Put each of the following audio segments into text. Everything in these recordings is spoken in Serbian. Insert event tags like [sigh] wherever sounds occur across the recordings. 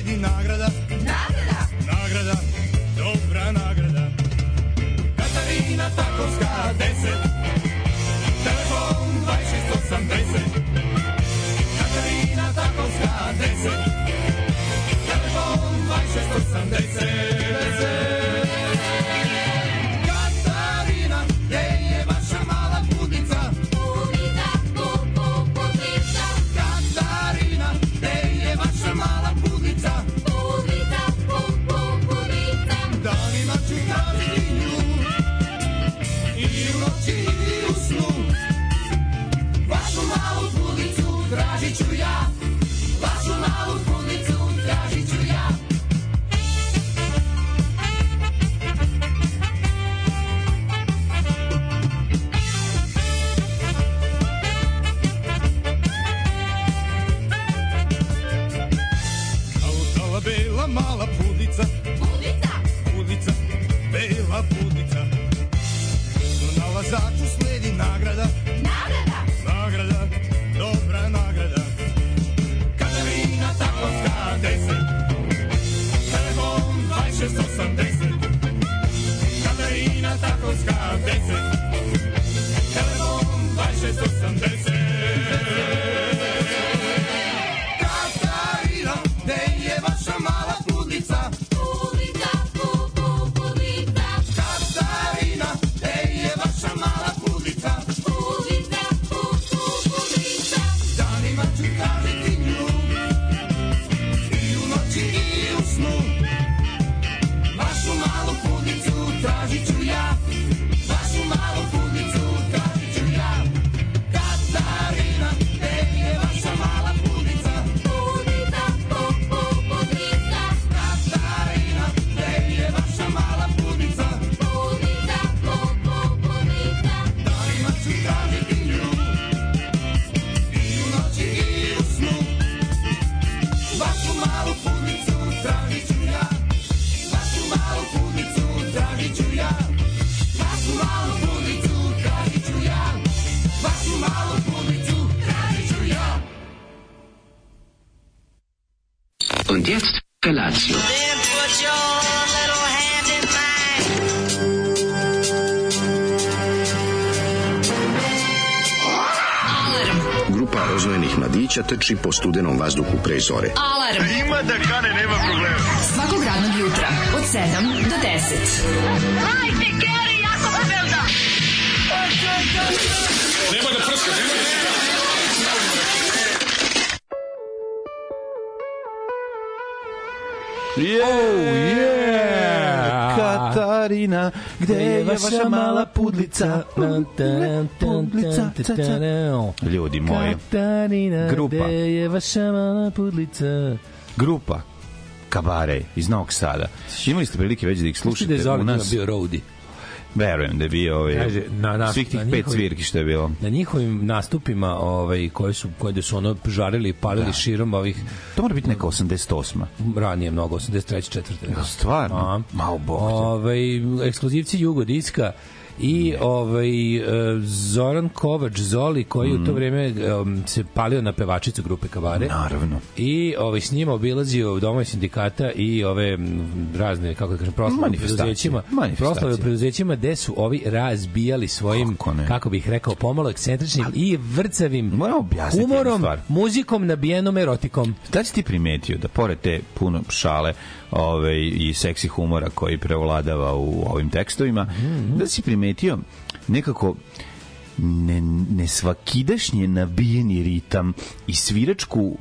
nagrada. Nagrada. Trči po studenom vazduhu pre zore. Alarm. Ima da kane, nema problema. Svakog radnog jutra, od 7 do 10. Hajde, Geri, jako se velda. Oh, yeah! Katarina, gde je vaša mala pudlica? Pudlica, Ljudi moji, Katarina, Grupa. je vaša mala pudlica? grupa Kabare iz Novog Sada. Imali ste prilike već da ih da slušate Zoli u nas? bio roadie. Verujem da je bio ovaj, Kaže, na- na- svih tih na pet njihovim- svirki što je bilo. Na njihovim nastupima, ovaj, koje su, koje da su ono žarili i palili Da. širom ovih To mora biti neka 88. ranije mnogo, 83. četvrte. Ja, stvarno? A. Malo bog. Ovaj, ekskluzivci Jugodiska i ovaj e, Zoran Kovač Zoli koji Mm. u to vreme um, se palio na pevačicu grupe Kavare. Naravno. I ovaj s njima obilazio domove sindikata i ove razne kako da kažem proslave preduzećima, proslave preduzećima gde su ovi razbijali svojim Kako kako bih rekao pomalo ekscentričnim i vrcavim humorom, muzikom nabijenom erotikom. Da si ti primetio da pored te puno šale ove, i seksi humora koji prevladava u ovim tekstovima, Mhm. da li si primetio nekako ne, nesvakidašnje nabijeni ritam i sviračku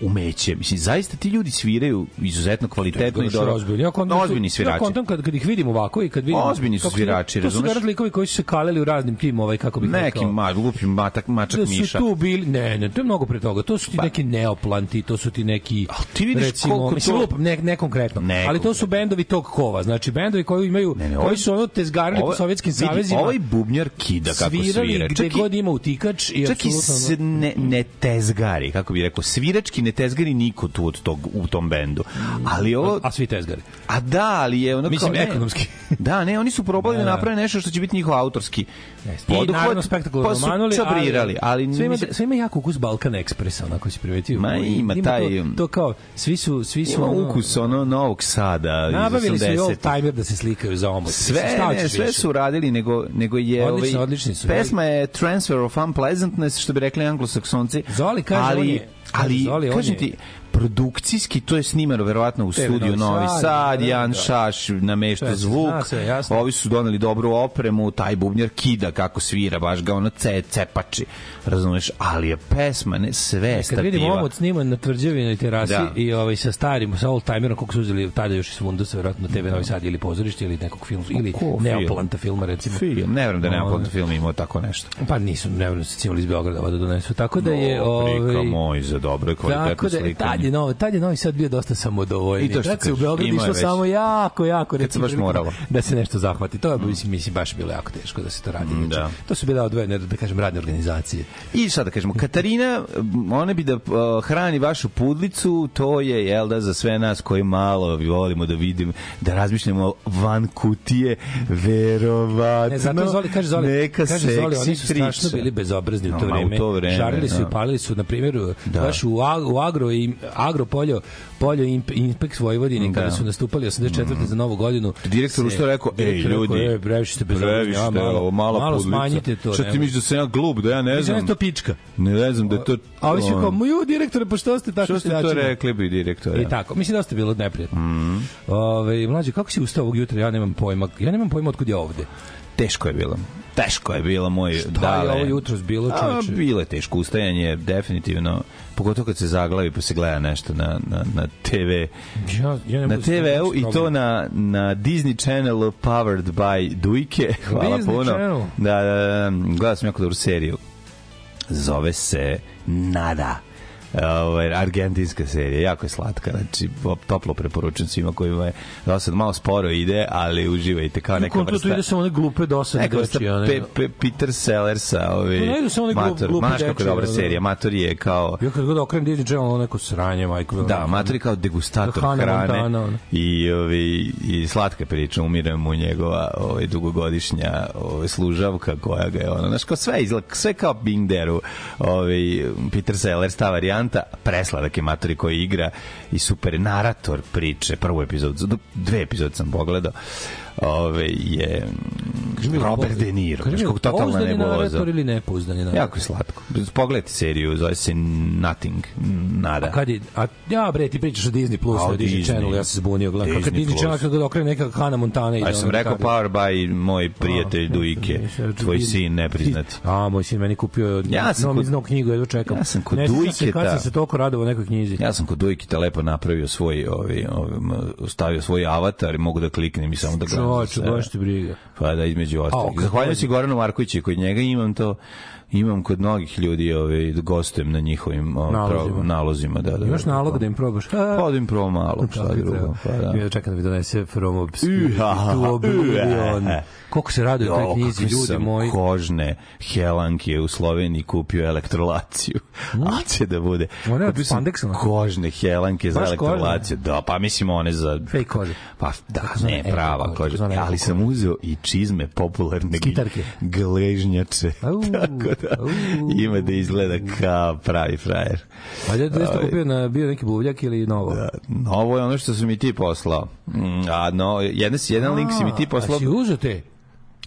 umeće. Mislim, zaista ti ljudi sviraju izuzetno kvalitetno i dobro. Ozbiljni. Ja kontam, Ozbiljni Ja svirači. kontam kad, kad ih vidim ovako i kad vidim... Ozbiljni su svirači, To su razumeš? garant likovi koji su se kaleli u raznim tim, ovaj, kako bih Neki rekao. ma, glupi matak, mačak da su miša. tu bili, ne, ne, to je mnogo pre toga. To su ti Pa- neki neoplanti, to su ti neki A ti vidiš recimo, koliko mislim, to- lupam, ne, ne konkretno, Ne ali to su bendovi tog kova, znači bendovi koji imaju Ne, ne, koji ovaj- su ono tezgarili po Ovo- sovjetskim savezima. Ovaj bubnjar kida kako svirali svira. gde Čak i- god ima utikač i Čak i apsolutno... se ne, ne tezgari, kako bi rekao, svirački ne tezgari niko tu od tog, u tom bendu. Ali ovo... A svi tezgari. A da, ali je ono Mislim, kao... ne, ekonomski. [laughs] Da, ne, oni su probali da, Da, da. naprave nešto što će biti njihov autorski I naravno spektakularno pa manuli, čabrirali, ali, sve ima, mislim- sve ima jako ukus Balkan Expressa, onako si primetio. Ma, ima taj- To, to kao, svi su, svi su Ima ono- ukus ono Novog Sada iz Nabavili su i 80-ih. old timer da se slikaju za omot. Sve, Mislim, ne, sve su radili, nego, nego je... Odlično, ovaj, odlični su. Pesma je Transfer of Unpleasantness, što bi rekli anglosaksonci. Zoli kaže, ali, on je- ali, Zoli, kažem je- ti, produkcijski to je snimano verovatno u TV studiju Novi Novi Sad, Sad, da, Jan da. Šaš namešta se zvuk, jasno. ovi su doneli dobru opremu, taj bubnjar kida kako svira, baš ga ono ce, cepači, razumeš, ali je pesma, ne, sve je Kad stativa. vidim omot sniman na tvrđavinoj terasi Da. i ovaj sa starim, sa old timerom kako su uzeli tada još iz Fundusa, verovatno TV Novi Sad ili pozorište ili nekog filma, ili ko film? Filma recimo. Film, ne verujem da No, nema film imao tako nešto. Pa nisu, ne verujem da se cimali iz Beograda da donesu. Tako da je... O, prika ovaj, moj za dobro kvalitetno Tako da, tad je, novi, tad je Novi Sad bio dosta samodovoljni. I to što se u Beogradu išlo samo jako, jako. Recimo, baš prilikom moralo. Da se nešto zahvati. To je, mislim, mislim, baš bilo jako teško da se to radi. Mm, da. To su bile odvojene, da kažem, radne organizacije. I sad da kažemo, Katarina, ona bi da uh, hrani vašu pudlicu, to je, jel da, za sve nas koji malo volimo da vidimo, da razmišljamo van kutije, verovatno. Ne, zato Zoli, kaže Zoli, neka kaže Zoli, oni su strašno priča. bili bezobrazni u to No, ma, u vreme. to vreme, Žarili su da. i palili su, na primjer, Da. baš u, u agro, i, agro poljo, poljo imp, Inpex Vojvodini, kada Da. su nastupali 84. za novu godinu. Direktor se- ustao rekao, ej direktor rekao, ljudi, "E, previše ste bezobrazni, previše a, ste, ovo, mala, malo pudlica. smanjite to. Šta ti nemoj." misliš da sam ja glup, da ja ne Mislim da znam? je to pička. Ne znam da je to... A ovi su kao, moju direktore, pa što ste tako Što ste to seljačima?" rekli bi direktore? I tako, mislim da ste bilo neprijatno. Mm. Ove, mlađe, kako si ustao ovog jutra? Ja nemam pojma. Ja nemam pojma otkud je ovde. Teško je bilo. Teško je bilo moj Šta dale. je ovo jutros bilo, čoveče? bilo je teško ustajanje, definitivno. Pogotovo kad se zaglavi pa se gleda nešto na, na, na TV. Ja, ja Na da TV-u i to na, na Disney Channel powered by Dujke. [laughs] Hvala Disney puno. Channel. Da, da, da, gledao sam jako dobru seriju. Zove se Nada. Ovaj argentinska serija, jako je slatka, znači toplo preporučujem svima kojima je do sad malo sporo ide, ali uživajte kao neka vrsta. to ide samo one glupe dosadne Neka vrsta deči, a ne- pe, pe, Peter Sellersa, To ne idu samo one Mator, glupe znaš kako je dečije, dobra ono. serija, Mator je kao, Ja kad god okrenem Disney Channel, ono neko sranje, majko. da, Mator je kao degustator Hannah hrane Montana, i, ovi, i slatka priča, umire mu njegova ovaj, dugogodišnja ovaj, služavka koja ga je, ono, znaš, kao sve, izgleda, sve kao Bing Deru, ovaj, Peter Sellers, ta varijanta, presladak je Matori koji igra i super narator priče, prvu epizodu, dve epizode sam pogledao, ove, je mi, Robert De Niro, Kaži mi, totalna nebuloza. ili nepouzdani narator? Jako je slatko. Pogledajte seriju, zove se Nothing, nada. A kad je, a ja bre, ti pričaš o Disney Plus, o Disney, Disney. Channel, ja se zbunio, gledam. Kad Disney Disney Plus. Channel kad okrene neka Hannah Montana ja sam rekao Power by moj prijatelj Dujke, tvoj sin nepriznat. A, moj sin meni kupio Ja sam novom kod- knjigu, jedva čekam. Ja sam kod ne Dujketa- Kad sam se toliko radovao nekoj knjizi. Ja sam kod Dujkita lepo napravio svoj, ovaj, ovaj, stavio svoj avatar i mogu da kliknem i samo da gledam. Sebe. baš ti briga. Pa da, između ostalih. Zahvaljujem se? Goranu Markoviću i kod njega imam to imam kod mnogih ljudi ovaj, da gostujem na njihovim ovaj, Nalozima. pro- nalozima. Da, da, Imaš da, nalog pa. da im probaš? Pa da im probam malo, šta drugo. Pa da. Ja čekam da mi donese From Oblivion. Koliko se raduje toj knjizi, ljudi moji. kožne helanke u Sloveniji kupio elektrolaciju. [laughs] A će da bude. One od spandeksa? Kožne helanke za elektrolaciju. Da, pa mislim one za... Fake kože. Pa da, ne, prava kože, koža. Ali sam uzeo i čizme popularne Skitarke. gležnjače. [laughs] Tako [laughs] da ima da izgleda kao pravi frajer. A da da ste kupio na bio neki buvljak ili novo? Da, ovo je ono što su mi ti poslao. Mm, A no, jedan, jedan link si mi ti poslao. A si uzeo te?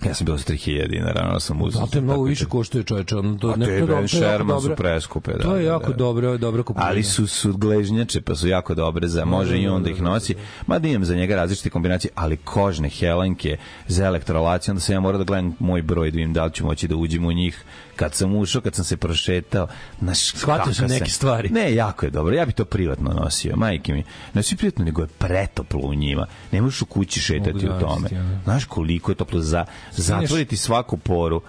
Ja sam bio za 3000 dinara, ono sam uzeo. Zato je mnogo Tako više da- koštuje čoveče. Ono, to, A te to Ben to Sherman su preskupe, da. To je da, jako da. dobro, dobro kupovina. Ali su su gležnjače, pa su jako dobre za može i on da ih nosi. Mada imam za njega različite kombinacije, ali kožne helenke za elektrolaciju, onda sam ja morao da gledam moj broj, da vidim da li ću moći da uđem u njih. Kad sam ušao, kad sam se prošetao, naš Shvatio sam neke stvari. Ne, jako je dobro. Ja bi to privatno nosio, majke mi. Ne svi privatno, nego je pretoplo u njima. Ne možeš u kući šetati u tome. Znaš koliko je toplo za zatvoriti svaku poru.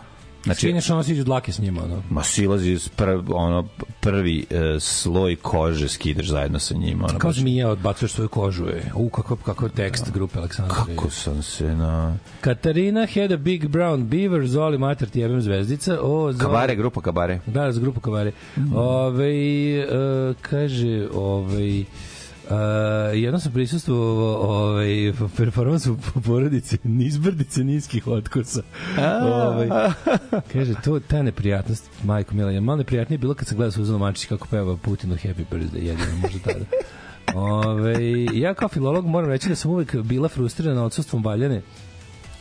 Znači, Skineš ono siđu dlake s njima, ono. ma silazi s prv, ono, prvi e, sloj kože skidaš zajedno sa njima. Ono, Kao baš- zmija odbacuješ svoju kožu, je. U, kakav, kakav tekst grupe Aleksandra. Kako sam se na... Katarina had a big brown beaver, Zoli mater ti jebem zvezdica. O, Zoli, Kabare, grupa Kabare. Da, za grupu Kavare. Ove, e, kaže, ovaj Uh, jednom sam prisustvovao ovaj, performansu po porodici nizbrdice niskih otkosa. ovaj, kaže, to, ta neprijatnost, majko Mila, je malo neprijatnije bilo kad sam gledao Suzanu Mančić kako peva Putinu Happy Birthday, jedino možda tada. Ove, ja kao filolog moram reći da sam uvek bila frustrirana odsustvom valjane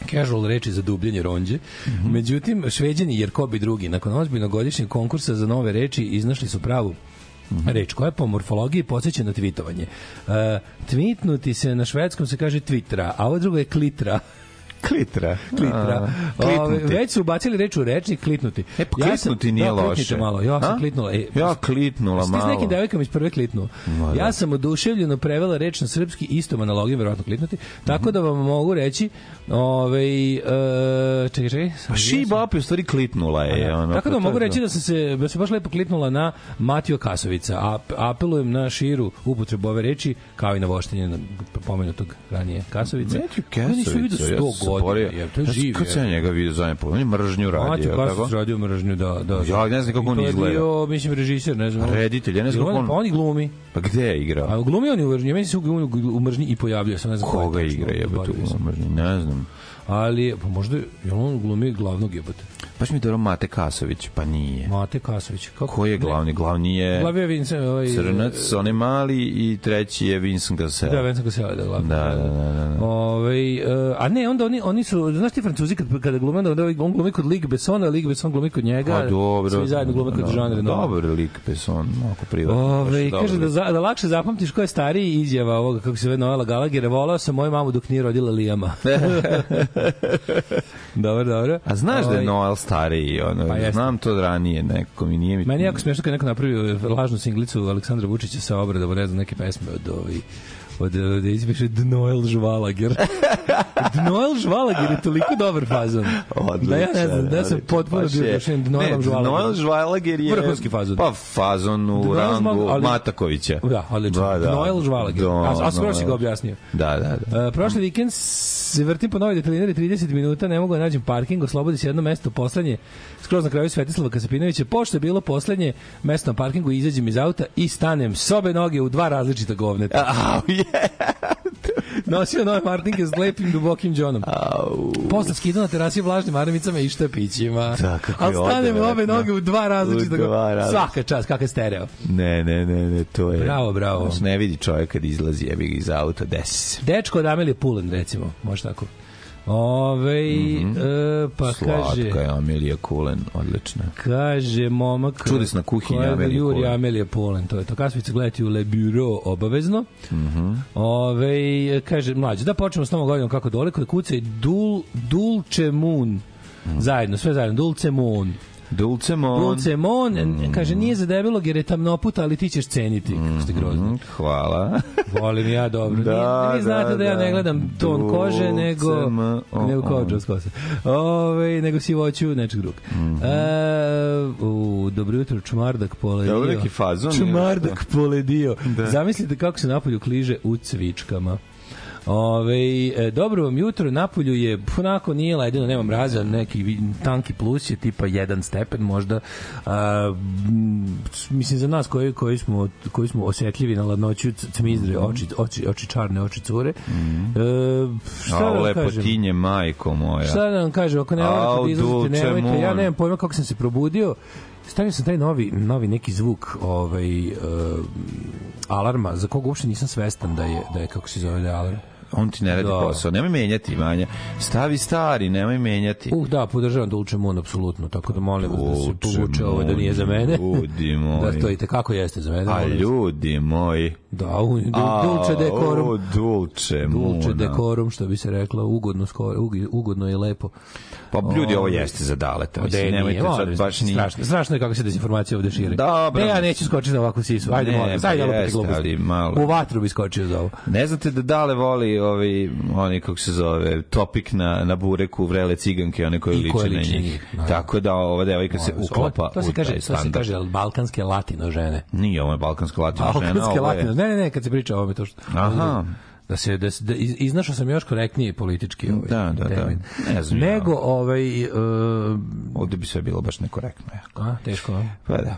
casual reči za dubljenje ronđe. Međutim, šveđani, jer ko bi drugi, nakon ozbiljnog godišnjeg konkursa za nove reči iznašli su pravu reč koja je po morfologiji podsjeća na tvitovanje. Uh, tvitnuti se na švedskom se kaže twitra, a ovo drugo je klitra. [laughs] Klitra. Klitra. A. Ove, već su ubacili reč u rečni klitnuti. E, pa klitnuti nije da, loše. malo. Ja sam A? klitnula. E, Ja klitnula Ste s malo. nekim devojkama iz prve klitnu. Ma da. Ja sam oduševljeno prevela reč na srpski istom analogijom, verovatno klitnuti, tako da vam mogu reći ovaj e, čekaj, čekaj. Pa šiba opet u stvari klitnula je. Ono, Tako da pa mogu je reći da sam se da se baš lepo klitnula na Matio Kasovica. A apelujem na širu upotrebu ove reči kao i na voštenje na pomenutog ranije Kasovica. Ja vidio Kasovica, ja 100 sam se godina. Je, to je Ja živ. Kad sam ja njega vidio zadnje? On je mržnju radio. Matio tako? Kasovic radio mržnju, da, da. Ja ne znam kako on I to je izgleda. mislim, režiser, ne znam. Reditelj, ja ne znam kako on- Pa on i glumi. Pa gde je igrao? A glumi on i u mržnji. Ja mislim da se u, mržnji i pojavljuje. Sam ne znam ko je Koga igra mržnji? Ne znam. Ali, pa možda, je on glumi glavnog jebote? Baš mi dobro Mate Kasović, pa nije. Mate Kasović. Kako? Ko je glavni? Glavni je Glavni je Vincent, ovaj... Crnac, on je mali i treći je Vincent Gassel. Da, Vincent Cassel, da, glavni. Da, da, da, da, da. Ove, uh, a ne, onda oni, oni su, znaš ti francuzi kad, kada glume, onda on glumi kod Ligue Bessona, Ligue Besson glumi kod njega, Pa dobro. svi zajedno glume kod Da, Jean Reno. Dobar lik Pesson, onako privatno. Ove, baš kaže da, da lakše zapamtiš ko je stariji izjava ovoga, kako se zove Noela Gallagher, volao sam moju mamu dok nije rodila Lijama. [laughs] [laughs] dobro, dobro. A znaš da je Ovaj, Noel stariji, ono, Pa znam to od ranije, nekako mi nije mi... Meni jako smešno kad neko napravio lažnu singlicu Aleksandra Vučića sa obradom, ne znam, neke pesme od ovi od, od izpiše Dnoel Žvalager. [laughs] Dnoel Žvalager je toliko dobar fazon. Odličan, da ja ne znam, da sam odličan. potpuno Baš bio dušen Ne, Dnoelom Žvalager. Noel Žvalager je... Vrhunski fazon. Pa fazon u Dnoel rangu ali- Matakovića. Da, odlično. Da, da. Noel Žvalager. Do- A, a skoro si ga objasnio. Da, da, da. Uh, prošli vikend se vrtim po novoj detalinari 30 minuta, ne mogu da nađem parking, oslobodi se jedno mesto poslednje, skroz na kraju Svetislava Kasapinovića, pošto je bilo poslednje mesto na parkingu, izađem iz auta i stanem sobe noge u dva različita govneta. [laughs] Au, je. [laughs] Nosio nove martinke s lepim dubokim džonom. Posle skidu na terasi vlažnim marmicama i štapićima. Da, kako Ali je stanem odvratno. obe noge u dva različita U dva različita. Svaka čast, kakav stereo. Ne, ne, ne, ne, to je... Bravo, bravo. Znaš, ne vidi čovjek kad izlazi jebi iz auta, desi se. Dečko od Amelije Pulen, recimo, može tako. Ove, e, pa kaže... Slatka je Amelija Kulen, odlična. Kaže momak Čudesna kuhinja koja Amelije Juri Polen. Amelije Polen, to je to. Kasvice gledati u Le Bureau obavezno. Mhm. Ove, kaže, mlađe, da počnemo s novom godinom kako dole, kod kuca i Dul, Dulce Moon. Mhm. Zajedno, sve zajedno, Dulce Moon. Dulce Mon. Dulce Moon, kaže, nije za debelog jer je tamnoputa, ali ti ćeš ceniti. Kako ste grozni. Mm, Hvala. [laughs] Volim ja dobro. Da, Da, vi znate da, da, ja ne da. gledam ton kože, nego, M, o, nego kođa s kose. Ove, nego sivoću nečeg drugog. Mhm. e, u, dobro jutro, čumardak poledio. Dobro, neki fazon ili Čumardak poledio. Zamislite kako se napolju kliže u cvičkama. Ove, e, dobro vam jutro, napolju je onako nije ledeno, nema mraza, neki tanki plus je tipa jedan stepen možda. A, mislim za nas koji koji smo koji smo osetljivi na ladnoću cmizdre, oči, oči, oči čarne, oči cure. E, šta Mhm. A da lepotinje, majko moja. Šta da vam kažem, ako ne volite da izlazite, nemojte, ja nemam pojma kako sam se probudio, stavio sam taj novi, novi neki zvuk ovaj, uh, alarma, za koga uopšte nisam svestan da je, da je kako se zove da je alarm. On ti ne radi Da. posao. Nemoj menjati, Vanja. Stavi stari, nemoj menjati. Uh, da, podržavam Dulce Moon, apsolutno, tako da molim vas da se Dulce povuče ovo da nije za mene. Ljudi [laughs] moji. da to i kako jeste za mene. A ljudi moji. Da, u, du, A, Dulce O, dekorum. Dulce Dulce Muna. dekorum, što bi se reklo, ugodno, skoro, ug- ugodno i lepo. Pa ljudi, ovo jeste za daleta. Mislim, Da, nemojte nije, sad baš ni... strašno, strašno je kako se dezinformacija ovde širi. Dobro. Ne, ja neću skočiti na ovakvu sisu. Ajde, Ne, molim pa ajde, opet jeste, ali malo. U vatru bi skočio za ovo. Ne znate da Dale voli ovaj, onaj, kako se zove, topik na, na bureku vrele ciganke, one koje liče na njih. naravno. Tako da ova devojka se Ovo- uklapa to se u kaže, to se kaže balkanske latino žene. Nije ovo je balkanska latina žena, Balkanske ovo je... latino. Ne, ne, ne, kad se priča o ovome to što. Aha. Da se da, da iz- iznašao sam još korektnije politički ovaj Da, da, da. termin. Ne znam ja. Nego ovaj uh, Ovde bi sve bilo baš nekorektno. jako. a teško. a? Pa da.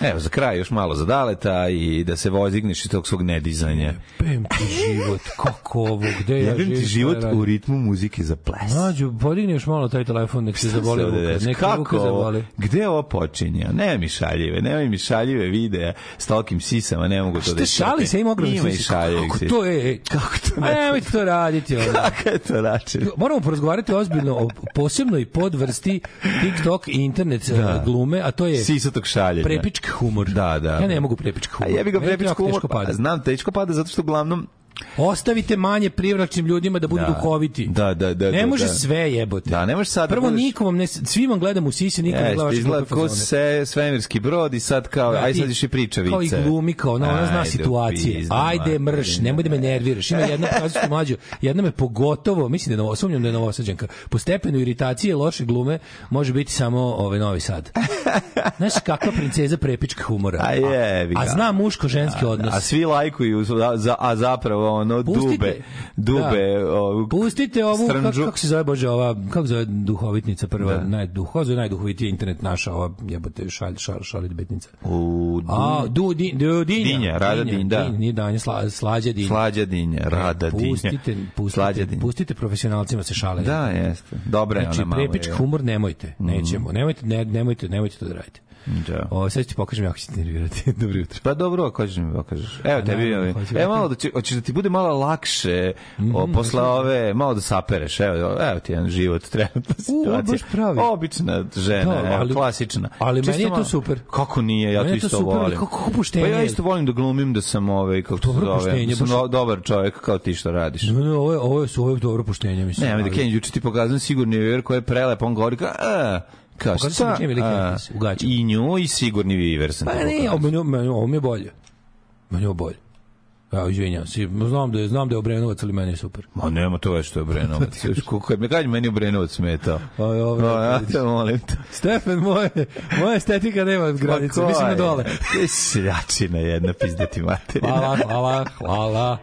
Evo, za kraj još malo za daleta i da se vozigneš iz tog svog nedizanja. Pem ti život, kako ovo, gde ja Jebem živim, ti život ja u ritmu muzike za ples. Mađo, podigni još malo taj telefon, nek se zaboli desi. Nek Kako zaboli. Gde ovo počinje? Nema mi šaljive, nema mi šaljive videa s tolikim sisama, ne mogu to da Šta šali se ima ogromni sisi? Kako to je? ej? Kako to ne? nemojte to raditi. Ono. Kakav je to način? Moramo porazgovarati ozbiljno o posebnoj podvrsti TikTok i internet da. glume, a to je Sisatog šaljenja. prepički humor. Da, da. Ja ne mogu prepički A humor. jebi ga prepički humor. Pa, znam, teško pada zato što uglavnom Ostavite manje privlačnim ljudima da budu Da. duhoviti. Da, da, da, Ne da, može da. sve jebote. Da, ne može sad da Prvo budeš- nikom ne svim vam gledam u sisi, nikom ne gleda Jeste, vaše izgleda fazone. se svemirski brod i sad kao, Da, aj sad iš i priča vice. Kao i glumi, kao ona, ona zna situacije. Ajde, mrš, nemoj da me nerviraš. Ima jedna pokazateljska mlađu, jedna me pogotovo, mislim da je novo, sumnjam da je novosađanka. Po stepenu iritacije loše glume može biti samo ovaj Novi Sad. [laughs] Znaš kakva princeza prepička humora. A ga. A, a zna muško-ženski odnos. A svi lajkuju, za- a zapravo ono Pustite. dube, dube, Da. ovu Pustite ovu, kako, kako se zove, Bože, ova, kako zove duhovitnica prva, da. najduh, kako se zove najduhovitija internet naša, ova, jebote, šalj, šal, šalit betnica. U A, du, di, du, dinja. Dinja, Rada Dinj, da. Dinja, nije danja, sla, slađa dinja. Slađa dinja, rada dinja. Pustite, Slađa pustite, dinja. pustite profesionalcima se šale. Da, jeste. Dobra je Znači, ona mama. prepički humor nemojte, nećemo. Nemojte, ne, nemojte, nemojte to da radite. Da. O, sad ću ti pokažem jako ćete nervirati. [laughs] Dobro jutro. Pa dobro, ako ćeš mi pokažeš. Evo tebi, naravno, evo, evo malo da će, hoćeš da ti bude malo lakše Mhm, o, posle ove, malo da sapereš. Evo, evo ti jedan život, trenutna situacija. baš pravi. Obična žena, Da, evo, ali- klasična. ali Čisto meni je to malo- super. Kako nije, ja to je to isto super, volim. kako- kako poštenje Pa ja je. isto volim da glumim da sam ovaj, kako se Dobro zove, da sam do- dobar čovjek kao ti što radiš. Ne, ne, ovo je, ovo je, ovo je dobro poštenje, mislim. Ne, ali da Kenji juče ti pokazam sigurni viver koji je prelep, on govori kao, kao šta? mi je. I nju i sigurni viver sam Pa ne, ovo mi je bolje. Meni je ovo bolje. Ja, izvinjam se. Znam da je, znam da je Obrenovac, ali meni je super. Ma nema to već što je Obrenovac. [laughs] Još Kako je, kaži meni Obrenovac smetao. Aj, ovo, O, ja te molim te. Stefan, moje, moja estetika nema granice, Ma ko mislim na je? dole. Ti Seljačina jedna pizdati materina. Hvala, hvala, hvala.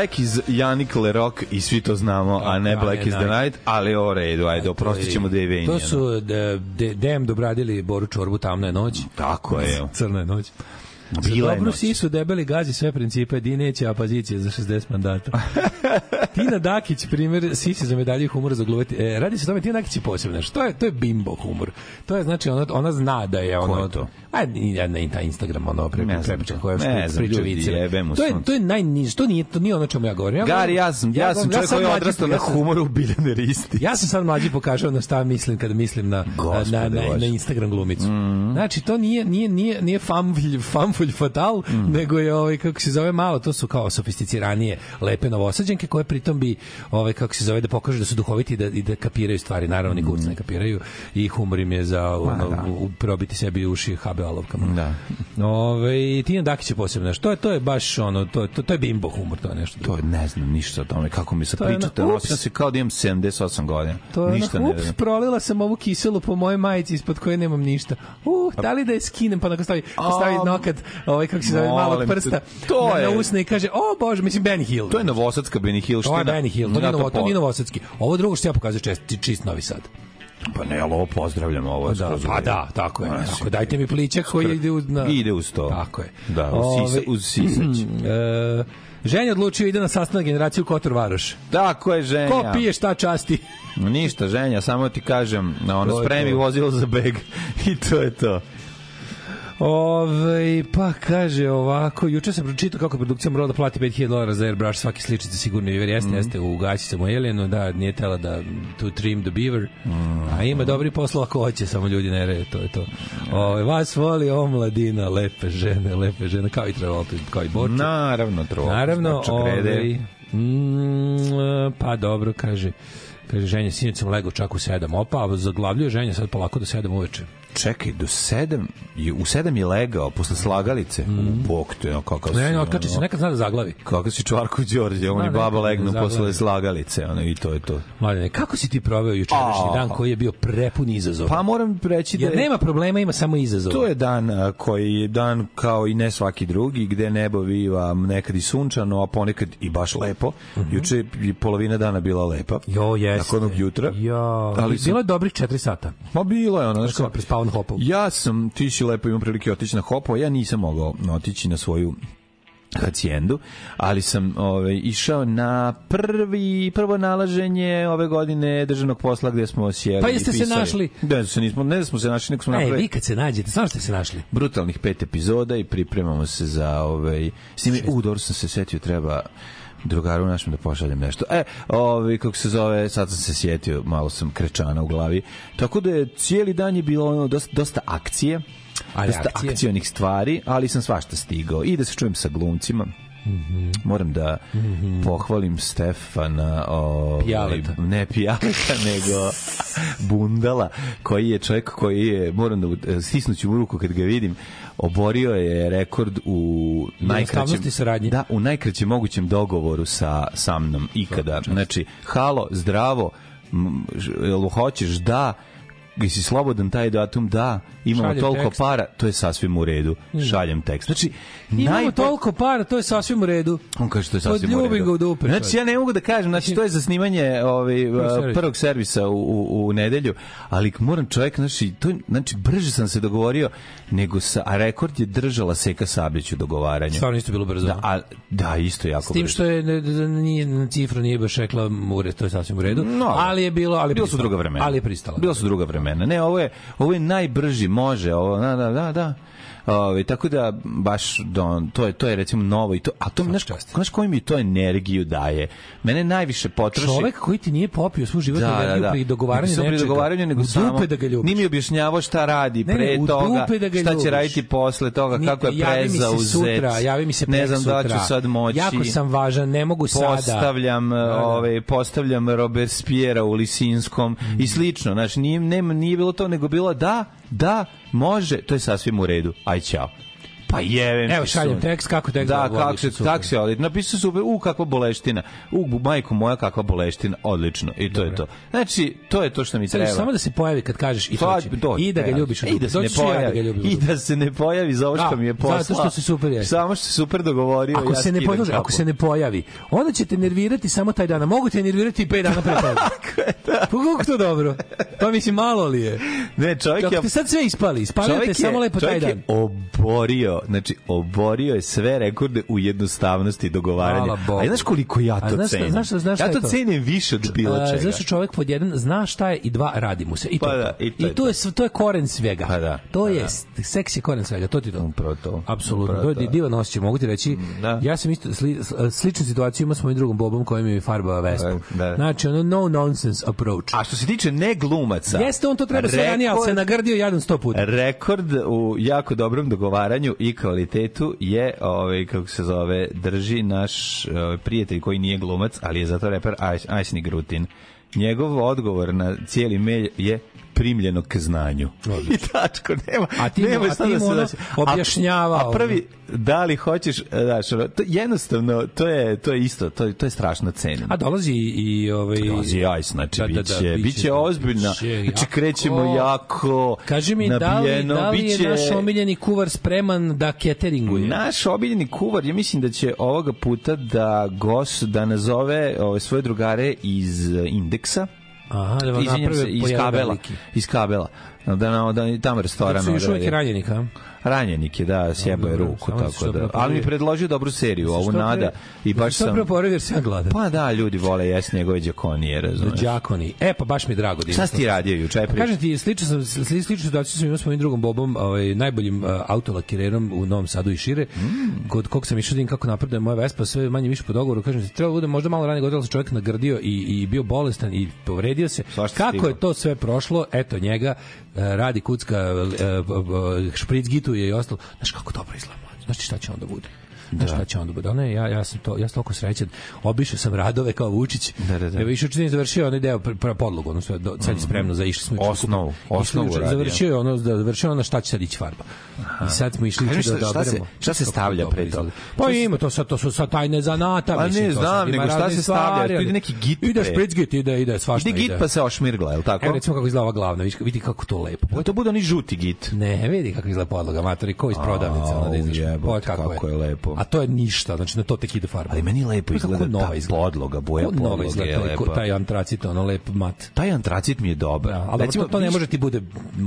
Black is Janik Lerok i svi to znamo, a ne A, Black ne, is the da. Night, ali o redu, ajde, oprostit ćemo Dave Ainey. To su de, de, Dem dobradili Boru Čorbu, tamna je noć. Tako je. Crna je noć. Bila je noć. sisu debeli gazi sve principe, di neće apazicije za 60 mandata. [laughs] Tina Dakić, primjer sisi za medalje humora za gluvati. E, radi se o tome, Tina Dakić je posebna. Što je, to je bimbo humor. To je, znači, ona, ona zna da je ono... Ko je to? A, ja, na ta Instagram, ono, pre, Ne znam prepriča to. koja viceve. jebe mu To je, to je najniž, to nije, to nije ono čemu ja govorim. Ja Gari, ja sam, ja sam govorim- čovjek sad koji je odrastao na ja sam- humoru Biljane Risti. Ja sam sad mlađi pokazao na šta mislim kada mislim na Gospode na, na, na Instagram glumicu. Znači to nije nije nije nije famfulj famfulj fatal, nego je ovaj kako se zove malo, to su kao sofisticiranije lepe novosađenke koje pritom bi ovaj kako se zove da pokažu da su duhoviti i da i da kapiraju stvari. Naravno ni kurc ne kapiraju i humor im je za ono, u- probiti sebi uši habe olovkama. Da. Ovaj Tina Dakić je posebno. Što je to je baš ono to to, to je bimbo humor, to je nešto. To je, ne znam ništa o tome, kako mi se pričate, ups. se kao da imam 78 godina. To je ništa ono, ne ups, znam. prolila sam ovu kiselu po mojoj majici ispod koje nemam ništa. Uh, da li da je skinem, pa nakon stavi, stavi nokat, ovaj, kako se zove, malog prsta to na, na je- usne i kaže, o bože, mislim, Benny Hill. To je Novosadska Benny Hill. To je Benny Hill, to, novo, to po- nije novosadski. Ovo drugo što ja pokazujem čest, čist Novi Sad. Pa ne, ali ovo pozdravljam, ovo je Da, pa da, tako je. Znači, Tako, dajte mi pličak koji ide uz... Na... Ide uz to. Tako je. Da, uz, Ovaj, sisa, uz sisać. [clears throat] e, ženja odlučio ide na sastanak generaciju Kotor Varoš. Tako je, ženja. Ko pije šta časti? Ništa, ženja, samo ti kažem, ono, To spremi to. vozilo za beg [laughs] i to je to. Ove, pa kaže ovako, juče sam pročitao kako produkcija morala da plati 5000 dolara za airbrush svaki sličice sigurno jer jeste, jeste u gasicama u Alienu, da, nije tela da to trim the beaver, a ima dobri posla ako hoće, samo ljudi ne reje, to je to. Ove, vas voli omladina, lepe žene, lepe žene, kao i Travolta, kao i Borča. Naravno, tro. Naravno, čak ovaj, mm, pa dobro, kaže, kaže ženja, sinoć sam legao čak u sedam, opa, a zaglavljuje ženja sad polako do sedam uveče. Čekaj, do sedam, je, u sedam je legao, posle slagalice. U bok, to je ono kakav Ne, si, ne, otkači se, nekad zna da zaglavi. Kakav si čvarko Đorđe, on Da, i baba nekad legnu posle slagalice, ono, i to je to. Mladene, kako si ti proveo jučerašnji A. dan koji je bio prepun izazova? Pa moram reći da Jer je... nema problema, ima samo izazova. To je dan koji je dan kao i ne svaki drugi, gde nebo biva nekad i sunčano, a ponekad i baš lepo. Juče je polovina dana bila lepa. Jo, jeste. Nakon onog jutra. Jo, Ali sam- bilo je dobrih 4 sata. Ma bilo je ono, znaš Sam prespao na hopu. ja sam, ti si lepo imao prilike otići na hopo, ja nisam mogao otići na svoju hacijendu, ali sam ovaj, išao na prvi, prvo nalaženje ove godine državnog posla gde smo sjeli Pa jeste se našli? Da, se nismo, ne da smo se našli, nego smo E, napravili vi kad se nađete, znaš ste se našli? brutalnih pet epizoda i pripremamo se za ovaj s njime, u dobro sam se setio treba drugaru našem da pošaljem nešto. E, ovaj kako se zove, sad sam se sjetio, malo sam krečana u glavi. Tako da je cijeli dan je bilo ono dosta, dosta akcije. Ali dosta akcije? akcionih stvari, ali sam svašta stigao i da se čujem sa glumcima. Mhm. Moram da pohvalim Stefana ovaj, Pijaleta. ne Pijaleta, [laughs] nego Bundala, koji je čovjek koji je, moram da stisnuću mu ruku kad ga vidim, oborio je rekord u najkraćem saradnje. da, u najkraćem mogućem dogovoru sa sa mnom ikada. Znači, halo, zdravo, jel hoćeš da jesi slobodan taj datum, da, imamo Šaljem toliko tekst. para, to je sasvim u redu. Šaljem tekst. Znači, Imamo najbolj- toliko para, to je sasvim u redu. on kaže to je sasvim u Odljubi redu. u dupe, Znači ja ne mogu da kažem, znači to je za snimanje ovaj servisa. prvog servisa u, u, u nedelju, ali moram čovjek znači to znači brže sam se dogovorio nego sa a rekord je držala Seka Sablić u dogovaranju. Stvarno isto bilo brzo. Da, a, da, isto jako S tim brzo. što je ne, ne, nije na cifru nije baš rekla u redu, to je sasvim u redu. No, ali je bilo, ali je Bilo su pristala. druga vremena. Ali je pristala. Bilo su druga vremena. Ne, ovo je, ovo je najbrži, može, ovo, da, da, da, da. Ove, tako da baš don, to je to je recimo novo i to a to znaš, znaš koji mi to energiju daje mene najviše potroši Čovek koji ti nije popio svu životnu energiju pri dogovaranju samo pri nečega. dogovaranju nego u samo dupe da ga ljubiš. Nije mi objašnjavao šta radi Ne, ne, pre u toga, da ga šta će ljubiš. raditi posle toga, Ni- kako je javi mi se preza uzet. sutra, javi mi se ne znam da li prekosutra. ću sad moći. Jako sam važan, ne mogu sada. Postavljam, Da, da. ovaj postavljam Robespierre u Lisinskom i slično. Znači nije nema nije bilo to nego bilo da, da, može, to je sasvim u redu. Aj ćao. Pa jevem Evo ti šaljem sunce. tekst kako tekst Da, dobro, kako odlično, se super. taksi, ali napisao super, u kakva boleština. U majko moja kakva boleština, odlično. I to je to. Znači, to je to što mi treba. Samo da se pojavi kad kažeš i Pa, to dođe, I da ga ljubiš. I da se ne da pojavi. I da se ne pojavi za ovo što Da, mi je poslao. zato što si super je. Samo što se super dogovorio. Ako se ne pojavi, ako se ne pojavi, onda će te nervirati samo taj dan. Mogu te nervirati i 5 dana pre toga. [laughs] Pa kako to dobro? Pa mislim malo li je? Ne, čovjek je te sad sve ispali, ispalio te samo lepo taj čovjek dan. je oborio, znači oborio je sve rekorde u jednostavnosti dogovaranja. A znaš koliko ja to znaš cenim? znaš znaš šta ja to to? cenim više od bilo čega. Zato što čovjek pod jedan zna šta je i dva radi mu se. I to, Pa da, i to je I to je, to je koren svega. Pa da, To pa je, da. seks je koren svega, to ti to. Upravo to. Apsolutno, Upravo to je divan osjećaj, mogu ti reći. da. Ja sam isto sli, sličnu situaciju imao s mojim drugom Bobom koji mi je farbao Vespu. Da. Znači, ono no nonsense approach. A što se tiče ne glumaca. Jeste, on to treba sve ranije, ali se nagrdio jadan sto puta. Rekord u jako dobrom dogovaranju i kvalitetu je, ovaj, kako se zove, drži naš ovaj, prijatelj koji nije glumac, ali je zato reper Ajs- Ajsni Grutin. Njegov odgovor na cijeli mail je primljeno k znanju. [laughs] I tačko, nema. A ti nema a šta da se ono daći. objašnjavao. A, a prvi, da li hoćeš, znaš, ono, to, jednostavno, to je, to je isto, to, je- to je strašno cenim. A dolazi i, ovaj... Dolazi Ajs, znači, Da, da, da, biće, biće- biće ozbiljna. biće Znači, krećemo jako Kaži mi, da li, nabijeno, da li je biće- naš omiljeni kuvar spreman da cateringuje? Naš obiljeni kuvar, ja mislim da će ovoga puta da gos da nazove ove svoje drugare iz eh, indeksa. Aha, da vam naprave iz kabela. Iz kabela. Da, na, da, tamo restoran. Su još uvijek ranjenik, a? Ranjenik je, da, sjebo je dobro, ruku, tako da. Ali mi je predložio dobru seriju, ovu Nada. I baš sam... preporavio jer sam ja gladan. Pa da, ljudi vole jes njegove džakonije, razumeš. Đakoni. E, pa baš mi je drago. da Šta si ti radio juče? Pa kažem ti, slično sam, sli, sličnu situaciju sam imao s mojim drugom Bobom, ovaj, najboljim uh, autolakirerom u Novom Sadu i šire, Mm. kod kog sam išao da kako napreduje moja Vespa, sve manje više po dogovoru, kažem ti, treba bude možda malo ranije godilo se čovjek nagrdio i, i bio bolestan i povredio se. Svašta Kako je to sve prošlo, eto njega, radi kucka, uh, špric gituje i ostalo. Znaš kako dobro izgleda, mlađe? znaš šta će onda bude? Znaš šta će onda bude? Je, ja, ja sam to, ja sam toliko srećan. Obišao sam radove kao Vučić. Da, da, da. Evo išao čini završio onaj deo pr, pr, podlogu, ono sve, do, sad je spremno za išli smo Osnovu, osnovu radio. Završio je ono, da završio ono šta će sad ići farba. I sad smo išli juče da šta- šta se- odaberemo. šta se stavlja pre toga? Pa ima to sad, to su sad tajne zanata. Pa mislim, ne to sad znam, nego šta se stavlja? Tu ide neki git Ide pre. špric git, ide, ide, svašta Ide git pa se ošmirgla, je li tako? Evo recimo kako izgleda ova glavna, vidi, kako to lepo. Pa to bude oni žuti git. Ne, vidi kako izgleda podloga, matori, ko iz prodavnice, ono da Pa, kako je lepo. A to je ništa, znači na to tek ide farba. Ali meni lepo izgleda nova ta izgleda. podloga, boja Kako nova podloge izgleda, je lepa. taj antracit, ono lep mat. Taj antracit mi je dobar. Da, ali Recimo, to, ne vidiš- može ti bude,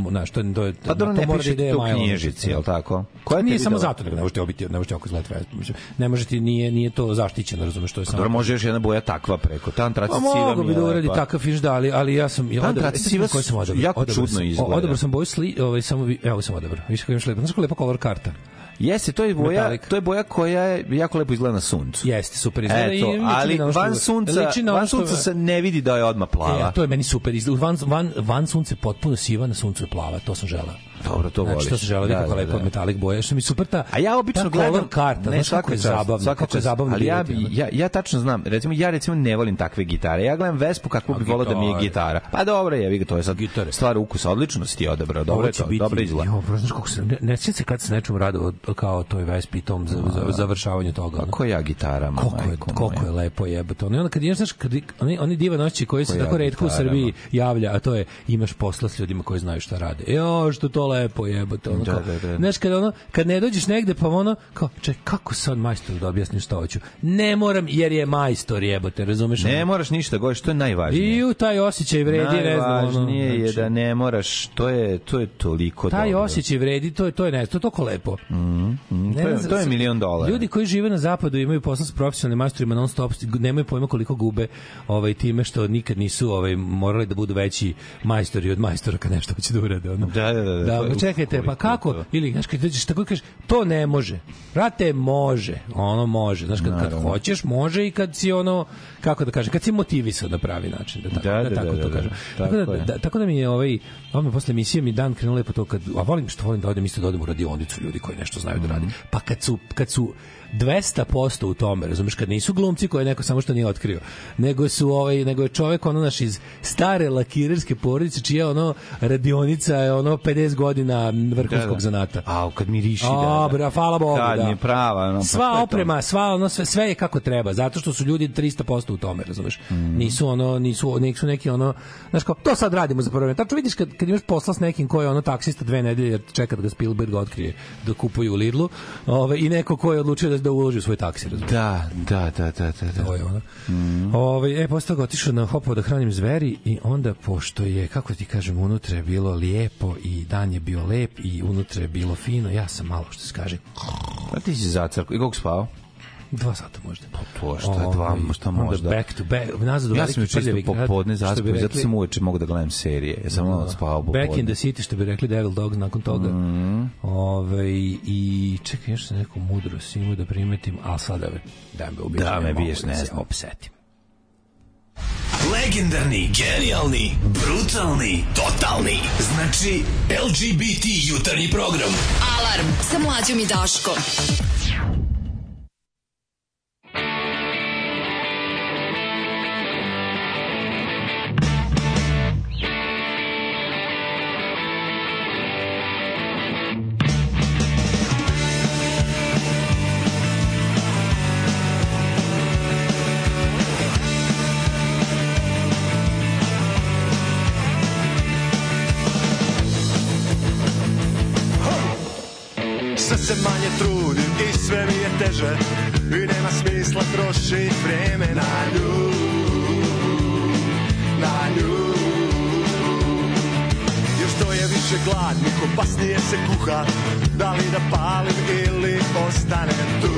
znaš, to, to, je- Pa dobro, to ne da piše ide to u knjižici, je li tako? Koja Nije samo zato, nego ne možete obiti, ne možete oko. Mislim, Ne možete, nije, nije to zaštićeno, razumeš, to je samo... Dobro, može još jedna boja takva preko. Ta antracit Pa siva mogu bi da uradi takav fiš da, ali, ali ja sam... Ta antracit siva jako čudno izgleda. Odabrao sam boju sli, ovaj, samo, evo sam odabrao. Viš kako imaš lepo. Znaš kako lepa color karta? Jeste, to je boja, Metalik. to je boja koja je jako lepo izgleda na suncu. Jeste, super izgleda. i Eto, liči ali van sunca, van sunca se ne vidi da je odmah plava. E, to je meni super. izgleda. Van, van, van sunce potpuno siva, na suncu je plava. To sam želeo. Dobro, to Znači, voliš. to se žele Da, kako da, lepo da. metalik boje. Što mi super ta, A ja obično ta gledam karta, ne znaš kako je zabavno, svaka kako je zabavno Ali ja, ja, ja tačno znam, recimo ja recimo ne volim takve gitare. Ja gledam Vespu kakvu A bi volao da mi je gitara. Pa dobro, je, vi to je sad Gitare. stvar ukusa, odlično si ti odabrao. Dobro je to, biti- dobro izgleda. Jo, bro, znaš kako se, ne, ne sjećam se kad se nečemu rado kao toj Vespi tom za, za, završavanju toga. Kako ja gitarama, koliko je, koliko je lepo jebote. Ono, onda kad ideš, znaš, kad, oni, oni divan osjećaj koji se Kako tako redko u. Srbiji javlja, a to je imaš posla s ljudima koji znaju šta rade. Jo, što to lepo jebote. Ono, Da, kao, da, da. Znaš, kad, ono, kad ne dođeš negde, pa ono, kao, ček, kako sad majstor da objasnim šta hoću? Ne moram, jer je majstor jebote, razumeš? Ne Ono? moraš ništa, goš, to je najvažnije. I u taj osjećaj vredi, ne znam, ono, Najvažnije je znači, da ne moraš, to je, to je toliko taj dobro. osjećaj vredi, to je to je ne, to je toliko lepo. Mm, Ne to, je, to je milion dolara. Ljudi koji žive na zapadu imaju posla sa profesionalnim majstorima non stop, nemaju pojma koliko gube ovaj time što nikad nisu ovaj morali da budu veći majstori od majstora kad nešto hoće da urade ono. Da, da, da, da, da je- pa čekajte, pa kako? to- Ili znaš kad dođeš tako kažeš, to ne može. Brate, može. Ono može. Znaš kad, kad hoćeš, može i kad si ono kako da kažem, kad si motivisan na pravi način, da tako, Da, da, da, tako da, to da, kažem. da. Tako da, da, tako da mi je ovaj, me posle emisije mi dan krenuo lepo to kad, a volim što volim da odem isto da odem u radionicu ljudi koji nešto znaju da rade. Pa kad su, kad su 200% u tome, razumeš, kad nisu glumci koje neko samo što nije otkrio, nego su ovaj nego je čovek ono naš iz stare lakirerske porodice čija ono radionica je ono 50 godina vrhunskog Da, da. zanata. A, kad miriši, A, da, da. bra, hvala Bogu, Kad da. mi je prava, ono, pa sva to. oprema, sva ono sve, sve je kako treba, zato što su ljudi 300% u tome, razumeš? Mm. Nisu ono, nisu, nisu neki ono, znaš kao, to sad radimo za prvo. Tačno vidiš kad, kad imaš posla s nekim ko je ono taksista dve nedelje čeka da ga Spielberg otkrije da kupuju u Lidlu, ove, i neko ko je odlučio da, da uloži u svoj taksi? Da, da, da, da, da. da. To je ono. Ovaj e posle toga otišao na hopo da hranim zveri i onda pošto je kako ti kažem unutra je bilo lijepo i dan je bio lep i unutra je bilo fino, ja sam malo što se kaže Pa ti si zacrko. I kako spao? Dva sata možda. To šta je dva, Ovaj, šta onda možda. Back to back, nazad u Ja veliki sam juče prljavi isto grad, popodne što bi zaspao, zato rekli- sam uveče mogu da gledam serije. Ja sam malo spao popodne. Back in the City, što bi rekli Devil Dogs nakon toga. Mhm. Ove, I čekaj, još sam neku mudrost imao da primetim, ali sada me, da me ubiješ. Da me ne biješ, ne se znam. opsetim. Legendarni, genijalni, brutalni, totalni. Znači, LGBT jutarnji program. Alarm sa mlađom i Daškom. Teže I nema smisla trošit vreme na nju Na nju. Jer što je više gladnih, opasnije se kuha Da li da palim ili ostanem tu.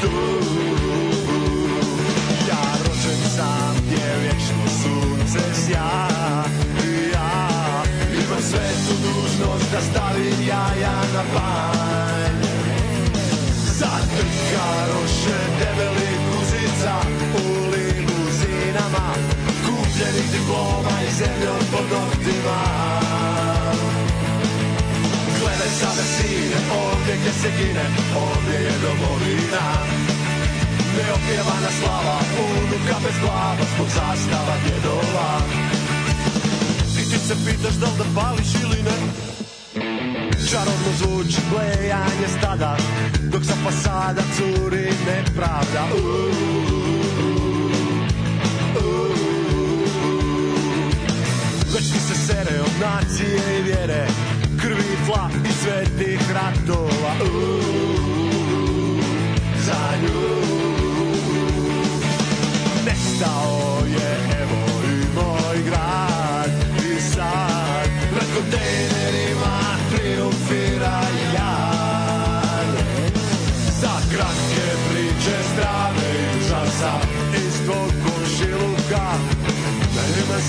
Tu. Ja rođen sam gdje vječno sunce sja. Ja imam svetu dužnost da stavim jaja na panj I zemljom pod noktima Gledaj sada sine, ovdje gdje se gine, ovdje je domovina. Neopjevana slava, unuka bez glava, zbog zastava djedova. I ti se pitaš da li da pališ ili ne? Čarobno zvuči blejanje stada Dok sa fasada curi nepravda. Uuu, Već ti se sere od nacije i vjere Krvi i tla i svetih ratova. Uuu, Za nju. Nestao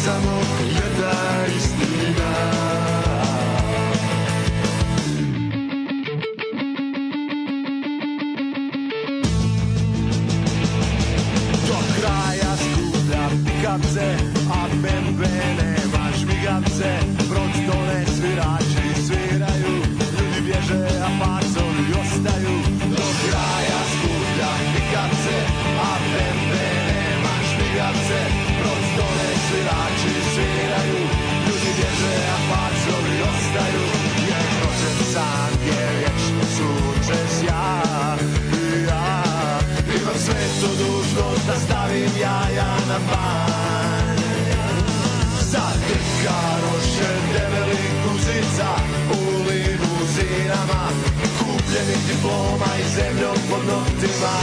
samo jedna istina diploma i zemljom pod noktima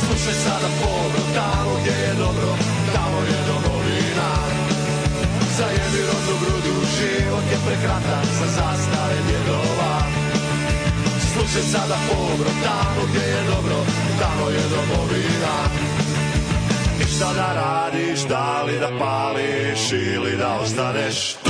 Slušaj sada povro, tamo gdje je dobro, tamo je domovina Zajebi rodnu grudu, život je prekratak za zastave djedova Slušaj sada povro, tamo gdje je dobro, tamo je domovina. I šta da radiš, da li da pališ ili da ostaneš tu?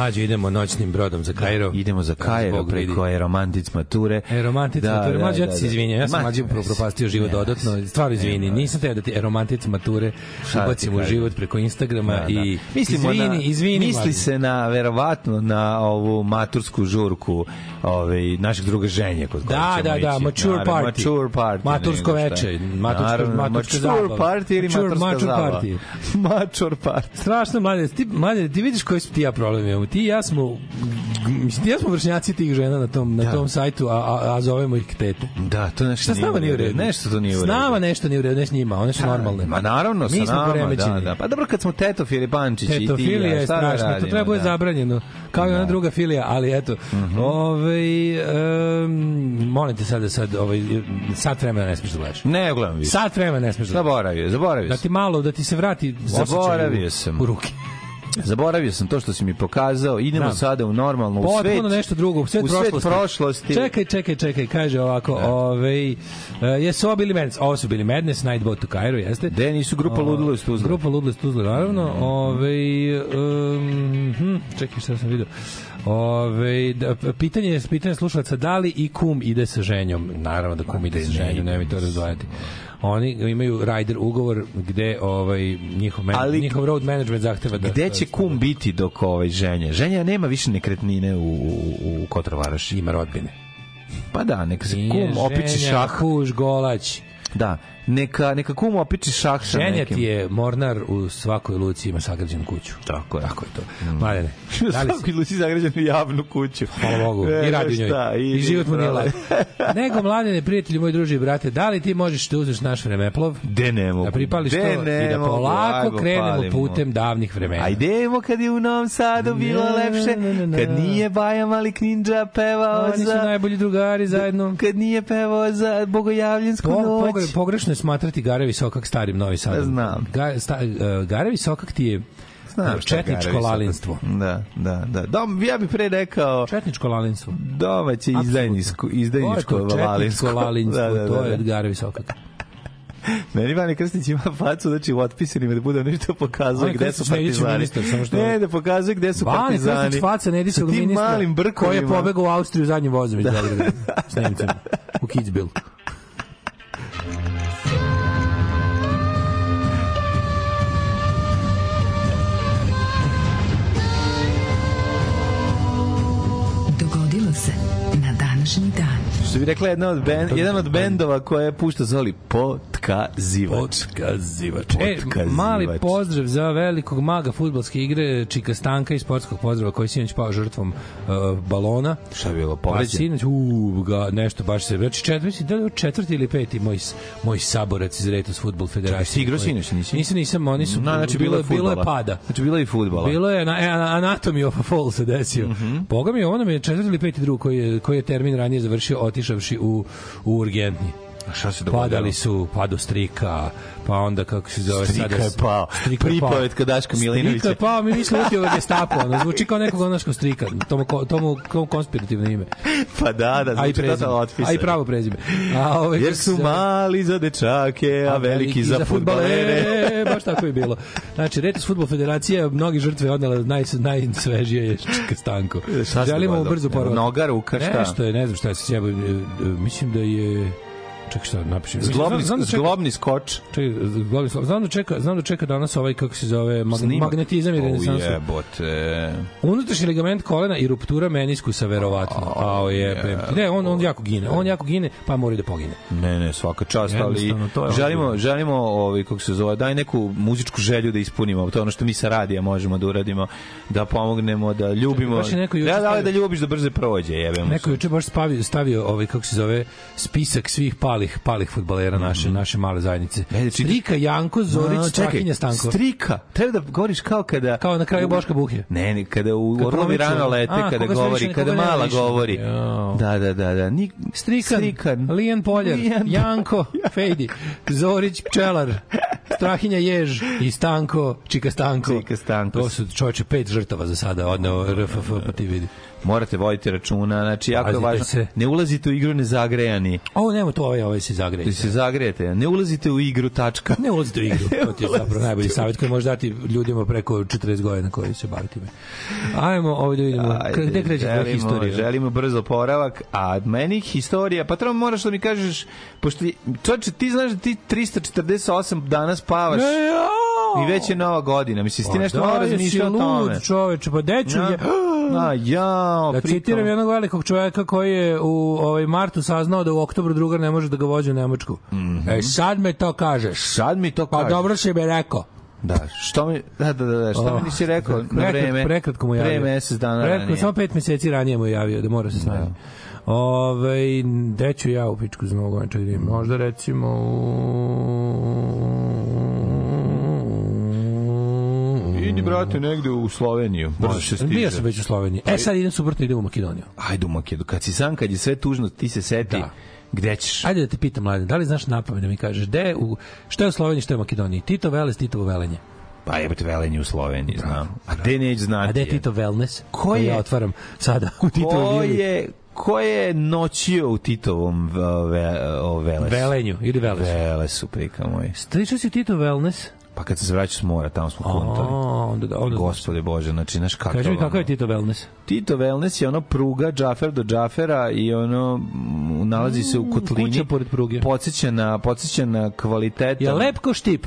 Mlađe, idemo noćnim brodom za Kairo. Idemo za Kairo Zbog vidi. preko Aeromantic Mature. Aeromantic Da, mature, da, mlađe, ja da, ti se da. izvinjam, ja sam mlađe propastio život dodatno, stvarno izvini, nisam teo da ti aromantic mature ubacim u život preko Instagrama Da, da. i Mislimo izvini, na, izvini, misli mlađe. se na verovatno na ovu matursku žurku ovaj našeg druga ženje kod Da, ćemo da, da, mature party. mature party Matursko veče, maturska- Naravno, maturska mature zabava. party ili maturska zabava [laughs] mature party Strašno, mlade, ti, mlade, ti vidiš koji su ti ja problem imamo. Ti i ja smo, mislim, ti ja smo vršnjaci tih žena na tom, na Da. tom sajtu, a, a, a zovemo ih tete. da to nešto Šta s nama nije u redu? nešto to nije u S redu nama nešto nije u redu, ne s njima, one su normalne. Ma naravno, sa nama, da, da. Pa dobro kad smo Teto Filipančić i ti, je da strašno, to treba bude da. zabranjeno. Kao i ona druga filija, ali eto. Mhm. Ovaj molim te sad da sad ovaj sat vremena ne smeš da gledaš. Ne gledam više. Sat vremena ne smeš da gledaš. Zaboravio, zaboravio Da ti malo, da ti se vrati Zaboravio sam. u ruke. Zaboravio sam to što si mi pokazao. Idemo Da. sada u normalno, u svet. Potpuno nešto drugo, u svet, u svet prošlosti. prošlosti. Čekaj, čekaj, čekaj, kaže ovako, ovaj uh, jesu ovo bili Madness, ovo su bili Madness, Nightboat to Cairo, jeste? De nisu grupa Ludilo iz Tuzla. Grupa Ludilo iz Tuzla, naravno. Ovaj um, hm, čekaj šta sam vidio. Ove, da, pitanje je pitanje slušalaca da li i kum ide sa ženjom naravno da kum ide sa ženjom nemoj to razdvajati oni imaju rider ugovor gde ovaj njihov man, Ali- njihov road management zahteva da Gde će kum biti dok ovaj ženja? Ženja nema više nekretnine u, u, u Kotrvaraši. ima rodbine Pa da, neka se Nije kum opiči šah. kuž golać Da, neka, neka kum opiči šah sa ženja nekim. ti je mornar u svakoj luci ima sagrađenu kuću Tako je. tako je to Mladene, [laughs] da li si Svaki luci zagrađenu javnu kuću. Hvala Bogu. Ne, I radi u šta, njoj. I, idi, život mu nije lak. [laughs] Nego, mladene, prijatelji, moji druži i brate, da li ti možeš da uzmeš naš vremeplov? De ne mogu. Da pripališ De to i da mogu, polako ajmo, krenemo palimo. putem davnih vremena. Ajdemo kad je u Novom Sadu bilo Ne, lepše, ne, ne, ne. kad nije Baja Malik Ninja pevao Oni su za... najbolji drugari zajedno. Kad nije pevao za Bogojavljensku Po, noć. pogre, pogrešno je smatrati Gare Visokak starim Novi Sadom. Znam. Ga, sta, uh, Gare Visokak ti je Znam četničko lalinstvo. Da, da, da. Dom, ja bih pre rekao Četničko lalinstvo. domaće izdajničko, izdajničko to to, četničko [laughs] lalinstvo, Da, da, to da, je da. Gare Visokak. [laughs] Meni Vani Krstić ima facu, znači u otpisanima da bude nešto pokazuje Vani gde su partizani. ministar, samo što- Ne, da pokazuje gde su Vani partizani. Krstić faca Nedisog ministra malim koji je pobegao u Austriju zadnjim vozom iz Beograda s Nemcem u Kitzbühel. [laughs] Što bi rekla jedna od bend, jedan od bendova koje pušta zvali Potkazivač. Potkazivač. E, mali pozdrav za velikog maga futbolske igre Čika Stanka iz sportskog pozdrava koji je sinoć pao žrtvom uh, balona. Šta je bilo, Pa povređen? sinoć, u, ga, nešto baš se... Znači, četvrti, da li četvrti ili peti moj, moj saborac iz Retos Futbol Federacije. si igrao sinoć, nisi? Nisam, nisam, oni su... No, znači bilo, je bilo je pada. Znači bilo je i fudbala. Bilo je na, e, ana- Anatomy of a Fall se desio. Mm. -hmm. Boga mi, ono mi je četvrti ili peti drug koji je, koji je termin ranije završio otišavši u, u urgentni. A šta se dogodilo? Padali su, pado strika, pa onda kako se zove Strika sada... je pao. Strika je pao. Pripovetka Daška Milinovića. Strika je pao, mi mislimo utio ga gestapo, ono, zvuči kao nekog onaškog strika, tomu, tomu, tomu konspirativno ime. [laughs] Pa da, da, A i prezime. totalno otpisano. A i pravo prezime. A, ovaj, Jer su mali za dečake, a veliki za fudbalere. [laughs] baš tako je bilo. Znači, Retus Futbol Federacija, mnogi žrtve odnela naj, najsvežije je Stanko. Želimo brzo poravak. Noga, ruka, šta? Nešto je, ne znam šta je se sjeba. e, Mislim da je... Čekaj šta, napišem. Zglobni, Znam da čeka- zglobni skoč. Čekaj, zglobni skoč. Znam da čeka, znam da čeka danas ovaj kako se zove mag, Snimak. magnetizam i renesansu. jebote. Unutrašnji ligament kolena i ruptura meniskusa verovatno. A je, ne, on on jako gine. On jako gine, pa mora da pogine. Ne, ne, svaka čast, ali želimo, želimo ovaj, kako se zove, daj neku muzičku želju da ispunimo, to je ono što mi sa radija možemo da uradimo, da pomognemo, da ljubimo. da, da, da ljubiš da brže prođe, jebemo se. Neko juče baš stavio, stavio ovaj kako se zove spisak svih palih palih fudbalera naše naše male zajednice. Mhm. Ajde, čita- Strika Janko Zorić A, Strahinja Stanko. Strika. Treba da govoriš kao kada... Kao na kraju Boška Buhe. Ne, ne, kada u Kad Orlovi rano lete, A, kada govori, više- kada mala više. govori. Jao. Da, da, da, da. Nik, Strikan, Strikan. Lijan Poljar, Lijan- Janko, [laughs] Fejdi, Zorić Pčelar, Strahinja Jež i Stanko, Čika Stanko. Čika Stanko. To su čovječe pet žrtava za sada, odneo RFF, pa ti vidi. Morate voditi računa, znači jako je Pazite važno. se. Ne ulazite u igru nezagrejani. Ovo nema to, ovaj, ovaj se zagreje. Da se zagrejete. Ne ulazite u igru, tačka. Ne ulazite u igru, [laughs] to ti je zapravo najbolji savjet koji može dati ljudima preko 40 godina koji se bavi time. Ajmo, ovdje da vidimo, Ajde, gde kreće tvoja želimo- historija? Želimo brzo poravak, a meni historija, pa treba moraš da mi kažeš, pošto, čoče, ti znaš da ti 348 dana spavaš i već je nova godina, misliš, ti nešto malo razmišljao o tome. Lud, čoveče, pa deću Ja. je... A, jao, Da pritom. citiram jednog velikog čovjeka koji je u ovaj martu saznao da u oktobru drugar ne može da ga vozi u Nemačku. E, sad me to kažeš. Sad mi to Pa kažeš. dobro si mi rekao. Da, što mi, da, da, da, da, što mi nisi rekao na Prekrat- vreme? Prekratko mu javio. Pre mesec dana Prekratko, ranije. Samo pet meseci ranije mu javio da mora se snaći. Ove, gde ću ja u pičku čak da? Možda recimo u... Idi, brate, negde u Sloveniju. Brzo se stiže. Bio sam već u Sloveniji. E sad idem suprotno, idem u Makedoniju. Ajde u Makedu. Kad si sam, kad je sve tužno, ti se seti. Da. Gde ćeš? Ajde da te pitam, mladen, da li znaš napamet da mi kažeš, gde je u, šta je u Sloveniji, šta je u Makedoniji? Tito Veles, Titovo velenje. Pa jebate Velenje u Sloveniji, znam. A gde neće znati? A gde je Tito Wellness? Ko je? Ja otvaram sada u Tito Ko je, ko je noćio u Titovom ve, o, Velesu? Velenju ili Velesu. Velesu, prika moj. Stričao si Tito Wellness? Pa kad se vraća s mora, tamo smo kontali. onda, da, onda, Gospode Bože, znači, znaš kakav... Kaži mi kakav je Tito Wellness? Tito Wellness je ono pruga Džafer do Džafera i ono mm, nalazi se u kotlini. kuća pored pruge. Podsjeća na, podsjeća na kvalitetan... Je lep ko štip?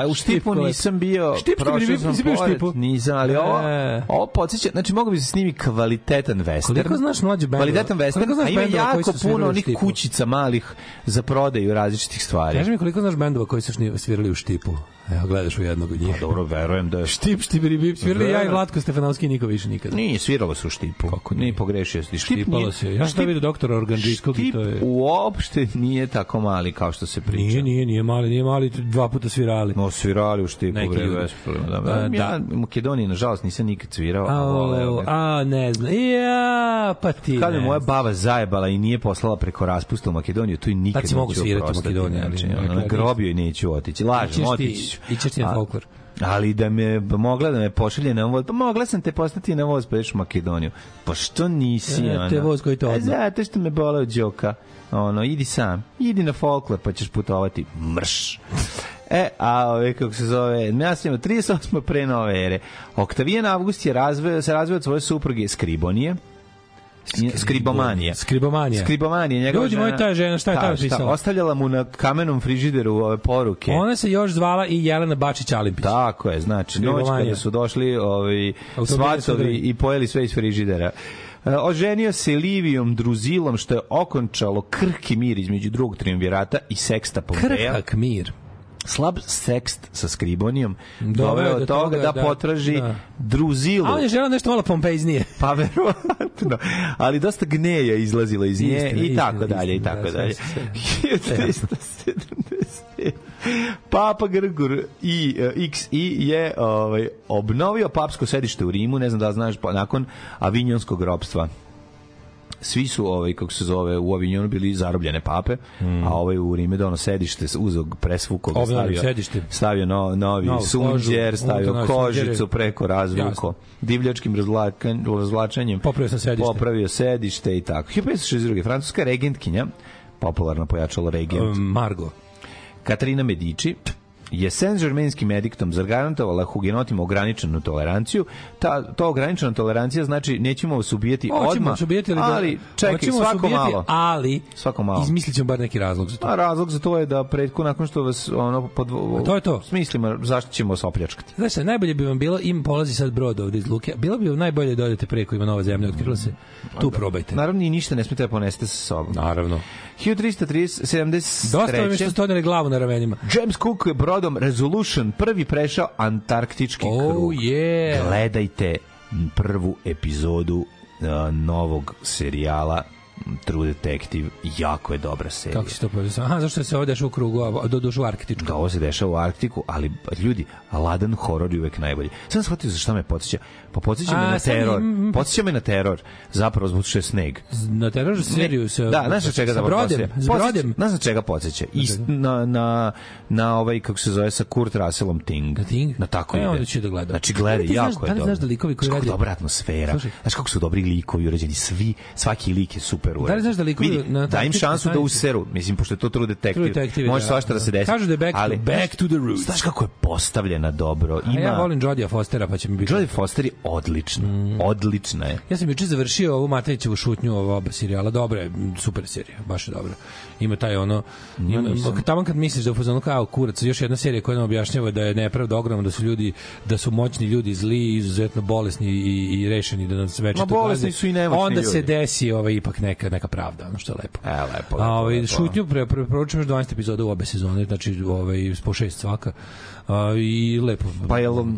Pa u Štip Štipu nisam bio, Štipski prošao sam nisi bio pored, Štipu? nisam, ali ovo, E. ovo podsjeća, znači mogu bi se snimi kvalitetan western. Koliko znaš mlađe bendova? Kvalitetan western, a ima jako puno onih Štipu? kućica malih za prodaju različitih stvari. Kaži mi koliko znaš bendova koji su svirali u štipu? Evo, gledaš u jednog od njih. Pa dobro, verujem da je Štip, štibiri, bip, svirali ja i Verujem. Vlatko Stefanovski niko više nikada. Nije, sviralo se u Štipu. Kako nije? pogrešio si. Štip Štipalo nije- se. Ja sam Štip- vidio doktora Organdžijskog i Štip to je... uopšte nije tako mali kao što se priča. Nije, nije, nije mali, nije mali, dva puta svirali. No, svirali u Štipu, Neki bre, ljudi. bez problema. Da, A, ja da. u Makedoniji, nažalost, nisam nikad svirao, a, A, voleo a, ne znam. Ja, pa ti Kad ne moja baba zajebala i nije poslala preko raspusta u Makedoniju, tu i nikad Tad si mogu neću svirati u oprostati, Makedoniji, Znači, na grobio i neću otići. Lažem, otići ću. ićeš ti na A- folklor. Ali da me mogla da me pošalje na voz, pa mogla sam te postati na voz pa ideš u Makedoniju. Pa što nisi, E, ono? te voz koji te E, odno. Zato što me boleo đoka. Ono, idi sam, idi na folklor pa ćeš putovati. Mrš. E, a ove, kako se zove, ja sam imao 38. pre nove ere. Oktavijan Avgust je razveo, se razveo od svoje supruge Skribonije, Skribomanije. Skribomanija. Skribomanije, njegova Ljudi moji, ta je žena, šta je tamo pisala? Ostavljala mu na kamenom frižideru ove poruke. Ona se još zvala i Jelena Bačić Alimpić. Tako je, znači, noć Skribomanija. kada su došli ovi Automobili svatovi i pojeli sve iz frižidera. E, Oženio se Livijom Druzilom, što je okončalo krhki mir između drugog triumvirata i seksta Pompeja. Krhak mir. Slab sekst sa Skribonijom Doveo je do toga toga da, da- potraži da. Druzilu. A on je želeo nešto malo pompejznije. Pa verovatno. Ali dosta gneja izlazila iz nje Istina, i istina, tako dalje i istina, tako da, dalje. sve, sve. 1370. [laughs] Papa Grgur i uh, XI je ovaj obnovio papsko sedište u Rimu, ne znam da znaš, pa nakon Avinjonskog ropstva svi su ovaj kako se zove u Avignonu bili zarobljene pape, a ovaj u Rime dono sedište uzeo presvuko ga stavio sedište. stavio no, novi Novu sunđer, kožu, stavio sunđere. kožicu preko razvuko Jasno. divljačkim razvlačenjem, razvlačenjem Popravio sam sedište. popravio sedište i tako. 1562. Francuska regentkinja, popularno pojačalo regent, Um, Margo. Katarina Medici, je Saint-Germainskim ediktom zagarantovala hugenotima ograničenu toleranciju. Ta, to ograničena tolerancija znači nećemo vas ubijati Hoćemo odmah, vas ubijati, ali, da- ali čekaj, svako ubijati, malo. Ali, Svako malo. izmislit ćemo bar neki razlog za to. A razlog za to je da pretko nakon što vas ono pod A to je to. Smislimo zašto ćemo vas opljačkati. Znaš šta, najbolje bi vam bilo, im polazi sad brod ovde iz Luke, bilo bi vam najbolje da odete preko, ima nova zemlja, otkrila se, tu probajte. Naravno i ništa ne smete da ponesete sa sobom. Naravno. 1373. Dosta je što ste odneli glavu na ramenima. James Cook je brodom Resolution prvi prešao antarktički Oh, krug. yeah. Gledajte prvu epizodu uh, novog serijala True Detective, jako je dobra serija. Kako se to povezao? Aha, zašto se ovo dešava u krugu, a do dušu arktičku? Da, ovo se dešava u Arktiku, ali ljudi, ladan horor je uvek najbolji. Sam shvatio za šta me podsjeća. Pa podsjeća me na teror. im- Podsjeća me na teror. Zapravo zbog što je sneg. Na teror seriju se... Da, znaš na čega sa da brodem, s brodem. Znaš na čega podsjeća? Ist, na, na, na ovaj, kako se zove, sa Kurt Russellom Ting. Na Ting? Na tako E, ide. onda ću da gledam. Znači, Da gledaj, jako da je li dobro. znaš da likovi koji rade- dobra atmosfera. Znaš kako su dobri likovi urađeni. Svi, svaki lik je super urađen. Da li znaš da likovi Vidi, na da im šansu da useru. Mislim, pošto je to True Detective. True Detective, može da, svašta da, da. se desi. Kažu da je back to- ali, back to the roots. Znaš kako je postavljena dobro. A Ima... ja volim Jodija Fostera, pa će mi biti... Jodie Foster je odlična. Odlična je. Ja sam juče završio ovu Matejićevu šutnju ova oba serijala. Dobra je, super serija, baš je dobra. Ima taj ono ima, tamo kad misliš da u fazonu kao kurac, još jedna serija koja nam objašnjava da je nepravda ogromna, da su ljudi da su moćni ljudi zli, izuzetno bolesni i, i rešeni da nas večito Ma, bolesni su i nemoćni Onda se ljudi. desi ovaj ipak neka neka pravda, ono što je lepo. E, lepo, lepo, A ovaj šutnju pre pre preporučujem još 12 epizoda u obe sezone, znači ovaj po šest svaka. A, i lepo. Pa jel-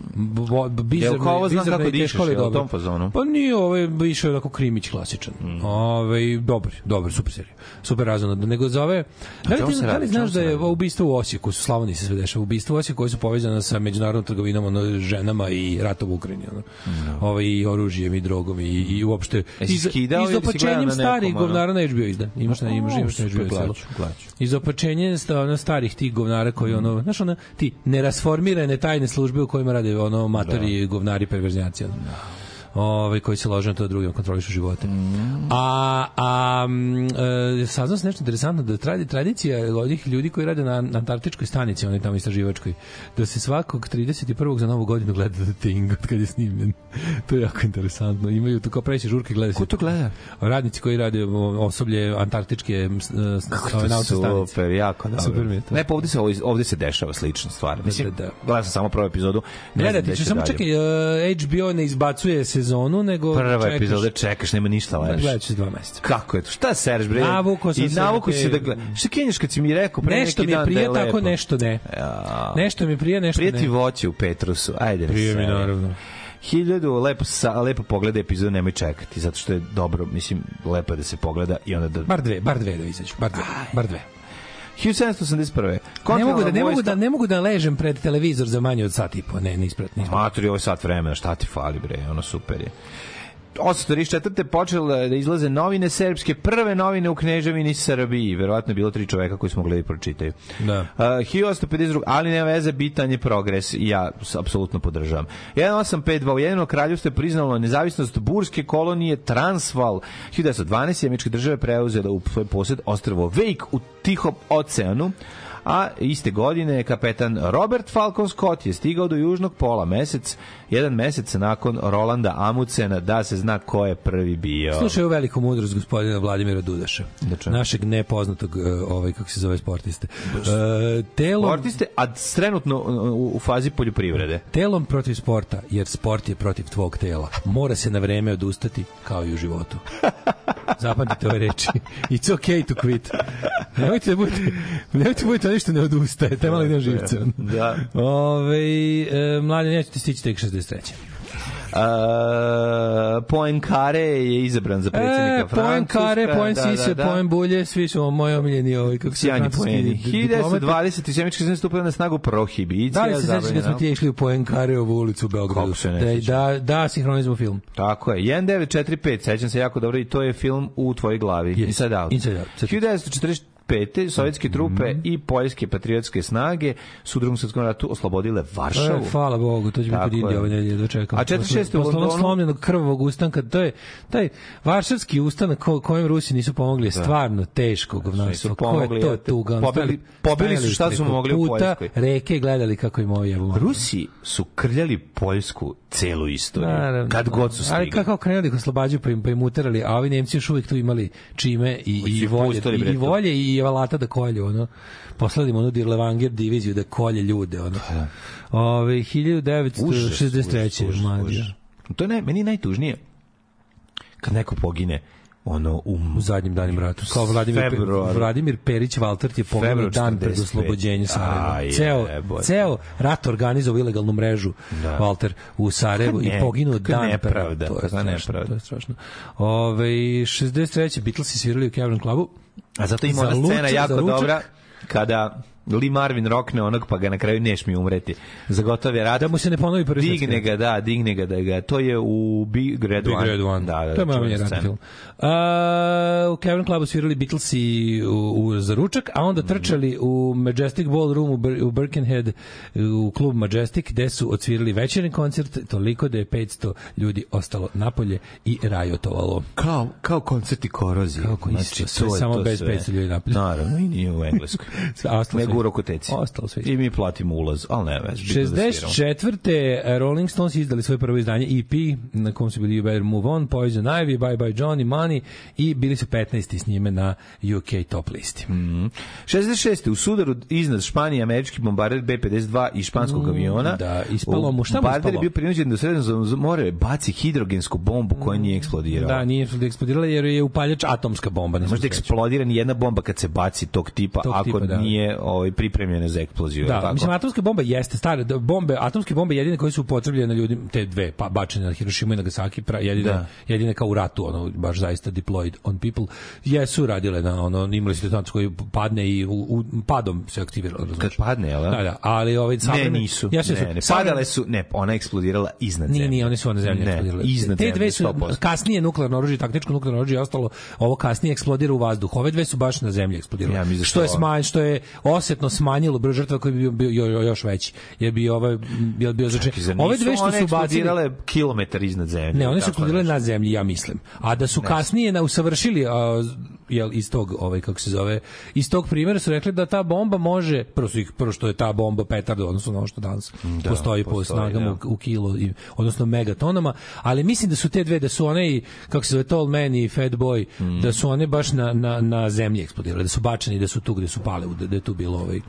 Jel kao ovo znam kako dišeš, jel u tom fazonu? Pa nije ovo je više onako krimić klasičan. Mm. Ovaj dobar, dobar, super serija. Super razonodno. Nego za ove Da li, ti, da li znaš da je ubistvo u Osijeku, su Slavoniji se sve dešava, ubistvo u Osijeku koje su povezane sa međunarodnom trgovinom, ono, ženama i ratom u Ukrajini, ono. Ovaj, i oružjem i drogom i, i uopšte Jesi skidao ili si gledao izopačenjem na nekom starih govnara na HBO izda. Imaš na, imaš, imaš na HBO glaću, glaću. Izopačenje starih tih govnara koji, ono, znaš, ono, ti nerasformirane tajne službe u kojima rade, ono, matori, govnari, perverznjaci, ono. Ovaj koji se lože na to da drugima kontrolišu živote. A a m, e, saznao sam nešto interesantno da tradi tradicija ovih ljudi koji rade na, na Antarktičkoj stanici, onaj tamo istraživačkoj, da se svakog 31. za novu godinu gleda The Thing od kad je snimljen. [laughs] to je jako interesantno. Imaju to kao preći žurke gleda se. Ko to gleda? Radnici koji rade osoblje Antarktičke s- s- ove naučne stanice. Super, jako dobro. Super mi je to. Ne, pa ovde se, ovde, se dešava slična stvar. Mislim, da, da. gledao sam samo prvu epizodu. Gledajte, gde ću samo dalje. čekaj, uh, HBO ne izbacuje sezonu, nego Prva čekaš. epizoda čekaš, nema ništa. Gledat ću se dva meseca. Kako je to? Šta sereš bre? Navukao sam I se navuku na te- se da gleda. Šta kenješ kad si mi rekao pre Nešto neki mi dan prije, da je tako lepo? nešto ne. Ja. Nešto mi prije, nešto Prije ne. ti voće u Petrusu. Ajde, Prije mi, naravno. Hiljadu, lepo, sa, lepo pogleda epizodu, nemoj čekati, zato što je dobro, mislim, lepo je da se pogleda i onda da... Bar dve, bar dve da izađu, bar dve, bar dve. 1781. Ne mogu da ne mogu da ne mogu da ležem pred televizor za manje od sat i po, ne, ne isprat, ne. isprat. Matori, ovo je sat vremena, šta ti fali bre, ono super je. 834. počele da izlaze novine srpske, prve novine u Kneževini Srbiji. Verovatno je bilo tri čoveka koji smo mogli da pročitaju. Da. Uh, 1852. Ali nema veze, bitan je progres i ja apsolutno podržavam. 1852. Ujedinjeno kraljevstvo je priznalo nezavisnost burske kolonije Transval. 1912. Američke države preuzela u svoj posjed ostrvo Wake u Tihom oceanu a iste godine kapetan Robert Falcon Scott je stigao do južnog pola mesec, jedan mesec nakon Rolanda Amucena da se zna ko je prvi bio. Slušaj ovu veliku mudrost gospodina Vladimira Dudaša. čemu? Našeg nepoznatog, e, ovaj, kako se zove, sportiste. E, telom, Sportiste, a trenutno u, u fazi poljoprivrede. telom protiv sporta, jer sport je protiv tvog tela. Mora se na vreme odustati, kao i u životu. [laughs] Zapamtite ove reči. It's okay to quit. Nemojte da budete, nemojte da budete ništa ne odustaje. Te malo idem živce. Da. Ove, e, mladen, nećete stići tek 63. Uh, Poenkare je izabran za predsjednika E, Francuska. Kare, Poen da, da, Sise, da. Poen Bulje, svi su moji omiljeni ovi, kako se francuski poeni. di- diplomati. 1920. Sjemički zemlje stupila na snagu prohibicija. Da li se sećaš kad smo ti išli u Poen Kareovu ulicu u Beogradu? Da, da, da, sinhronizmu film. Tako je. 1945, sećam se jako dobro i to je film u tvojoj glavi. Yes. Inside Out. Inside Out. 1945. sovjetske trupe i poljske patriotske snage su u drugom svjetskom ratu oslobodile Varšavu. E, hvala Bogu, to će biti kod Indije je. ove nedelje, dočekam. A 46. u Londonu- slomljenog krvavog ustanka, to je taj varšavski ustanak ko, kojem Rusi nisu pomogli, je stvarno teško govnarstvo. Nisu Ko je to tuga? Pobili- pobili su šta su mogli u puta, Poljskoj. Reke i gledali kako im ovo jebu. Rusi su krljali Poljsku celu istoriju. Naravno. kad god su Ali stigli. kako krenuli da ih oslobađaju pa im, pa im uterali, a ovi Nemci još uvijek tu imali čime i, i volje, pustili, bre, i, i alata da kolju, ono. Poslali im onu Dirlevanger diviziju da kolje ljude, ono. Ove, 1963. Užas, mlađe. užas. To je ne, meni je najtužnije kad neko pogine ono u u zadnjim danima rata. Kao Vladimir, Februar. Vladimir Perić Valtart je poginuo dan pred 45. oslobođenje Sarajeva. Aj, Ceo, jebote. ceo rat organizovao ilegalnu mrežu Da. Valter u Sarajevu i poginuo dan nepravda. To je strašno, nepravda. to je strašno. Ove, 63. Beatlesi svirali u Cavern Clubu. A zato ima ona scena jako ručak. dobra kada Lee Marvin rokne onog pa ga na kraju neš mi umreti. Za gotov je rat. Da mu se ne ponovi prvi Digne ga, da, digne ga da ga. To je u Big Red Big One. Red One. Da, da, to je ratni scena. film. A, u Cavern Clubu svirali Beatlesi u, u, za ručak, a onda trčali u Majestic Ballroom u, Bir, u Birkenhead u klub Majestic, gde su odsvirali večerni koncert, toliko da je 500 ljudi ostalo napolje i rajotovalo. Kao, kao koncerti korozije. Kako isto, sve to je samo to bez sve. 500 ljudi napolje. Naravno, i nije u Engleskoj. [laughs] A ostalo Gura koteci. Ostalo sve. I mi platimo ulaz, ali ne vez. bitno da sviramo. 64. Rolling Stones izdali svoje prvo izdanje EP na kom su bili You Better Move On, Poison Ivy, Bye Bye Johnny, Money i bili su 15. s njime na UK top listi. 66. u sudaru iznad Španije američki bombarder B-52 i španskog aviona. da, ispalo mu. Šta mu Bombarder je ispalo? bio prinuđen da u srednjom more baci hidrogensku bombu koja nije eksplodirala. Da, nije eksplodirala jer je upaljač atomska bomba. Ne Možda znam šta eksplodira ni jedna bomba kad se baci tog tipa, Tog ako tipa, da. nije ovaj, ovaj, pripremljene za eksploziju. Da, tako? mislim atomska bomba jeste stare da, bombe, atomske bombe jedine koje su upotrebljene na ljudima, te dve pa bačene na Hirošimu i Nagasaki, pra, jedine, Da. jedine kao u ratu, ono baš zaista deployed on people, jesu radile na ono imali su detonator koji padne i u, u, padom se aktiviralo, Kad razumeš. padne, jel? da? Da, da, ali ovaj Ne, savremeni- nisu. Ja se ne, ne, padale su, ne, ona eksplodirala iznad Nije, zemlje. nije, one su na zemlji Ne, eksplodirale. iznad Te dve su 100%. kasnije nuklearno oružje, taktičko nuklearno oružje ostalo, ovo kasnije eksplodira u vazduh. Ove dve su baš na zemlji eksplodirale. Ja mislim da što je smanj, što je osetno smanjilo broj žrtava koji bi bio, bio jo- jo- još veći. Je bi ovaj bio bio znači ove dve što su eksplodirale kilometar iznad zemlje. Ne, one su eksplodirale na zemlji, ja mislim. A da su kasnije na usavršili a, jel iz tog ovaj kako se zove, iz tog primjera su rekli da ta bomba može prvo su ih prvo što je ta bomba petarda odnosno na ono što danas Da, postoji po snagama da. u, u kilo i odnosno megatonama, ali mislim da su te dve da su one i kako se zove Tall Man i Fat Boy Mm. da su one baš na, na, na zemlji eksplodirale, da su bačeni, da su tu gde su pale, da, da je tu bilo ovaj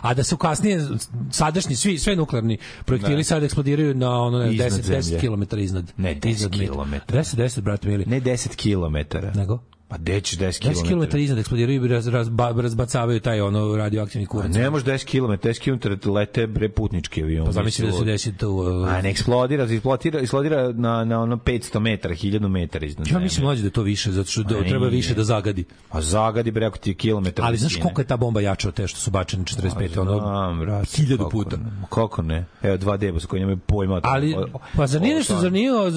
a da su kasnije sadašnji svi sve nuklearni projektili Ne. sad eksplodiraju na ono ne, Iznad 10 10 zemlje. km iznad Ne, 10 iznad metra. kilometara. 10 10 brate mili Ne 10 kilometara. nego Pa gde ćeš 10 10 kilometara? km iznad eksplodiraju i raz, razba, razbacavaju taj ono radioaktivni kurac. ne može 10 km, 10 km lete bre putnički avion. Pa zamisli da se desi to. uh, A ne eksplodira, eksplodira, eksplodira na, na ono 500 metara, 1000 metara iznad Ja mislim mlađe da je to više, zato što da, treba više da zagadi. A zagadi bre ako ti je kilometar. Ali znaš koliko je ta bomba jača od te što su bačene 45. ono, Znam, hiljadu kako puta. ne, Kako ne? Evo dva deba sa koji nemaju pojma. Ali, pa zar nije nešto,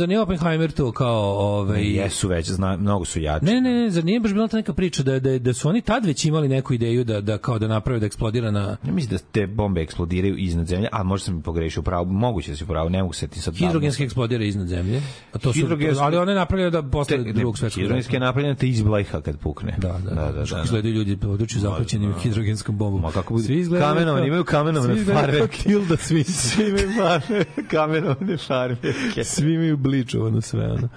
nije Oppenheimer to kao, ovaj, Jesu već, zna, mnogo su jači. Ne, ne, ne, zar nije baš bila ta neka priča da, da, da su oni tad već imali neku ideju da, da kao da naprave da eksplodira na Ja mislim da te bombe eksplodiraju iznad zemlje, a možda sam i pogrešio pravo, moguće da se pravo, ne mogu se ti sad... hidrogenski eksplodira iznad zemlje. A to su, Hidrogenski- ali one napravljaju da posle Te- drugog svetskog Hidrogenski je rata. napravljen te izblajha kad pukne. Da, da, da. da, da, da. izgledaju ljudi po području zahvaćenim hidrogenskom bombom. Ma kako bude- Svi kao- imaju kamenovane svi farmerke. Tilda Swinton. [laughs] Svi imaju farme, kamenovane farmerke. Svi imaju bličovano sve ono.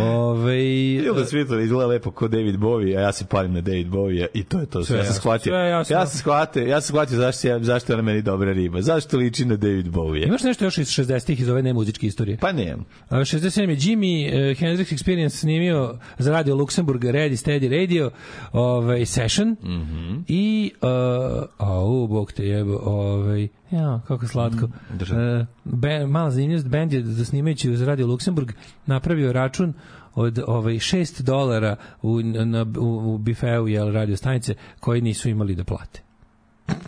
Ove, Tilda Swinton izgleda lepo ko David Bowie, a ja se palim na David Bowie i to je to. Sve ja sam shvatio. Ja sam shvatio, ja sam shvatio zašto, je, zašto je meni dobra riba. Zašto liči na David Bowie. Imaš nešto još iz 60-ih iz ove nemuzičke istorije? Pa. A, 67. je Jimi uh, Hendrix Experience snimio za radio Luxemburg Ready Steady Radio ovaj, session Mhm. i uh, au, bog te jebo ovaj, ja, kako slatko držam. uh, be, mala zanimljivost band je da snimajući za radio Luxemburg napravio račun od ovaj 6 dolara u, na, u, u bifeu jel, radio stanice koji nisu imali da plate.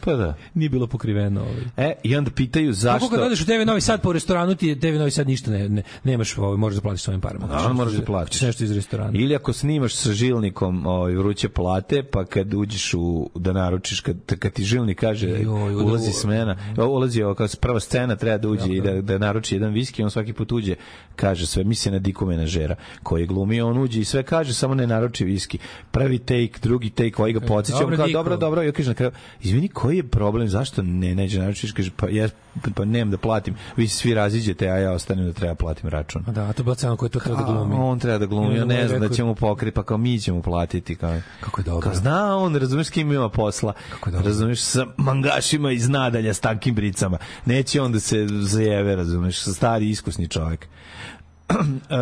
Pa da. Nije bilo pokriveno ovaj. E, i onda pitaju Zašto? Kako kad odeš u TV Novi Sad po restoranu ti TV Novi Sad ništa ne, ne nemaš, ovaj možeš da platiš svojim parama. Naravno moraš da platiš. Nešto iz restorana. Ili ako snimaš sa žilnikom ovaj, vruće plate, pa kad uđeš u, da naručiš, kad, kad ti žilnik kaže Joj, da- ulazi smena, ulazi ovo kao prva scena treba da uđe i da, da naruči jedan viski, on svaki put uđe, kaže sve, misli na Diku Menažera, koji je glumio, on uđe i sve kaže, samo ne naruči viski. Prvi take, drugi take, ovaj ga podsjeća, on dobro, kao, dobro, dobro, ja kaže na kraju, izvini, koji je problem, zašto ne neđe naručiš, kaže, pa ja pa nemam da platim, vi se svi raziđete, a ja ostanem da treba platim račun. A Da, a to je bila cena koju to treba da glumi. A, on treba da glumi, ja ne znam da rekao- će mu pokriti, pa kao mi ćemo platiti. Kao, Kako je dobro. Kao zna on, razumeš s kim ima posla. Kako je dobro. Razumeš, sa mangašima iz nadalja, s tankim bricama. Neće on da se zajeve, razumeš, sa stari iskusni čovjek. [clears throat] e,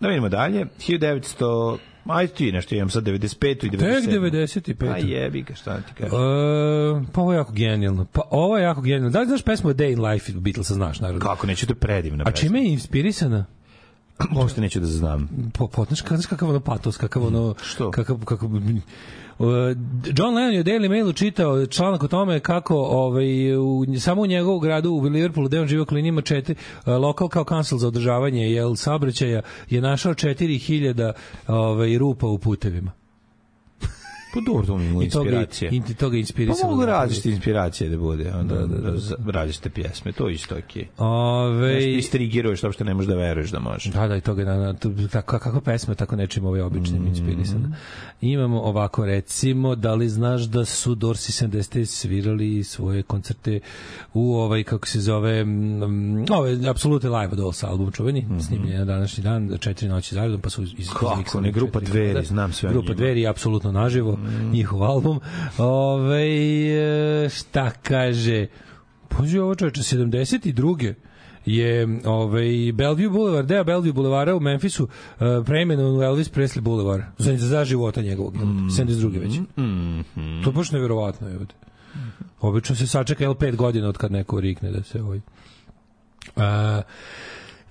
da vidimo dalje. 1900... Ajde ti nešto, imam sad 95. i 97. Tek 95. A jebi ga, šta ti kažeš? E, pa ovo je jako genijalno. Pa ovo je jako genijalno. Da li znaš pesmu A Day in Life Beatlesa, znaš, naravno. Kako neću, to je predivna A čime je inspirisana? Uopšte neću da znam. Po, po, znaš, kakav, znaš kakav ono patos, kakav ono... Što? Kakav, kakav, Uh, John Lennon je u Daily Mailu čitao članak o tome kako ovaj, u, samo u njegovu gradu u Liverpoolu gde on živi okolini ima četiri uh, lokal kao kancel za održavanje jel saobraćaja je našao 4000 ovaj rupa u putevima. Pa dobro, to mi je I toga, inspiracija. i toga je inspirisano. Pa mogu da napravi. različite inspiracije da bude, onda da, da, da, različite pjesme, to je isto okej. Ove, Nešto istrigiruješ, to uopšte ne možeš da veruješ da može. Da, da, i toga na, na, to, tako, kako pesma, tako nečim ovaj običnim Mm. inspirisana. Imamo ovako, recimo, da li znaš da su Dorsi 70 svirali svoje koncerte u ovaj, kako se zove, mm, ovaj, Absolute Live od Dolls album čuveni, snimljen na današnji dan, četiri noći zaredom, pa su iz, iz. Kako ne, grupa Dveri, znam sve Grupa. Dveri, apsolutno naživo, njihov album. Ove, e, šta kaže, Pođe ovo čoveče, 72 je ovaj Bellevue Boulevard, deo Bellevue Boulevara u Memphisu uh, preimenovan u Elvis Presley Boulevard za, za života njegovog, mm. 72. već. Mhm. To je baš neverovatno. Je. Obično se sačeka jel, pet godina od kad neko rikne da se ovaj... A,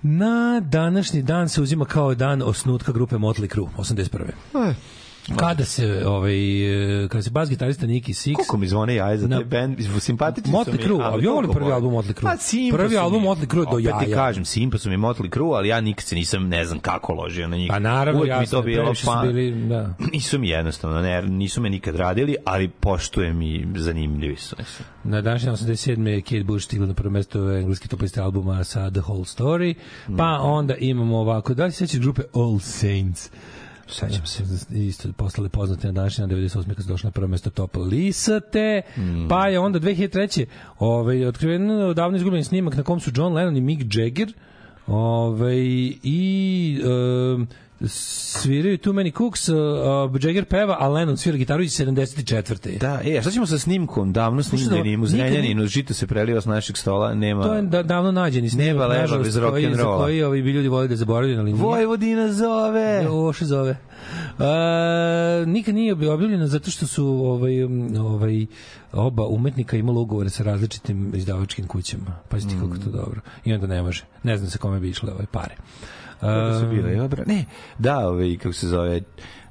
na današnji dan se uzima kao dan osnutka grupe Motley Crue, 81. E, Kada se ovaj kada se bas gitarista Nicky Six Koliko mi zvone jaje za taj band, simpatični su mi. Motley Crue, ali prvi album Motley Crue? Pa, Prvi album mi- Motley Crue do Opet ti jaja. kažem, Simpa su mi Motley Crue, ali ja nikad se nisam, ne znam kako ložio na njih. Pa naravno, Uvek mi jasno, to bilo, pa, bili, da. nisu mi jednostavno, ne, nisu me nikad radili, ali poštujem i zanimljivi su. Na današnji 87. je Kate Bush stigla na prvo mesto engleski top liste albuma sa The Whole Story, pa Mhm. onda imamo ovako, da li se sećaš grupe All Saints? Sećam se. Isto postale poznate na današnji na 98. kad su došli na prvo mesto top liste, Mhm. pa je onda 2003. Ovaj, otkriven odavno izgubljen snimak na kom su John Lennon i Mick Jagger ovaj, i um, sviraju Too Many Cooks, uh, uh, Jagger peva, a Lennon svira gitaru iz 74. Da, e, a šta ćemo sa snimkom? Davno snimljenim uz nikad ni- Renjaninu, žito se preliva s našeg stola, nema... To je da, davno nađeni snimak, Nema leba bez rock'n'rolla. koji ovi bi ljudi volili da zaboravljaju, ali nije. Vojvodina zove! Loše zove. E, nikad nije objavljeno zato što su ovaj, ovaj, oba umetnika imala ugovore sa različitim izdavačkim kućama. Pazite kako Mm. to dobro. I onda ne može. Ne znam sa kome bi išle ove pare. Kako su bile? Ja, bra- Ne, da, ovaj, kako se zove,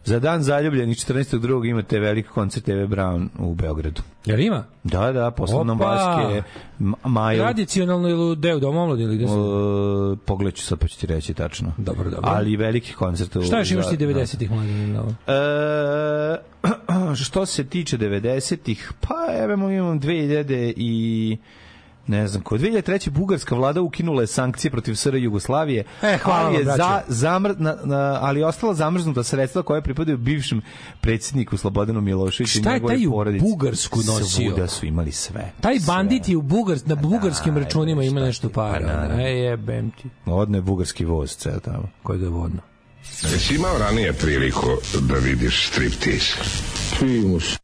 za dan zaljubljenih 14.2. imate veliki koncert TV Brown u Beogradu. Jel ima? Da, da, poslovnom Opa! baske, M- Majo. Tradicionalno ili deo doma omladine ili gde su? Uh, pogledat ću sad pa ću ti reći tačno. Dobro, dobro. Ali veliki koncert. u- Šta još imaš ti 90-ih mladine? E, [clears throat] što se tiče 90-ih, pa evo imam 2000 i ne znam ko. 2003. bugarska vlada ukinula je sankcije protiv SR Jugoslavije, E, hvala ali je vam, za, zamr, na, na, ali je ostala zamrznuta sredstva koje pripadaju bivšem predsjedniku Slobodanu Miloševiću i Šta je njegovoj taj u porodici. Bugarsku nosio? Svuda su imali sve. Taj Sve. bandit je u Bugars, na bugarskim da, računima ima nešto para. pa naravno. E, jebem ti. Odne bugarski voz, ceo tamo. Koje ga je vodno? Jesi imao ranije priliku da vidiš striptease? Primus.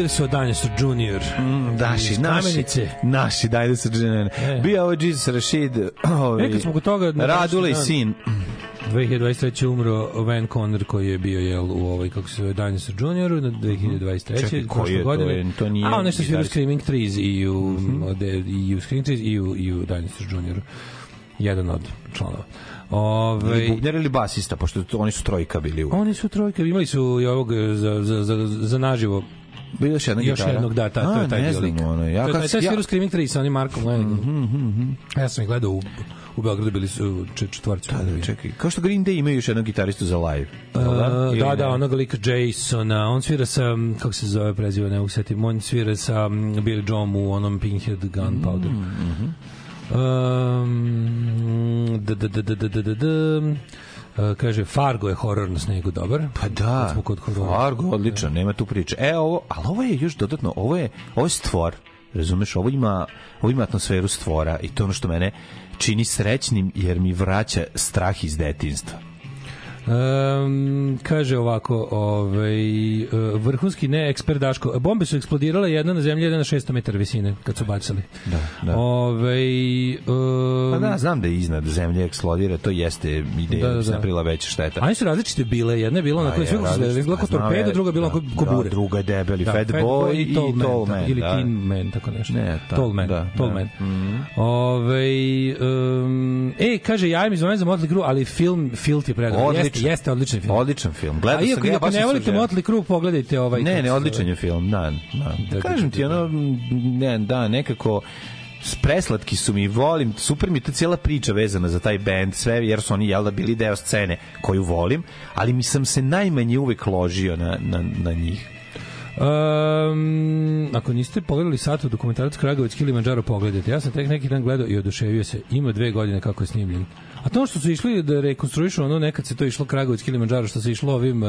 bili su od Dinosaur Junior. Mm, Daši, naši, naši, dajde se džene. E. Bio ovo Jesus Rashid, ovaj, E, kad smo kod toga... Radula i sin. 2023. umro Van Conner koji je bio jel, u ovoj, kako se zove, Dinosaur Junioru na 2023. Mhm. Čekaj, koji je to? godine. Je- to nije A, nešto svira u. Screaming Trees i u, ode- i u Screaming Trees i u, i u Dinosaur Junioru. Jedan od članova. Ove, Ili bubnjar ili basista, pošto to- oni su trojka bili u... oni su trojka, imali su i ovog za, za, za, za naživo Bilo još jedna još gitara. jednog, da, ta, to je taj diolik. Ono, ja to je taj, Sirius ja... Screaming sa onim Markom ne. Mm -hmm. Ja sam ih gledao u, u Beogradu, bili su četvorci. Da, da, čekaj, kao što Green Day imaju još jednog gitaristu za live. Uh, da, da, da, onog lika Jasona, on svira sa, kako se zove preziva, ne usetim, on svira sa Billy Joel u onom Pinhead Gunpowder. Mm -hmm. um, da, da, da, da, da, da, da, kaže, Fargo je horor na snegu, dobar. Pa da, Kad smo kod horora. Fargo, odličan, nema tu priče. E, ovo, ali ovo je još dodatno, ovo je, ovo je stvor, razumeš, ovo ima, ovo ima atmosferu stvora i to ono što mene čini srećnim jer mi vraća strah iz detinstva. Um, kaže ovako, ovaj, uh, vrhunski ne ekspert Daško. Bombe su eksplodirale jedna na zemlji, jedna na 600 metara visine kad su bacali. Da, da. Ovaj, um, Pa da, znam da je iznad zemlje eksplodira, to jeste ideja Da, da, da, da, da. napravila veća šteta. Oni su različite bile, jedna je bila sve kako se izgleda kao je, druga je bila da, kao ko da, bure. druga je debeli Fat Fat Boy i Tall Man, Tall Man, ili da. Teen Man, tako nešto. Ne, ta- Tall Man, da, Tall da. Man. Mhm. Ovaj, um, e, kaže, ja im izvojem za Motley Crue, ali film, film ti. Odličan. Jeste, odličan film. Odličan film. Gledao sam ga, baš ne volite. Motley Crue, pogledajte ovaj... Ne, ne, odličan je film, da, da. Da, Kažem da, ti, da, ono, ne, da, nekako preslatki su mi, volim, super mi je ta cijela priča vezana za taj band, sve, jer su oni, jel da, bili deo scene koju volim, ali mi sam se najmanje uvek ložio na, na, na njih. Um, ako niste pogledali sat u dokumentarac Kragovic Kilimanjaro, pogledajte. Ja sam tek neki dan gledao i oduševio se. Ima dve godine kako je snimljen. A to što su išli da rekonstruišu ono, nekad se to išlo Kragovic Kilimanjaro, što se išlo ovim uh,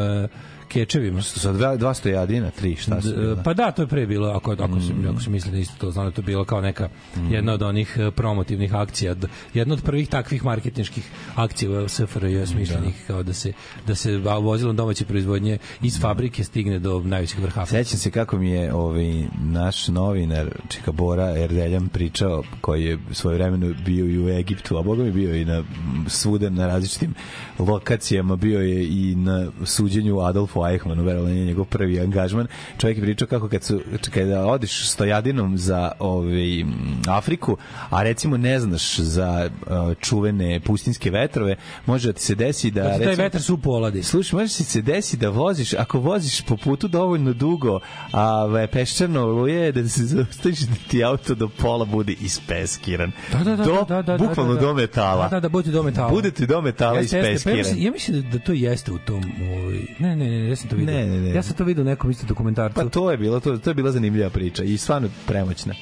kečevima. Sa dva, dva stojadina, tri, šta su D- bila? Pa da, to je pre bilo, ako, ako, se, ako se misli da isto to da je to bilo kao neka jedna od onih eh, promotivnih akcija, jedna od prvih takvih marketinških akcija u SFRJ smišljenih kao da se, da se vozilom domaće proizvodnje iz fabrike stigne do najvećeg vrha. Sećam se kako mi je ovaj naš novinar Čika Bora Erdeljan pričao koji je svoje vremeno bio i u Egiptu, a boga mi bio i na svuda na različitim lokacijama, bio je i na suđenju Adolfu Eichmannu, verovatno je njegov prvi angažman. Čovjek je pričao kako kad su kada odiš stojadinom za ovaj Afriku, a recimo ne znaš za uh, čuvene pustinske vetrove, može da ti se desi da Da ti taj recimo, vetar su poladi. Slušaj, može ti se desi da voziš, ako voziš po putu dovoljno dugo, a ve, peščano oluje, da se zaustaviš da ti auto do pola bude ispeskiran. Da, da, da, do, da, da, da, bukvalno da, da. do metala. Da, da, da, budete do metala. Budete do metala Jeste, jeste. Pa ja, mislim, mislim da to jeste u tom ovaj ne ne ne ja sam to video. Ne, ne, ne. Ja sam to video u nekom isto dokumentarcu. Pa to je bilo, to, to je bila zanimljiva priča i stvarno premoćna.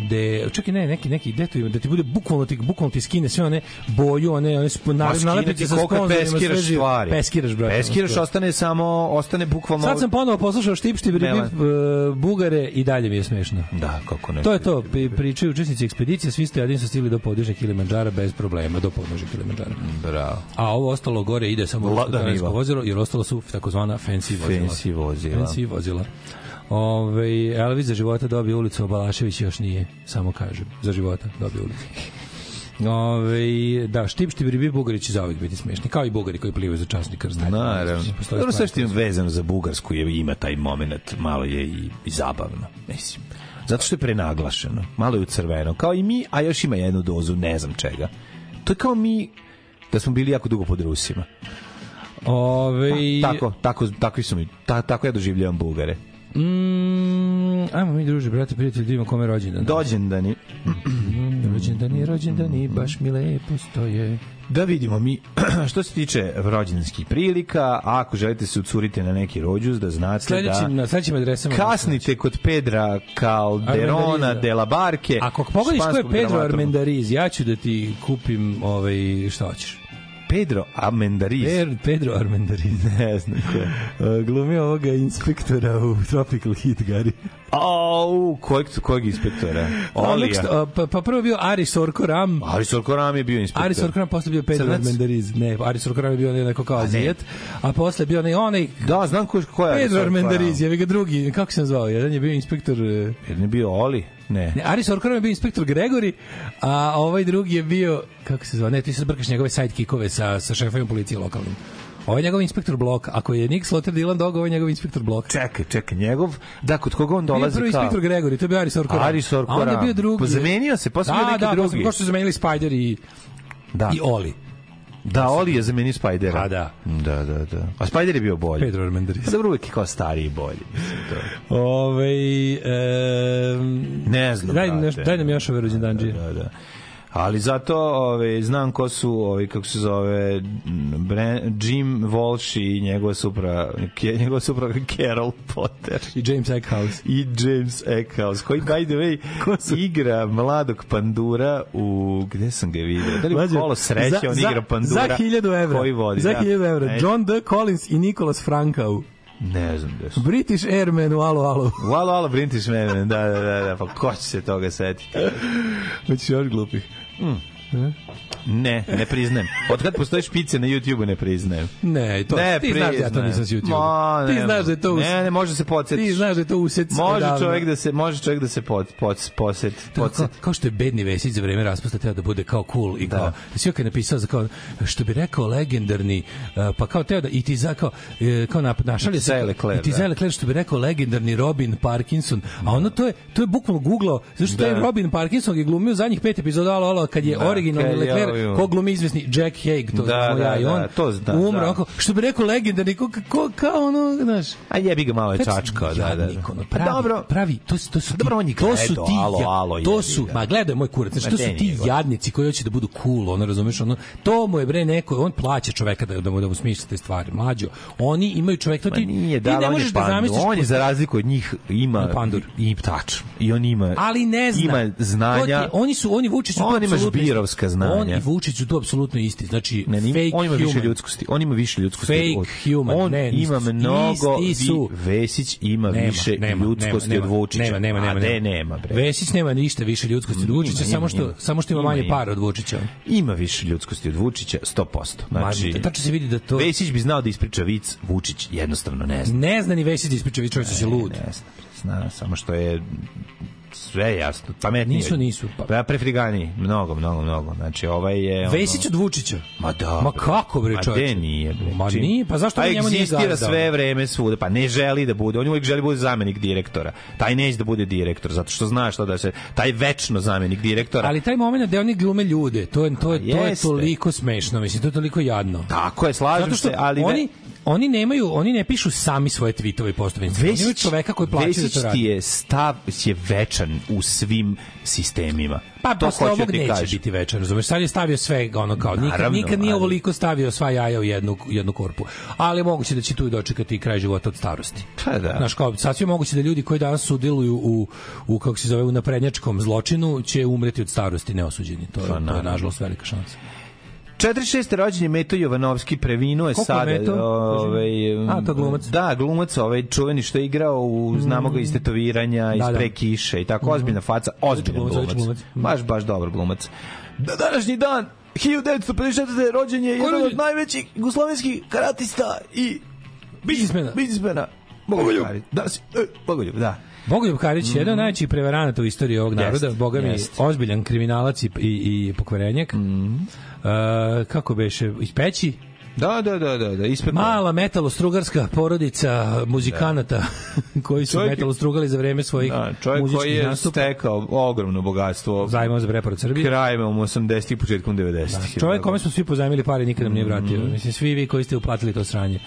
De čekaj ne neki neki gde ima da ti bude bukvalno ti bukvalno ti skine sve one boju one one Ma, na, nalepnice sa peskiraš stvari. peskiraš brate Peskiraš, ostane samo, ostane bukvalno... Sad sam ponovo poslušao štip štip uh, Bugare i dalje mi je smešno. Da, kako ne. To je to, pri- pričaju učesnici ekspedicije, svi ste jedin su stigli do podnožja Kilimandžara bez problema, do podnožja Kilimandžara. Bravo. A ovo ostalo gore ide samo La- rusko da, nivo. vozilo, jer ostalo su takozvana fancy vozila. Fancy vozila. Fancy vozila. Ove, Elvis za života dobio ulicu, a Balašević još nije, samo kažem. Za života dobio ulicu. Ove, da, štip štip ribi Bugari će zauvijek biti smešni, kao i Bugari koji plivaju za časni krst. Naravno. Dobro, sve što je vezano za Bugarsku je, ima taj moment, malo je i, i zabavno, mislim. Zato što je prenaglašeno, malo je u crveno, kao i mi, a još ima jednu dozu, ne znam čega. To je kao mi, da smo bili jako dugo pod Rusima. Ove, Pa, tako, tako, tako, su mi, ta, tako ja doživljavam Bugare. Mm, ajmo mi druže, brate, prijatelji, da imamo kome rođendan. Dođendani. [clears throat] Rođendani, rođendani, baš mi lepo stoje. Da vidimo mi, [clears throat] što se tiče rođendanskih prilika, a ako želite se ucuriti na neki rođus, da znate Sledećim, da na sledećim adresama. kasnite kod Pedra Calderona de la Barke. Ako pogledaš ko je Pedro. Armendariz, ja ću da ti kupim ovaj, šta hoćeš. Pedro Amendariz. Per, Pedro Armendariz. [laughs] Ne znam ko je. Uh, glumio ovoga inspektora u Tropical Heat, Gari. Au, kojeg, kojeg inspektora? Olija. Uh, pa, pa prvo je bio Aris Orkoram. Aris Orkoram je bio inspektor. Aris Orkoram posle bio Pedro Crnac? Armendariz. Ne, Aris Orkoram je bio onaj neko kao Azijet, a posle je bio onaj, onaj Da, znam ko, ko je Pedro. Armendariz, je ga drugi, kako se zvao? Jedan je bio inspektor... uh, Jer ne bio Oli? Ne. Ne, Aris Orkoram je bio inspektor Gregori, a ovaj drugi je bio, kako se zove, ne, ti se brkaš njegove sidekickove sa, sa šefovima policije lokalnim. Ovo je njegov inspektor blok. Ako je Nick Slotter Dylan Dog, ovo je njegov inspektor blok. Čekaj, čekaj, njegov, da, kod koga on dolazi prvi kao... inspektor Gregori, to je bio Aris Orkoram. Aris A onda je bio drugi. Pa zamenio se, posle bio da, neki da, drugi. Da, da, su zamenili Spider i, Da. i Oli. Da, Oli je zamenio Spajdera. A, da. Da, da, da. A Spajder je bio bolji. Pedro Armendariz. Pa dobro, uvek je kao stariji i bolji. Mislim, to. Ove, e, Ne znam, Daj, brate. neš, daj nam još ove rođendanđije. Da, da. Ali zato ove, znam ko su, ove, kako se zove, m, Bran, Jim Walsh i njegova supra, ke, njegova supra [laughs] Carol Potter. I James Eckhouse. I James Eckhouse, koji, by the way, [laughs] igra mladog pandura u, gde sam ga vidio? Da li Mlađe, kolo sreće, on igra pandura. Za 1000 evra. Koji vodi, Za da. 1000 evra. Ne, John D. Collins i Nicholas Frankau. Ne znam gde su. British Airman u Alo Alo. U [laughs] Alo, alo, British Man, da, da, da, da, pa ko će se toga setiti? Hoćeš još glupih? Ne, ne priznajem. Od kad postoje špice na YouTube-u ne priznajem. Ne, to, ne, ti znaš da ja to priznajem. nisam s YouTube. Ma, ti znaš da je to us... Ne, ne, može se podsjetiš. Ti znaš da je to usec. Može odavno. čovjek da se može čovjek da se pod pod poseti. To kao, Podsjet. kao što je bedni Vesić za vreme raspusta teo da bude kao cool i kao Da. da. si je napisao za kao što bi rekao legendarni uh, pa kao teo da i ti za kao e, kao na našalje se Leclerc, i ti da. za Leclerc što bi rekao legendarni Robin Parkinson a ono to je to je bukvalno googlao zašto Da. taj Robin Parkinson je glumio zadnjih pet epizoda alo, alo kad je Da, originalni je Leclerc ko glumi izvesni Jack Hague to Da, znamo da, ja i on da, to zna, umro da. onako, što bi rekao legendarni ko, ko, kao ono znaš A jebi ga malo je čačkao, da, da. da. ono, Pa pravi, dobro, pravi, to su, to su, dobro, ti- on je to su ti, alo, alo, to su, ma gledaj moj kurac, znači, Ma to su ti jadnici koji hoće da budu cool, ono, razumeš, ono, to mu je bre neko, on plaća čoveka da, da mu, da mu smisli te stvari, mlađo. Oni imaju čoveka, to ti, nije, ti da, ne on je možeš da zamisliš. On je za razliku od njih ima On pandur. i tač. I on ima ali ne zna. ima znanja. Ti- oni su, oni Vučić su On tu ima isti. znanja. On i Vučić su tu apsolutno isti. Znači, Ne, ne, fake on ima više human. ljudskosti. On ima više ljudskosti. Fake od- human. On Ne, ima mnogo Isti su. Vesić ima Nema, više nema, ljudskosti nema, od Vučića. Nema, nema, nema. A ne, nema, bre. Vesić nema ništa više ljudskosti od Vučića, samo što, ima. samo što ima, Ima, manje ima. para od Vučića. Ima više ljudskosti od Vučića, 100%. Znači, Ma, tačno se vidi da to- Vesić bi znao da ispriča vic, Vučić jednostavno ne zna. Ne zna ni Vesić da ispriča, vi čovjek se lud. Ne zna, zna, samo što je sve jasno. Pametniji. Nisu, nisu. Pa- Pa prefrigani, mnogo, mnogo, mnogo. Znači, ovaj je... ono- Vesić od Vučića. Ma da. Ma kako bre Ma čoveče? de nije bre. Ma Čim- nije, pa zašto A on njemu nije gazda? sve vreme svuda, pa ne želi da bude. On uvijek želi da bude zamenik direktora. Taj neće da bude direktor, zato što zna šta da se... Taj večno zamenik direktora. Ali taj moment da oni glume ljude, to je to je to je Jeste. toliko smešno, mislim, to je toliko jadno. Tako je, slažem se, ali... oni oni nemaju, oni ne pišu sami svoje tvitove i postove. Oni imaju čoveka koji plaća da Vesić to radi. je stav je večan u svim sistemima. Pa to posle ovog neće kažem. biti večer, razumeš? Sad je stavio sve ono kao nikad, Naravno, nikad nije ali- ovoliko stavio sva jaja u jednu jednu korpu. Ali moguće da će tu i dočekati kraj života od starosti. Pa da. Znaš, kao, sasvim je moguće da ljudi koji danas sudjeluju u, u kako se zove, u naprednjačkom zločinu će umreti od starosti neosuđeni. To je, Pa, to je nažalost velika šansa. 46. rođen je Meto Jovanovski, previnuo je sada. Meto? Ovaj, A, to glumac. Da, glumac, ovaj čuveni što je igrao u, znamo ga iz tetoviranja, iz Da, da. pre kiše i tako, ozbiljna faca, ozbiljan glumac, glumac. Baš, baš dobar glumac. Da, današnji dan, 1954. rođen je jedan od najvećih jugoslovenskih karatista i Biznismena. biznismena. Bogoljub. Da, si, e, Bogoljub, da. Bogoljub Karić je jedan od najvećih prevaranata u istoriji ovog naroda, Jest, boga mi jest. ozbiljan kriminalac i, i, i pokvarenjak. E, kako beše, iz peći? Da, da, da, da, da, ispred Mala metalostrugarska porodica muzikanata [laughs] koji su Čovjek je- metalostrugali za vreme svojih Da, čovjek koji je nastupa. stekao ogromno bogatstvo Zajmao za preporod Srbije. krajem u 80-ih, početkom 90-ih. Čovjek kome smo svi pozajmili pare nikad nam nije vratio. Mhm. Mislim, svi vi koji ste uplatili to sranje.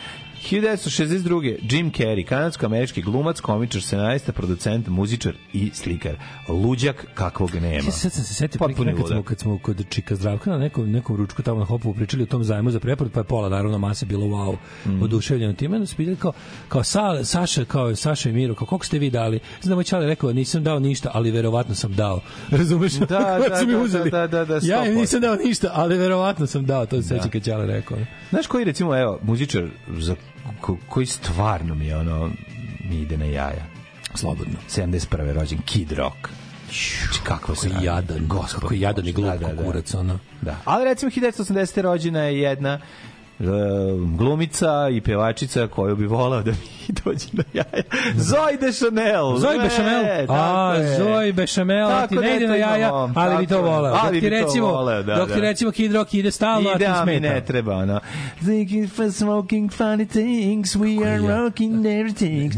1962. Jim Carrey, kanadsko-američki glumac, komičar, scenarista, producent, muzičar i slikar. Luđak kakvog nema. Ja sad sam se setio Potpuni kad smo, kad smo kod Čika Zdravka na nekom, nekom ručku tamo na Hopovu pričali o tom zajmu za preporod, pa je pola naravno mase bilo wow, Mm. oduševljeno time, onda su kao, kao Sa, Saša, kao Saša i Miro, kao koliko ste vi dali? Znam, moj čale rekao, nisam dao ništa, ali verovatno sam dao. [laughs] Razumeš? Da, da, su mi da, uzeli? da, da, da, ja im 100%. nisam dao ništa, ali verovatno sam dao, to se seća kad Čale rekao. Znaš koji recimo, evo, muzičar za ko, koji stvarno mi ono mi ide na jaja. Slobodno. 71. rođen Kid Rock. Znači, kakvo se Kako jadan, kako jadan i glup kurac, ono. Da. Ali recimo 1980. rođena je jedna glumica i pevačica koju bi volao da mi [laughs] dođe na jaja. Zoe de Chanel. Zoe Bechamel. tako A. Zoe Bechamel, a ti da ne ide na jaja, ali bi to voleo. Ali Dok ti bi to recimo, da, dok ti da. recimo Kid Rock ide stalno, a ti Ide, smeta. ne treba, ono. Thinking for smoking funny things, we are rocking everything.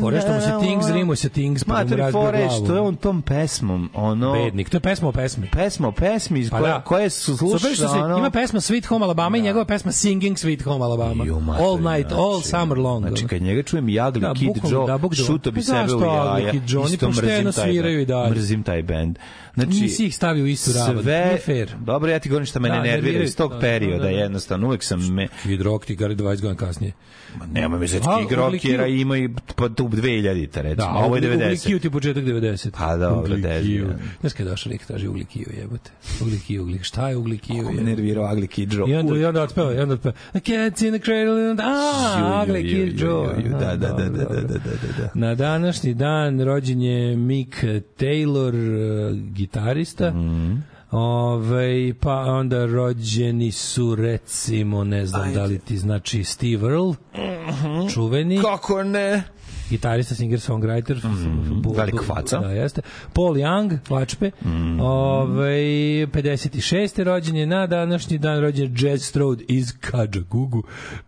Fore što mu se Things rimuje se Things, pa mu razbio fore glavu. što je on tom pesmom, ono... Bednik, to je pesma o pesmi. Pesma o pesmi, Pa koje, da. su Super sluša, što se, ono... ima pesma Sweet Home Alabama i njegova pesma Singing Sweet Home Alabama. Ju, mater, all night, all znači, summer long. Znači, kad njega čujem i Ugly Da, Kid Joe, da, šuto bi Pa sebe u jaja. Kid Joe? Oni Isto pošteno mrzim taj sviraju band. i dalje. Mrzim taj band. Znači, Nisi ih stavio u istu ravan, sve, nije fair. Dobro, ja ti govorim šta mene Da, nervira iz tog da, perioda, da, da. jednostavno, uvek sam me... Kid Rock ti gari 20 godina kasnije. Ma nema me zeti Kid Rock, jer ima i pa tu 2000-ta, recimo, Da, ovo je Ugly 90. Kid ti početak 90. Pa dobro, 10, Kid. ja. Znaš kada je došao lik, kaže Ugly Kid, jebote. Ugly Kid, Ugly, šta je Ugly Kid? Kako me nervirao Ugly Kid Joe. I onda, i onda otpeva, i onda otpeva. The cat's in the cradle, and, a, Ju, ju, Ugly ju, Kid Da, da, da, dobro, da, da, dobro. da, da, da. Na današnji dan rođen je Mick Taylor, gitarista. Mhm. Ove, pa onda rođeni su recimo, ne znam da li ti znači Steve Earle, čuveni. Mhm. Kako ne? Gitarista, singer, songwriter, bu- Velik bu- faca. Da, jeste. Paul Young, vačpe. Mhm. Ovaj 56. rođen je na današnji dan rođen Jazz Strode iz Kajagugu,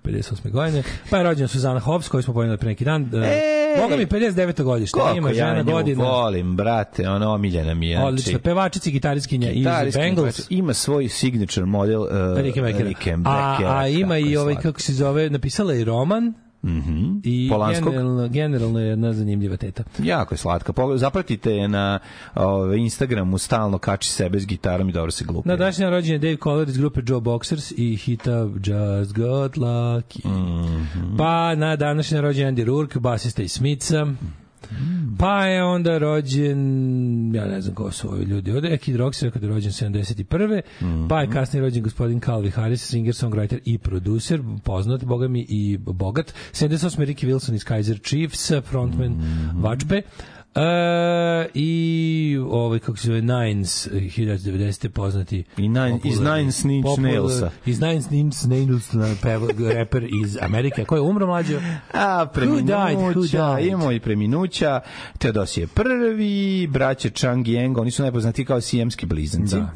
58. godine. Pa je rođena Suzana Hobbs, koju smo pomenuli pre neki dan. Ej! Boga mi 59. godište. Ima ja žena nju godina. volim, brate, ono omiljena mi je. znači, Odlična pevačica i gitariskinja iz Bengals. pevač, Ima svoj signature model uh, Rickenbackera. Rickenbackera, A, a ima i ovaj, kako se zove, napisala je roman, Mhm. i Polanskog? generalno, generalno je jedna zanimljiva teta. Jako je slatka. Zapratite je na ove, Instagramu, stalno kači sebe s gitarom i dobro se glupi. Na današnji dan rođen je Dave Collar iz grupe Joe Boxers i hita Just Got Lucky. Mhm. Pa na današnji dan rođen je Andy Rourke, basista iz Smitha. Pa je onda rođen, ja ne znam ko su ovi ljudi, ovde je Kid Rock se rekao da je rođen 71. Pa je kasnije rođen gospodin Calvi Harris, singer, songwriter i producer, poznat, boga mi i bogat. 78. Ricky Wilson iz Kaiser Chiefs, frontman Vačpe. E, i ovaj kako se zove Nines 1990 poznati I nine, iz popularni- Nine Inch popular- Nailsa. iz Nine Inch Nailsa peva- reper iz Amerike koji je umro mlađo A, Who died? Who preminuća, died? imamo i preminuća, Teodosije prvi, braće Chang i Eng, oni su najpoznati kao sijemski blizanci. Da,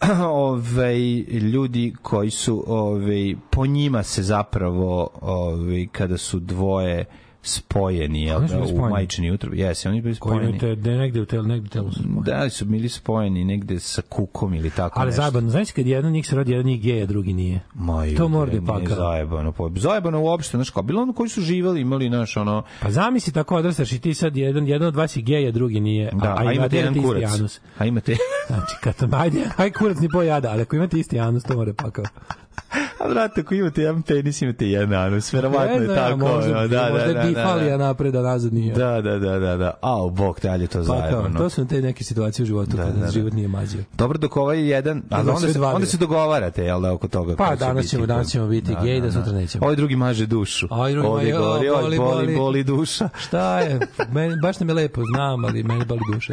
[clears throat] Ovaj ljudi koji su ovaj po njima se zapravo ovaj kada su dvoje spojeni jel da, u majčini utrobi jesi oni bili koji spojeni imate ne, negde u telu negde telu su spojeni. da su bili spojeni negde sa kukom ili tako ali nešto. zajebano znaš kad jedan njih se rodi jedan njih gej a drugi nije Ma, to mora da paka. Zajebano, pa zajebano uopšte, znaš, kao bilo ono koji su živeli, imali, naš, ono, pa zamisli tako odrastaš i ti sad jedan, jedan od vas je gej a drugi nije da, a, imate jedan kurac. anus. A imate, znači kad ajde [laughs] aj kurac ni pojada ali ako imate isti anus to mora pakao [laughs] a brate, ako imate jedan penis, imate jedan anus, verovatno je tako. možda, da, možda da, da, da, bifalija da. napred a nazad nije Da, da, da, da, da. Au, bog, dalje to pa kao, zajebano. to su te neke situacije u životu Da, kada da, da. život nije mazio Dobro dok ovaj jedan, Ima onda sve se, onda se dogovarate, jel da, oko toga. Pa, danas ćemo- danas ćemo biti gej, da sutra nećemo. Ovaj drugi maže dušu. A ovaj drugi Ovdje ma- govori, jo, oj, boli, boli, boli. boli duša. Šta je? Meni, baš nam je lepo, znam, ali meni boli duše.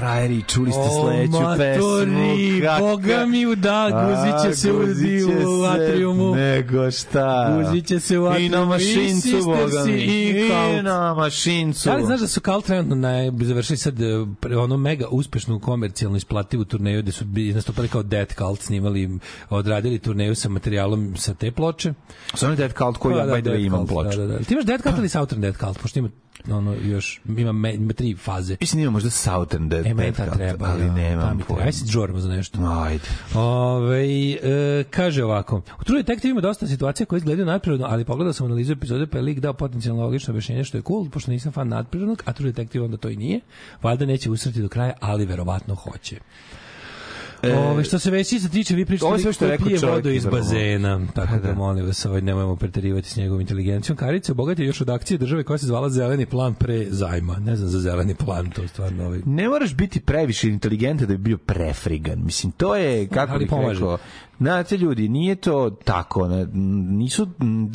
Frajeri, čuli ste O, sledeću pesmu. matori, kaka- boga mi u da, guzit će se u, atriumu. Nego šta? Guzit će se u I na atriumu. mašincu, I boga mi. i. I na mašincu. Da li znaš da su Kalt trenutno na, završili sad e, ono mega uspešnu komercijalnu isplativu turneju gde su bi nastupali kao Dead Cult, snimali, odradili turneju sa materijalom sa te ploče. Sa onim Dead Cult koji ja, by the way, imam ploču. Da, da, da. Ti imaš Dead Cult ili Southern Dead Cult? Pošto ima ono još ima, me, ima tri faze. Mislim da ima možda Southern Dead, E, Dead treba, ali da, nemam mi treba. pojma. Ajde se džorimo za nešto. Ajde. Ove, e, kaže ovako, u True Detective ima dosta situacija koje izgledaju nadprirodno, ali pogledao sam analizu epizode pa je lik dao potencijalno logično objašnjenje što je cool, pošto nisam fan nadprirodnog, a True Detective onda to i nije. Valjda neće usreti do kraja, ali verovatno hoće. E, Ove, što se već se tiče, vi pričate sve što je koji rekao pije vodu iz bazena, tako Pa da, da. molim vas, ovaj, nemojmo preterivati s njegovom inteligencijom. Karica obogat je još od akcije države koja se zvala Zeleni plan pre zajma. Ne znam za zeleni plan, to je stvarno ovaj, Ne moraš biti previše inteligentan da bi bio prefrigan. Mislim, to je, kako bih rekao, znate ljudi, nije to tako. Nisu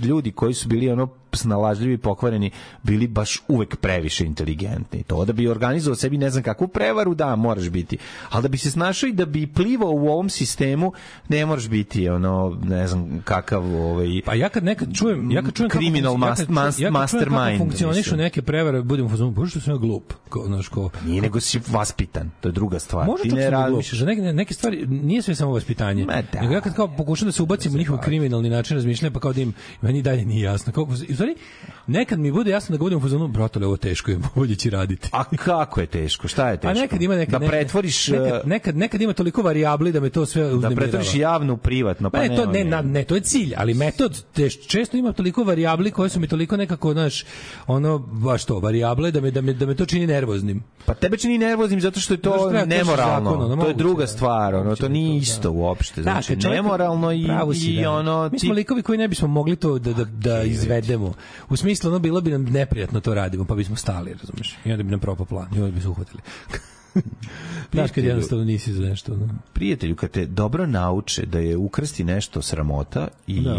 ljudi koji su bili ono snalažljivi pokvareni bili baš uvek previše inteligentni. To da bi organizovao sebi ne znam kakvu prevaru, da, moraš biti. Ali da bi se snašao i da bi plivao u ovom sistemu, ne moraš biti ono, ne znam kakav ovaj, Pa ja kad nekad čujem, ja kad čujem kako Criminal funkci- ja mas- kad čujem- mas- ja kad čujem kako mastermind, funkcionišu mislim. neke prevare, budem u fazonu, bože što sam ja glup. Ko, znaš, ko, nije nego si vaspitan. To je druga stvar. Možda Ti ne glup. razmišljaš. Neke, neke stvari nije sve samo vaspitanje. Ma da. Nego ja kad kao pokušam da se ubacim u njihov kriminalni način razmišljanja, pa kao da im meni dalje nije jasno. Kako, u stvari, nekad mi bude jasno da budem u fazonu, brotole, ovo teško je, bolje će raditi. A kako je teško? Šta je teško? A nekad ima nekad, da pretvoriš nekad, eh, nekad, nekad ima toliko varijabli da me to sve da uznemirava. pretvoriš javno u privatno, pa Pa ne, to ne, na, ne, to je cilj, ali metod te, često ima toliko varijabli koje su mi toliko nekako, znaš, ono, baš to, varijable da me, da me, da me to čini nervoznim. Pa tebe čini nervoznim zato što je to što treba nemoralno. zakon, ono, to je druga da. stvar, ono, to da nije to, da. isto uopšte. Da, Znači, čovjek- nemoralno i, si, i da. ono... Mi smo likovi koji ne bismo mogli to da, da, da izvedemo. U smislu, ono, bilo bi nam neprijatno to radimo, pa bismo stali, razumeš? I onda bi nam propao plan, i onda bi se uhvatili. [laughs] Znaš kad jednostavno nisi za nešto, ono. prijatelju, kad te dobro nauče da je ukrsti nešto sramota i Da,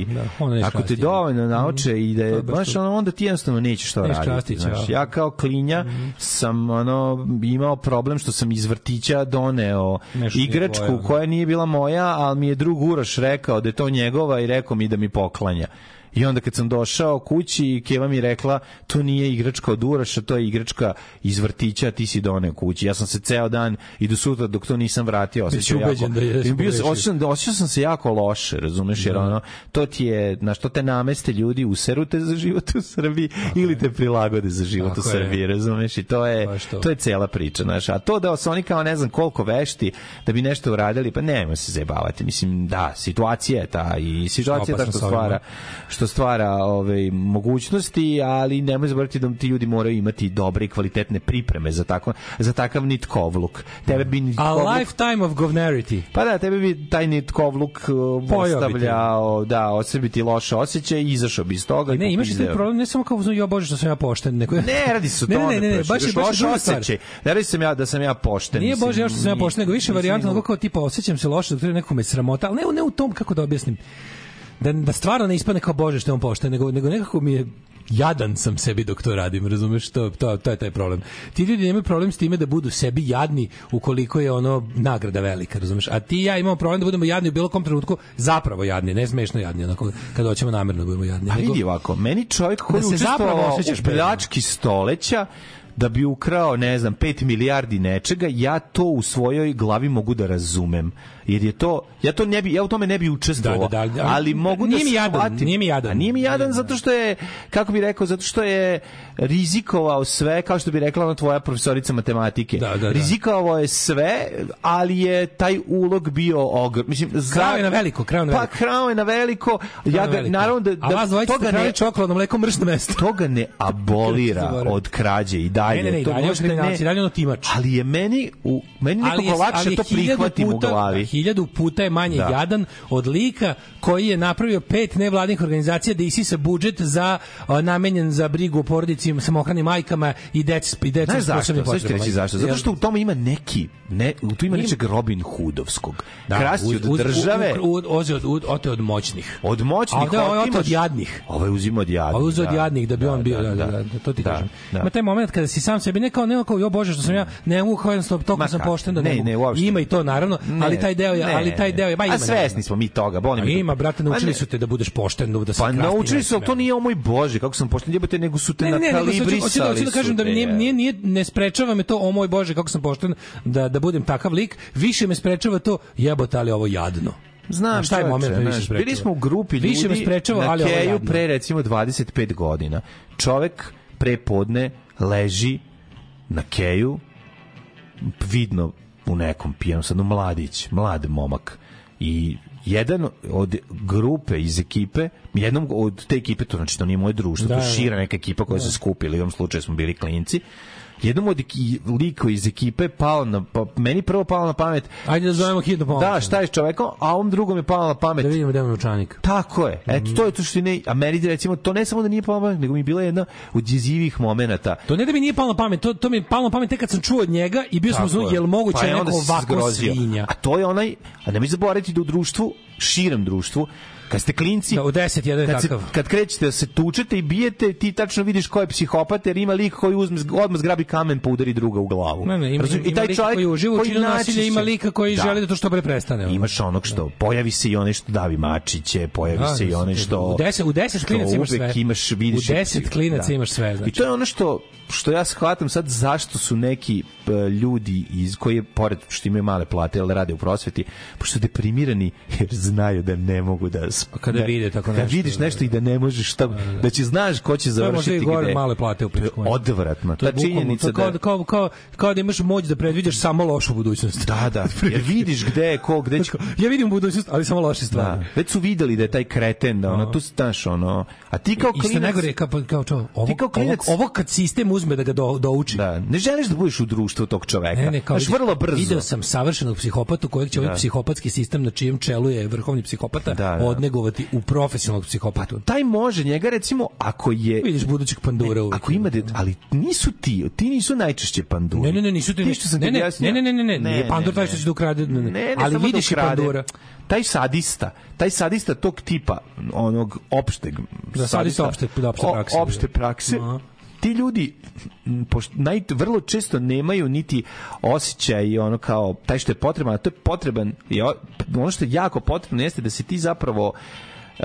da, ako te dovoljno nauče i da je baš ono, onda ti jednostavno nećeš to raditi. krasti, znaš. Ja kao klinja sam ono, imao problem što sam iz vrtića doneo Nešto nije igračku tvoje, ono. koja nije bila moja, ali mi je drug Uroš rekao da je to njegova i rekao mi da mi poklanja. I onda kad sam došao kući, Keva mi rekla, to nije igračka od Uroša, to je igračka iz vrtića, ti si doneo kući. Ja sam se ceo dan i do sutra dok to nisam vratio, osjećao jako. da I bio pogrešio. osjećam, osjećao sam se jako loše, razumeš, jer ono, to ti je, na što te nameste ljudi, useru te za život u Srbiji ili te prilagode za život Tako u je. Srbiji, razumeš, i to je, Baš to. to je cela priča, znaš, a to da su oni kao ne znam koliko vešti da bi nešto uradili, pa nemoj se zajebavati, mislim, da, situacija je ta i situacija je ta Opasno što stvara, što stvara ove, mogućnosti, ali nemoj zaboraviti da ti ljudi moraju imati dobre i kvalitetne pripreme za, tako, za takav nitkovluk. Tebe bi A nitkovluk lifetime of govnarity. pa da, tebe bi taj nitkovluk uh, ostavljao, da, od sebi ti loše osjećaj i izašao bi iz toga. Ne, imaš taj problem, ne samo kao uzmano, jo bože što sam ja pošten, nego Ne, radi se o [laughs] ne, tome. ne, ne, ne, baš, baš je baš osjećaj. Ne radi se ja da sam ja pošten. Nije bože ja što sam ja pošten, nego više varijanta kao tipa osjećam se loše, dok to je nekome sramota, ali ne, ne u tom kako da objasnim. Da, da stvarno ne ispadne kao bože što je on pošten, nego, nego nekako mi je jadan sam sebi dok to radim, razumeš, to, to, to je taj problem. Ti ljudi nemaju problem s time da budu sebi jadni ukoliko je ono nagrada velika, razumeš, a ti i ja imamo problem da budemo jadni u bilo kom trenutku, zapravo jadni, ne smešno jadni, onako, kada hoćemo namerno da budemo jadni. A vidi ovako, meni čovjek koji Da učestvovao u pljački stoleća, da bi ukrao, ne znam, 5 milijardi nečega, ja to u svojoj glavi mogu da razumem. Jer je to, ja to ne bi, ja u tome ne bi učestvovao, Da, da, da, ali- mogu nije da mi jadan, shvatim. nije mi jadan. A nije mi jadan zato što je, kako bi rekao, zato što je rizikovao sve, kao što bi rekla ona tvoja profesorica matematike. Da, da, da. Rizikovao je sve, ali je taj ulog bio ogr. Mislim, za- Krao je na veliko, krao na Pa veliko. krao je na veliko. Ja Krao je na ga, veliko. naravno da, A vas dvojica toga ne, čokoladno mleko mršno mesto. toga ne [laughs] abolira od krađe i dalje. Ne, ne, ne, to dalje uopšte kriminalci, dalje ono timač. Ali je meni, u, meni nekako lakše to prihvatim u glavi. Da, Hiljadu puta je manje Da. jadan od lika koji je napravio pet nevladnih organizacija da isisa budžet za a, namenjen za brigu o porodici, samohranim majkama i deci i deci Znaš s zašto? posebnim potrebama. reći zašto. Zato što u tome ima neki, ne, u tu ima nečeg Robin Hoodovskog. Da, Krasti od uz- države, u- u- oze od, od, ote od moćnih. od moćnih, A ovde je otimaš- od jadnih. Ovaj uzima od jadnih. A uzeo od da. jadnih da bi on bio, da, da, da, to ti da, kažem. da. Ima taj moment kada si sam sebi ne kao ne kao jo bože što sam ja ne mogu kao jednostavno toliko sam pošten da ne, Ne. Ima i to naravno, ali taj deo je, ne. ali taj deo je, ba ima. A svesni smo mi toga, boli to. ima, brate, naučili su te da budeš pošten, da se Pa naučili su, to nije o moj bože, kako sam pošten jebote, nego su te Ne, ne, ne, hoću- nakalibrisali. hoću da, hoću da kažem da nije, je. nije, nije, ne sprečava me to, o moj Bože, kako sam pošten, da, da budem takav lik, više me sprečava to, jebote, ali ovo jadno. Znam, šta je moment me više sprečava? Bili smo u grupi ljudi Više me sprečava, na ali keju pre recimo 25 godina. Čovek pre podne leži na keju, vidno u nekom pijanom sadu, mladić, mlad momak. I jedan od grupe iz ekipe, jednom od te ekipe, to znači to nije moje društvo, Da, to da. je šira neka ekipa koja se skupila, u ovom slučaju smo bili klinci, jednom od eki- liko iz ekipe pao na, pa, meni prvo palo na pamet Ajde da zovemo hitnu pomoć. da, šta je čovekom, a ovom drugom je palo na pamet Da vidimo da imamo novčanik. tako je. Eto, to je to što ne... A meni, recimo, to ne samo da nije palo na pamet, nego mi je bila jedna od jezivih momenata. To ne da mi nije palo na pamet, to, to mi je palo na pamet tek kad sam čuo od njega i bio sam je. jel moguće Pa je neko ovako svinja? A to je onaj... A nemoj zaboraviti da u društvu, širem društvu, kad ste klinci... Da, u 10 jedan je kad, se, takav. kad krećete da se tučete i bijete, ti tačno vidiš ko je psihopat, jer ima lik koji uzme, odmah zgrabi kamen pa udari druga u glavu. Ne, ne, ima, Razumiješ? ima lika koji uživa u činu nasilja, ima lika koji želi da to što pre prestane. ono. Imaš onog što, pojavi se i onaj što davi mačiće, pojavi Da, se i da, onaj da, što... u deset- u deset što klinaca imaš sve. Imaš, vidiš, U deset klinaca imaš sve, znači. I to je ono što, što ja shvatam sad zašto su neki e, ljudi iz koji je pored što imaju male plate ali rade u prosveti pošto su deprimirani jer znaju da ne mogu da kada da- vide tako kad nešto, vidiš nešto i da ne možeš šta da će znaš ko će To je možda završiti i gore gde male plate u To je pičku. odvratno To je ta činjenica to kao, da kao, kao, kao da imaš moć da predviđaš samo lošu budućnost. da da [laughs] jer vidiš gde je ko gde će Ja vidim budućnost, ali samo loše stvari. da, već su videli da je taj kreten da ono tu staš ono a ti kao klinac najgore je kao, kao čo, ovo, Ti kao klinac- ovo, ovo kad sistem uzme da ga do, douči. da ne želiš da budeš u društvu tog čoveka Ne, ne, kao Znaš, vrlo brzo Video sam savršenog psihopatu kojeg će ovaj Da. psihopatski sistem na čijem čelu je vrhovni psihopata Da, da. Odnegovati u profesionalnog psihopatu. taj može njega recimo ako je Vidiš budućeg pandura uvijek. ako ima de, ali nisu ti ti nisu najčešće panduri Ne, ne, ne, nisu ti Ti što sam ne, ne, ne, ne, ne, ne, ne, nije pandur taj što će da ukrade, ne, ne. Ne, ne, ali da vidiš i pandura. taj sadista taj sadista tog tipa onog opšteg Da, sadista opšte- da, opšte o- prakse. opšte prakse Aha. Ti ljudi pošto naj, vrlo često nemaju niti osjećaj i ono kao taj što je potreban, a to je potreban o- ono što je jako potrebno jeste da se ti zapravo e,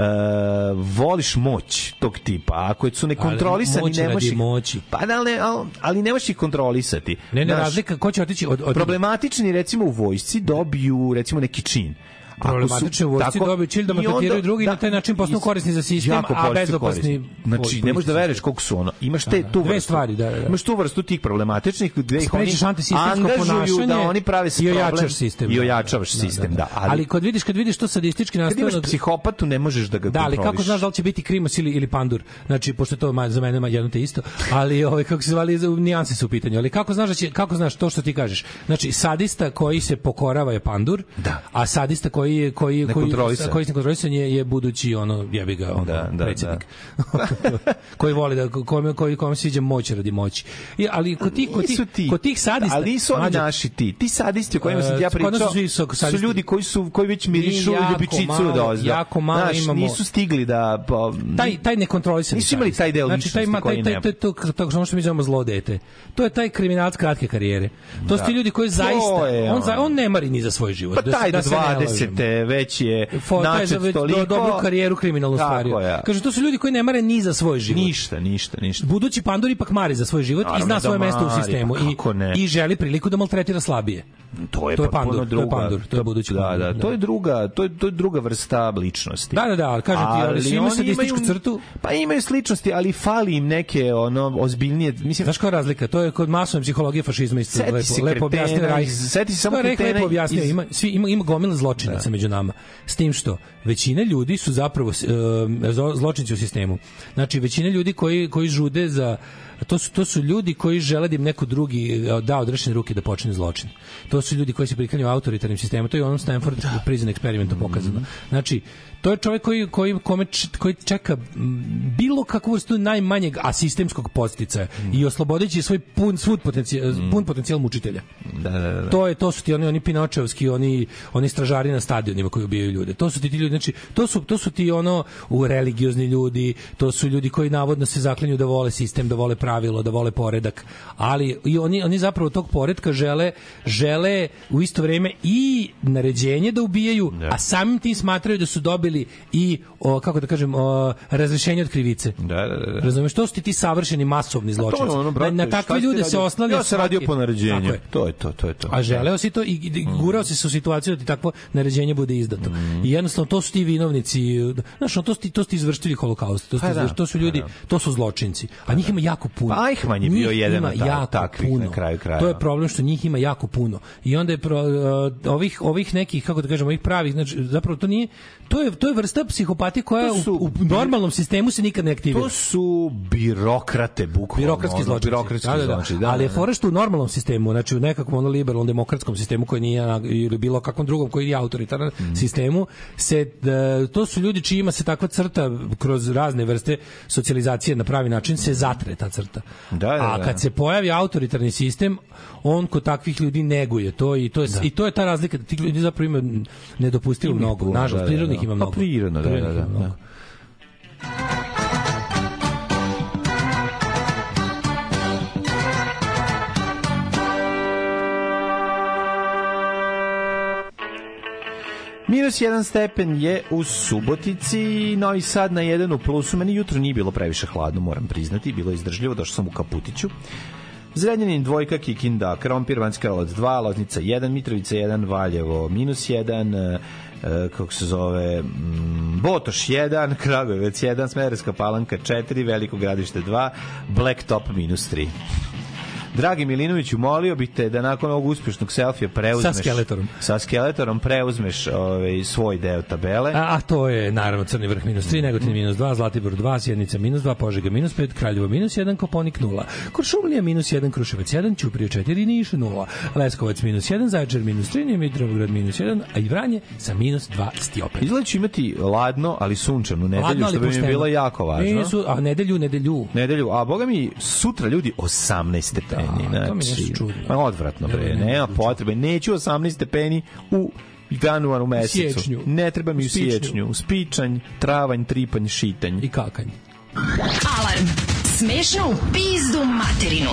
voliš moć tog tipa. a Ako su nekontrolisani, moć ne možeš ih- moći. Pa da, ali, ali, ali ne možeš ih kontrolisati. Ne, ne, Znaš, razlika, ko će otići od... od problematični recimo u vojsci dobiju recimo neki čin. Problematični u vojsci dobiju cilj da onda- drugi i na taj način postanu is- korisni za sistem, a bezopasni. Znači, ne možeš da veruješ koliko su ono. Imaš te, Da, da. tu Dve vrstu. stvari, da, da, da. Imaš tu vrstu tih problematičnih gde ih oni angažuju da oni prave se i problem ojačaš sistem. I da, ojačavaš da, da, sistem, da. Ali, kad vidiš, kad vidiš to sadistički kad imaš psihopatu ne možeš da ga Da, ali kako znaš da li će biti krimos ili, ili pandur? Znači, pošto to za mene jedno te isto, ali ovaj, kako se zvali, nijanse su u pitanju. Ali kako znaš, da će, kako znaš to što ti kažeš? Znači, sadista koji se pokorava je pandur, Da. a sadista koji koji je koji koji koji se kontrolisan je, je budući ono jebi ga ono, da, da, predsednik. Da. [laughs] koji voli da kome koji kome se iđe moć radi moći. I ali kod tih kod tih, ti. kod tih sadista, ali nisu oni naši ti. Ti sadisti o kojima sam ja pričao. Su, su, su ljudi koji su koji već mirišu ljubičicu da do ozda. Jako malo Znaš, imamo. Nisu stigli da pa, taj taj nekontrolisan. Nisu imali taj deo znači, taj, ima, taj, taj, taj, to, to, što mi zovemo zlo dete. To je taj kriminalac kratke karijere. To su ti da. ljudi koji zaista on on ne mari ni za svoj život. Pa da taj do 20 dete, već je načet već toliko. Dobru karijeru kriminalnu stvario Ja. Kaže, to su ljudi koji ne mare ni za svoj život. Ništa, ništa, ništa. Budući Pandor ipak mari za svoj život Naravno, i zna da svoje da mesto u pa sistemu. Pa ne? I, I želi priliku da maltretira slabije. To je, to je Pandor, druga, to je Pandor, to je budući da, Pandor. Da, da, to da. je druga, to je, to je druga vrsta ličnosti. Da, da, da, kažem ti, ali, ali imaju statističku crtu. Pa imaju sličnosti, ali fali im neke ono ozbiljnije, mislim. Znaš koja je razlika? To je kod masovne psihologije fašizma isto lepo, lepo objasnio Rajs. Seti se samo kretena. Lepo objasnio, iz... ima, svi, ima, ima gomila zločina. Da zločinaca među nama. S tim što većina ljudi su zapravo uh, zlo- zločinci u sistemu. Znači, većina ljudi koji, koji žude za to su, to su ljudi koji žele da im neko drugi eh, da odrešene ruke da počne zločin. To su ljudi koji se priklanjaju autoritarnim sistemom. To je u onom Stanford prison eksperimentu pokazano. Znači, to je čovjek koji, koji, kome, koji čeka bilo kakvu vrstu najmanjeg asistemskog podsticaja i oslobodeći svoj pun, svud potencijal, pun potencijal mučitelja. da, da, da. To je to su ti oni oni Pinočevski, oni oni stražari na stadionima koji ubijaju ljude. To su ti, ti ljudi, znači, to su, to su ti ono u religiozni ljudi, to su ljudi koji navodno se zaklinju da vole sistem, da vole pravilo, da vole poredak, ali i oni, oni zapravo tog poredka žele, žele u isto vreme i naređenje da ubijaju, a samim tim smatraju da su dobili i, o, kako da kažem, o, razrešenje od krivice. Da, da, da. da. Razumeš, to su ti ti savršeni masovni zločinci. ono, brate, na, na takve ljude se oslanja Ja sam radio po naređenju. Tako je. To je to, to je to. A želeo si to i, i gurao si se u situaciju da ti takvo naređenje bude izdato. I jednostavno to su ti vinovnici, znaš, to su ti, to su ti izvršitelji holokausta, to su, ti Pa da, to su ljudi, to su zločinci. A njih ima jako puno. Pa Eichmann je bio Njih jedan od takvih puno. na kraju krajeva. To je problem što njih ima jako puno. I onda je pro, uh, ovih ovih nekih kako da kažemo, ovih pravih, znači zapravo to nije to je to je vrsta psihopatije koja su- u, u normalnom sistemu se nikad ne aktivira. To su birokrate, bukvalno. birokratski zločinci. Birokratski da, da, da. zločinci, da. Ali je da. fora što u normalnom sistemu, znači u nekakvom ono liberalnom demokratskom sistemu koji nije ili bilo kakvom drugom koji nije autoritaran Mhm. sistemu, se da, to su ljudi čijima se takva crta kroz razne vrste socijalizacije na pravi način se zatre ta crta. Da, da, A da. kad se pojavi autoritarni sistem, on kod takvih ljudi neguje to i to je i to je ta razlika da ti ljudi zapravo imaju nedopustivo mnogo. Nažalost, da, da, prirodnih da. ima Pa mnogo. prirodno, da, da, da. Minus jedan stepen je u Subotici, Novi Sad na jedan u plusu. Meni jutro nije bilo previše hladno, moram priznati, bilo je izdržljivo, došao sam u Kaputiću. Zrenjanin dvojka, Kikinda, Krompir, Vanjska Karlovac 2, Loznica 1, Mitrovica 1, Valjevo minus 1, e, kako se zove, mm, Botoš 1, [laughs] Kragujevac 1, Smederska palanka 4, Veliko gradište 2, Blacktop minus 3. Dragi Milinoviću, molio bih te da nakon ovog uspešnog selfija preuzmeš... Sa skeletorom. Sa skeletorom preuzmeš ovaj, svoj deo tabele. A, a to je naravno Crni vrh minus 3, Negotin minus 2, Zlatibor 2, Sjednica minus 2, Požega minus 5, Kraljevo minus 1, Koponik 0, Kuršumlija minus 1, Kruševac 1, Ćuprije 4, Niš 0, Leskovac minus 1, Zaječar minus 3, Dimitrovgrad minus 1, a i Vranje sa minus 2 stiopen. Izgleda će imati ladno, ali sunčanu nedelju, Ladno, što bi mi bilo jako važno. Nisu, a nedelju, nedelju. Nedelju, a boga mi sutra ljudi 18 stepeni. Da, to mi je znači, nešto čudno. Ma odvratno bre, Ne, ne, nema ne, potrebe. Neću 18 stepeni u januaru mesecu. siječnju. Ne treba mi U siječnju. U spičanj, travanj, tripanj, šitanj. I kakanj. Alarm. Smešno u pizdu materinu.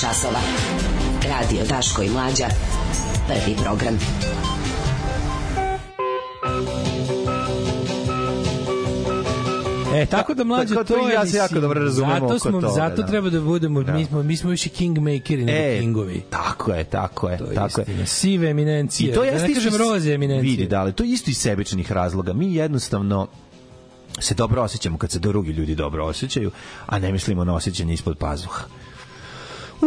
Časova. Radio Daško i Mlađa. Prvi program. E, tako da mlađe Tako to, to i je, ja se jako dobro razumemo zato oko smo, toga, Zato da. treba da budemo, Da. mi, smo, mi smo više kingmakeri nego E, kingovi. Tako je, tako je, To je tako je. istina. Sive eminencije. I to da ne kažem roze eminencije. Vidi, da, ali to je isto iz sebičnih razloga. Mi jednostavno se dobro osjećamo kad se drugi ljudi dobro osjećaju, a ne mislimo na osjećanje ispod pazuha.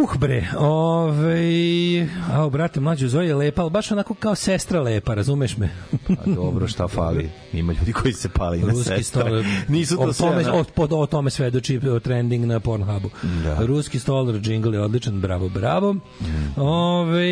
Uh bre, ovaj, a brate, mlađu Zoja je lepa, ali baš onako kao sestra lepa, razumeš me? A dobro, šta fali? Ima ljudi koji se pali na Ruski sestre. stolar. Nisu to o sve. tome, ono- o, po- o tome svedoči o trending na Pornhubu. Da. Ruski stolar jingle je odličan, bravo, bravo. Mm. Ove,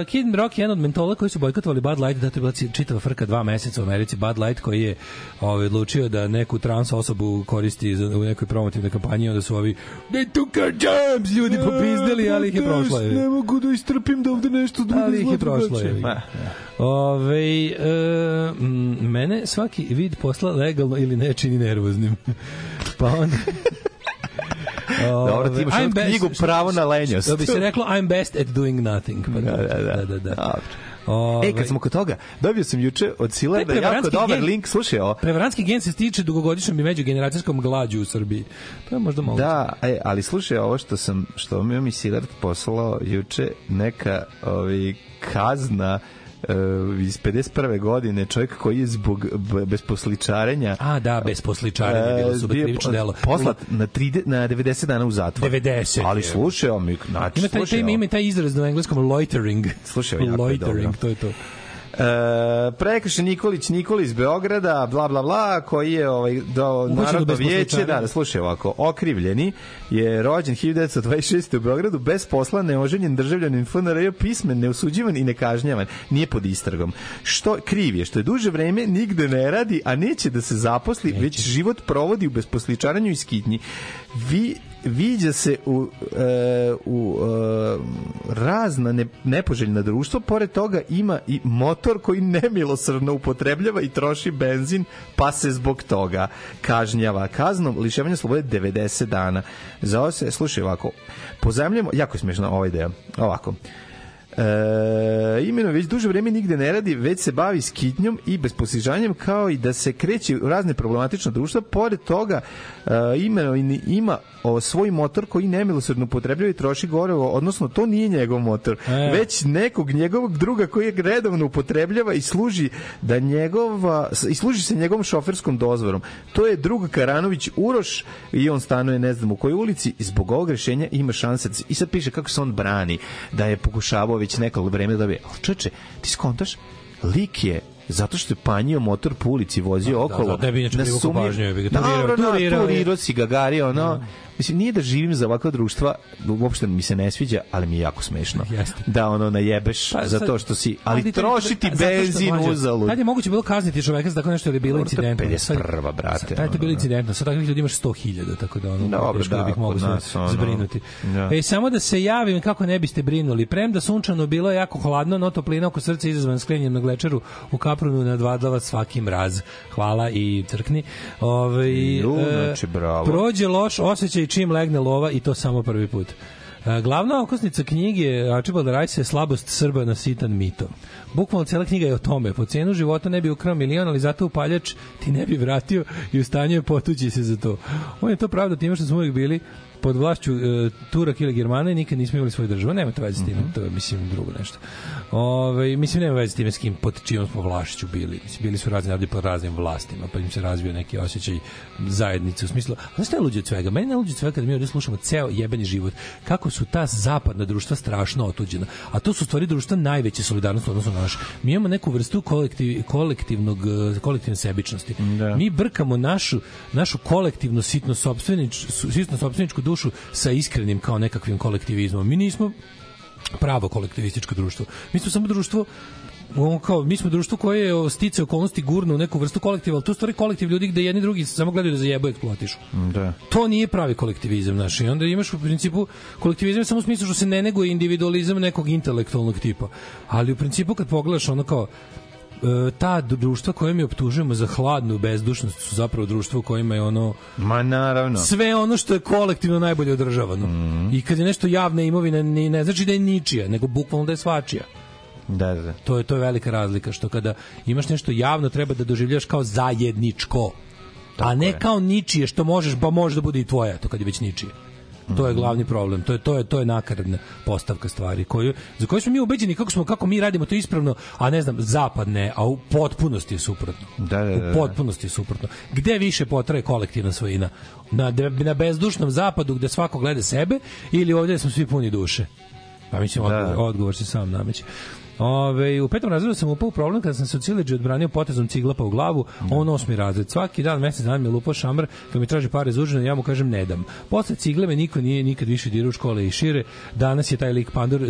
uh, Kid Rock je jedan od mentola koji su bojkotovali Bud Light, da to je bila čitava frka dva meseca u Americi. Bud Light koji je ovaj, odlučio da neku trans osobu koristi za, u nekoj promotivnoj kampanji, onda su ovi they took our jobs, ljudi popizdeli, ali ih je prošlo. je. Ne mogu da istrpim da ovde nešto drugo Ali ih je prošlo. Je. Ove, e, mene svaki vid posla legalno ili ne čini nervoznim. [laughs] pa onda... Dobro, ti imaš I'm onu best- knjigu Pravo na lenjost. Da bi se reklo I'm best at doing nothing. Pa Da, da, da. da, da, da. Ove, E, kad smo kod toga, dobio sam juče od Silarda jako dobar gen- link, slušaj ovo. Prevarantski gen se stiče dugogodišnjom i međugeneracijskom glađu u Srbiji. To je možda moguće. Da, e, ali slušaj ovo što sam što mi je mi Silard poslao juče neka ovi kazna iz 51. godine čovjek koji je zbog besposličarenja A, da, besposličarenje je bilo bio krivično delo. Poslat na, 30, na 90 dana u zatvor. 90 Ali ovo mi, znači, Ima taj, ovo. ima taj izraz na engleskom loitering. Slušaj, ovo jako je loitering, to je to. E, prekrše Nikolić Nikola iz Beograda, bla bla bla, koji je ovaj do narodno vijeće, da, da slušaj ovako, okrivljeni je rođen 1926. u Beogradu bez posla, neoženjen državljanin FNRJ, pismen, neosuđivan i nekažnjavan, nije pod istragom. Što kriv je što je duže vreme nigde ne radi, a neće da se zaposli, već život provodi u besposličaranju i skitnji. Vi viđa se u, e, u e, razna ne, nepoželjna društva, pored toga ima i motor koji nemilosrdno upotrebljava i troši benzin, pa se zbog toga kažnjava kaznom lišavanja slobode 90 dana. Za ovo se, slušaj ovako, pozemljamo, jako je smiješno ovaj deo, ovako, E, imeno već duže vreme nigde ne radi, već se bavi skitnjom i besposižanjem kao i da se kreće u razne problematične društva. Pored toga, e, imeno ima o, svoj motor koji nemilosrdno upotrebljava i troši gorivo, odnosno to nije njegov motor, E. već nekog njegovog druga koji je redovno upotrebljava i služi da njegova i služi se njegovom šoferskom dozvorom. To je drug Karanović Uroš i on stanuje ne znam u kojoj ulici i zbog ovog rešenja ima šanse se- i sad piše kako se on brani da je pokušavao već neko vreme da dobije. Ali čoveče, ti skontaš lik je zato što je panjio motor po ulici, vozio Da, okolo. da, bi na pažnju, jebi ga, turirao- Dobro, da, turirao je. turirao si ga, Gari, ono, Mislim, nije da živim za ovakva društva, uopšte mi se ne sviđa, ali mi je jako smešno. Jeste. Da ono najebeš Pa, za sad- to što si, ali to- trošiti što, benzin uzalud. Kad je moguće bilo kazniti čoveka za tako nešto ili je bilo Dobro, to je incidentno? 51., brate, Sad, Taj je bilo ono, incidentno. Sa takvih ljudi imaš 100.000, tako da ono, Dobro, teško da, bih mogao nas, ono, zbrinuti. da. E, samo da se javim kako ne biste brinuli. Premda sunčano bilo je jako hladno, no toplina oko srca izazvan sklenjem na glečeru u Kaprunu nadvladava svaki mraz. Hvala i crkni. Ove, Ju, znači, bravo. Prođe loš osjećaj čim legne lova i to samo prvi put. E, Glavna okosnica knjige Archibald Rice je slabost Srba na sitan mito. Bukvalno cela knjiga je o tome. Po cenu života ne bi ukrao milion, ali zato upaljač ti ne bi vratio i u stanju je potući se za to. On je to pravda time što smo uvijek bili pod vlašću e, Turak ili Germana i nikad nismo imali svoju državu. Nema to veze s time, to je, mislim, drugo nešto. Ove, mislim, nema veze s time s kim, pod čijom smo vlašću bili. Mislim, bili su razni narodi pod raznim vlastima, pa im se razvio neki osjećaj zajednice u smislu, znaš šta je luđe od svega? Meni je luđe od svega kada mi ovdje slušamo ceo jebeni život, kako su ta zapadna društva strašno otuđena, a to su stvari društva najveće solidarnosti odnosno na naš. Mi imamo neku vrstu kolektiv, kolektivnog, eh, kolektivne sebičnosti. Mi brkamo našu, našu kolektivno sitno sopstvenič, sitno sopstveničku dušu sa iskrenim kao nekakvim kolektivizmom. Mi nismo pravo kolektivističko društvo. Mi smo samo društvo on kao, mi smo društvo koje je stice okolnosti gurno u neku vrstu kolektiva, ali tu stvari kolektiv ljudi gde jedni drugi samo gledaju da zajebu i eksploatišu. Da. To nije pravi kolektivizam, znaš, i onda imaš u principu kolektivizam samo u smislu što se ne neguje individualizam nekog intelektualnog tipa. Ali u principu kad pogledaš ono kao ta društva koje mi optužujemo za hladnu bezdušnost su zapravo društvo u kojima je ono Ma naravno. sve ono što je kolektivno najbolje održavano. I kad je nešto javna imovina, ni, ne znači da je ničija, nego bukvalno da je svačija. Da, da. To je to je velika razlika što kada imaš nešto javno treba da doživljavaš kao zajedničko. a ne kao ničije što možeš pa može da bude i tvoje, to kad je već ničije. To je glavni problem. To je to je to je nakaradna postavka stvari koju za koju smo mi ubeđeni kako smo kako mi radimo to ispravno, a ne znam zapadne, a u potpunosti je suprotno. Da, da, da. U potpunosti je suprotno. Gde više potraje kolektivna svojina? Na na bezdušnom zapadu gde svako gleda sebe ili ovde smo svi puni duše? Pa mislim, odgovor, odgovor se sam nameće. Ove, u petom razredu sam upao u problem kada sam se od sileđe odbranio potezom ciglapa u glavu, on osmi razred. Svaki dan mesec dana mi je lupao šamar, kad mi traži pare za užinu, ja mu kažem ne dam. Posle cigle me niko nije nikad više dirao u škole i šire. Danas je taj lik Pandor,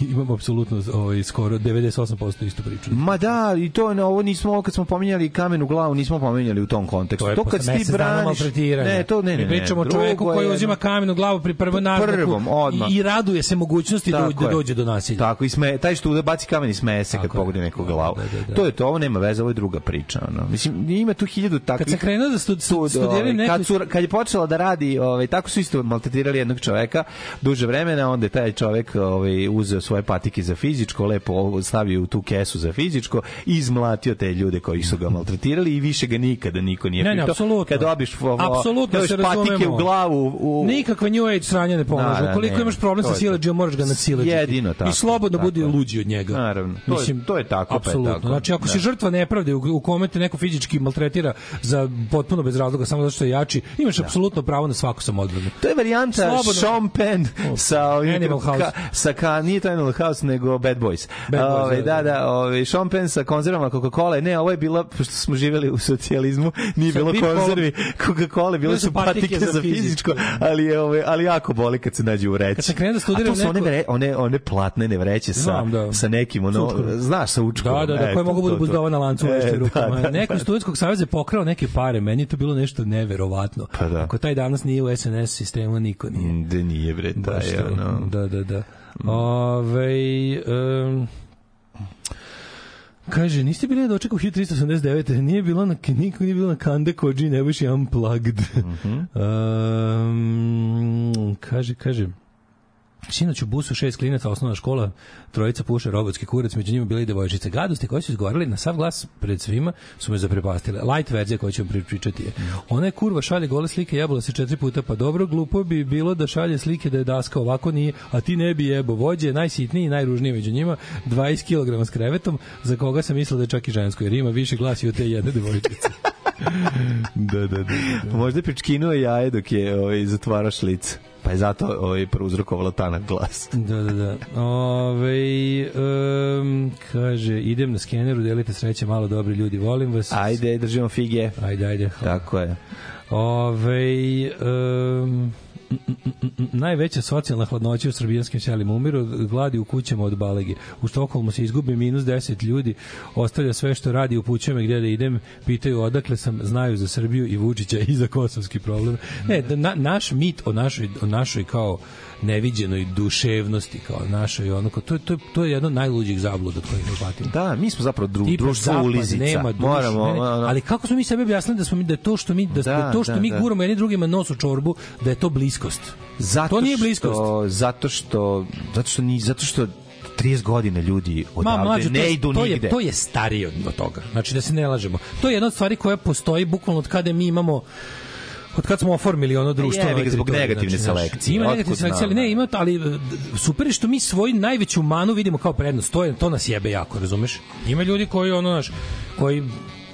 d, d, imam apsolutno ovaj, skoro 98% istu priču. Ma da, i to ne, ovo nismo, ovo kad smo pominjali kamenu glavu, nismo pominjali u tom kontekstu. To je to kad ti braniš... Ne, to ne, ne, Mi ne. pričamo o čoveku koji je uzima kamenu glavu pri prvom naznaku i, i raduje se mogućnosti da, da dođe do nasilja. Tako, i sme, taj što baci kamen i smeje se kad pogodi nekog glavu. Da, da, da. To je to, ovo nema veze, ovo je druga priča. Ono. Mislim, ima tu hiljadu takvih... Kad sam krenuo da stud, ovaj, neku... kad, su, kad je počela da radi, ovaj, tako su isto maltretirali jednog čoveka duže vremena, onda je taj čovek ovaj, uzeo svoje patike za fizičko, lepo stavio u tu kesu za fizičko i izmlatio te ljude koji su ga [laughs] maltretirali i više ga nikada niko nije Ne, ne, pitao. apsolutno. Kad dobiš, Apsolutno dobiš se patike razumemo. u glavu... U, Nikakve New Age sranje ne pomažu. Da, da, Ukoliko ne, imaš problem sa sileđijom, moraš ga nasileđiti. Jedino tako, I slobodno tako budi luđi od njega. Naravno. To Mislim, to je tako, pa Apsolutno. tako. Znači, ako si Da. žrtva nepravde u, u kome te neko fizički maltretira za potpuno bez razloga, samo zato što je jači, imaš apsolutno pravo na svaku samoodbranu. To je varijanta. Sean Penn sa ovim Animal House. ka, sa ka, nije to Animal House nego Bad Boys. Bad Boys, Ove, da, da, da. da, ove, Sean Penn sa konzervama Coca-Cola. Ne, ovo je bila pošto smo živeli u socijalizmu, nije bilo konzervi Coca-Cola, bile su patike za fizičko, ali je ove, ali jako boli kad se nađe u vreći. Kad sam krenuo da A studiram to su one, neko- vre, one, one platnene vreće sa, Znam, da. sa nekim, ono, znaš, sa učkom. Da, da, da, E, koje mogu da to. buzdova na lancu u E, veštim rukama. da, da, Neko iz studentskog saveza je pokrao neke pare, meni je to bilo nešto neverovatno. Pa da. Ako taj danas nije u SNS sistemu, niko nije. Da nije, bre, taj, ono... Da, da, da. Ove, um, Kaže, niste bili na dočeku 1389. Nije bilo na, niko nije bilo na Kande Koji, ne baš je unplugged. um, kaže, kaže, Sinoć u busu šest klinaca, osnovna škola, trojica puše robotski kurac, među njima bile i devojčice. Gadosti koje su izgovarali na sav glas pred svima su me zaprepastile. Light verzija koju ću vam pričati je. Ona je kurva šalje gole slike, jebola se četiri puta, pa dobro, glupo bi bilo da šalje slike da je daska, ovako nije, a ti ne bi jebo. Vođe je najsitniji i najružniji među njima, 20 kg s krevetom, za koga sam mislila da je čak i žensko, jer ima više glasi od te jedne devojčice. [laughs] da, da, da, da. Možda je pičkinuo jaje dok je ovaj, zatvarao šlic. Pa je zato ovaj, prouzrokovalo tanak glas. Da, da, da. Ove, um, kaže, idem na skeneru, delite sreće, malo dobri ljudi, volim vas. Ajde, držimo fige. Ajde, ajde. Tako je. Ove, um, najveća socijalna hladnoća u srbijanskim selima umiru gladi u kućama od balege. U Stokholmu se izgubi minus 10 ljudi, ostavlja sve što radi, upućuje me gde da idem, pitaju odakle sam, znaju za Srbiju i Vučića i za kosovski problem. Ne, da, na, naš mit o našoj, o našoj kao neviđenoj duševnosti kao našoj ono kao to je to je to je jedno najluđih zabluda od kojih ne patimo. Da, mi smo zapravo dru, Tipa društvo zapad ulizica. nema dušu, Moramo, ne, ne, ali kako smo mi sebi objasnili da smo mi da je to što mi da, da, to što da, mi da. guramo jedni drugima nos u čorbu da je to bliskost. zato to nije što- bliskost. Zato što, zato što, ni, zato što 30 godina ljudi Ma, odavde mlađo, to, ne je, idu to, nigde. je, to je starije od toga. Znači, da se ne lažemo. To je jedna od stvari koja postoji bukvalno od kada mi imamo od kad smo oformili ono društvo Jebi na ovoj ga, zbog negativne znaš, selekcije. Ima negativne selekcije, ali ne, ima, to, ali e, super je što mi svoju najveću manu vidimo kao prednost. To, je, to nas jebe jako, razumeš? Ima ljudi koji, ono, naš, koji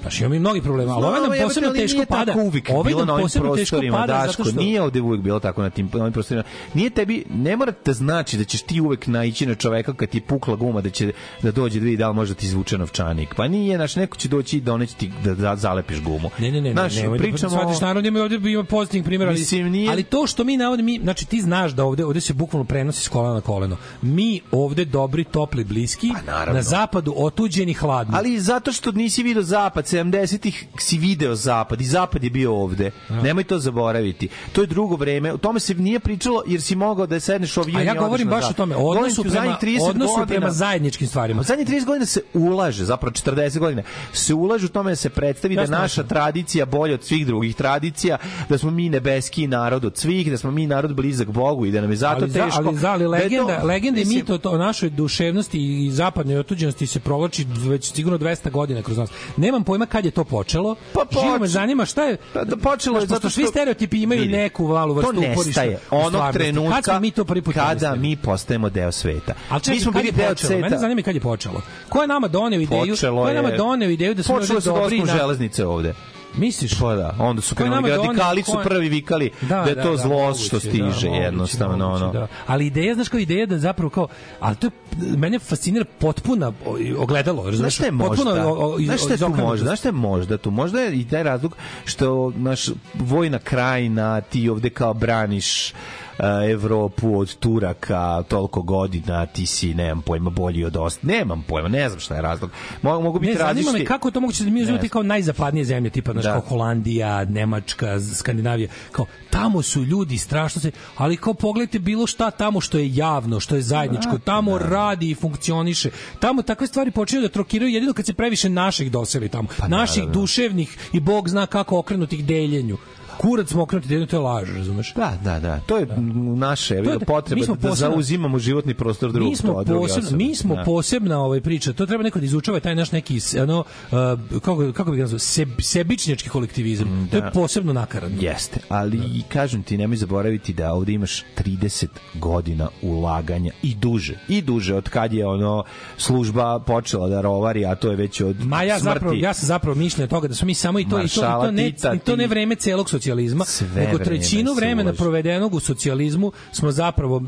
Znaš, imamo i mnogi problema, ali ovaj nam posebno teško pada. Uvijek Ovaj bilo nam na ovim posebno teško prostorima, pada Daško, zato što... nije ovde uvijek bilo tako na tim na ovim prostorima. Nije tebi, ne mora da znači da ćeš ti uvek naići na čoveka kad ti pukla guma da će da dođe da vidi da li može da ti izvuče novčanik. Pa nije, znaš, neko će doći i doneće ti da, da zalepiš gumu. Ne, ne, ne, Znaš, ne, pričamo... da shvatiš, naravno ima ovde ima pozitivnih primjera, ali, Mislim, nije- ali to što mi navodimo, mi, znači ti znaš da ovde, ovde se bukvalno prenosi s kolena na koleno. Mi ovde dobri, topli, bliski, Pa, naravno. na zapadu otuđeni, hladni. Ali zato što nisi video zapad, 70-ih si video zapad i zapad je bio ovde. Nemoj to zaboraviti. To je drugo vreme. O tome se nije pričalo jer si mogao da sedneš avion A ja govorim baš o tome, odnosu prema, zadnjih 30 odnosu godina- prema zajedničkim stvarima. u zadnjih 30 godina se ulaže, zapravo 40 godina, se ulaže u tome da se predstavi da je Jasno, naša jasno. tradicija bolja od svih drugih tradicija, da smo mi nebeski narod od svih, da smo mi narod blizak Bogu i da nam je zato ali, teško. ali, za, ali da legenda, to- legenda i mit o, to, o našoj duševnosti i zapadnoj otuđenosti se provlači već sigurno 200 godina kroz nas. Nemam pojma kad je to počelo. Pa Živo me zanima šta je... Pa da počelo je zato što svi stereotipi imaju Vidi, neku valu vrstu to uporišta nestaje u onog trenutka Kad mi to prvi put kada mi postajemo deo sveta. Ali čekaj, mi smo bili deo počelo? Mene sveta. zanima kad je počelo. Ko je nama doneo ideju? Počelo ko je nama doneo ideju da smo Počelo dobri na... železnice ovde. Misliš? Pa da, onda su krenuli radikali su prvi vikali da, je to zlo moguće, što da, stiže moguće, jednostavno moguće, ono. da. Ali ideja, znaš kao ideja da zapravo kao, ali to je, mene fascinira potpuna ogledalo, Znaš šta je Potpuno Znaš šta tu možda? Znaš šta je možda tu? Možda je i taj razlog što naš vojna krajina, ti ovde kao braniš Evropu od Turaka toliko godina, ti si, nemam pojma, bolji od ost. Nemam pojma, ne znam šta je razlog. Mogu, mogu biti Ne, zanima različiti. me kako je to moguće da mi uzimamo kao najzapadnije zemlje, tipa naš Da. kao Holandija, Nemačka, Skandinavija, kao tamo su ljudi strašno se, ali kao pogledajte bilo šta tamo što je javno, što je zajedničko, tamo radi i funkcioniše. Tamo takve stvari počinju da trokiraju jedino kad se previše naših doseli tamo. naših naravno. duševnih i bog zna kako okrenutih deljenju. Kurac smo okrenuti deljenju, to je laž, razumeš? Da, da, da. To je m, naše To je- je, potreba da posebno- zauzimamo životni prostor drugog. mi smo osobe. mi smo Da. posebna ovaj priča. To treba neko da izučava taj naš neki ono uh, kako kako bih ga nazvao seb, sebičnjački kolektivizam. to je da. posebno nakaradno. Jeste, ali i kažem ti, nemoj zaboraviti da ovde imaš 30 godina ulaganja i duže, i duže od kad je ono služba počela da rovari, a to je već od Ma ja smrti. zapravo ja sam zapravo mišljenja toga da smo mi samo i to i to, i Maršala to ne Tita, i to ne vreme celog socijalizma, Sve nego trećinu vremena ulaže. provedenog u socijalizmu smo zapravo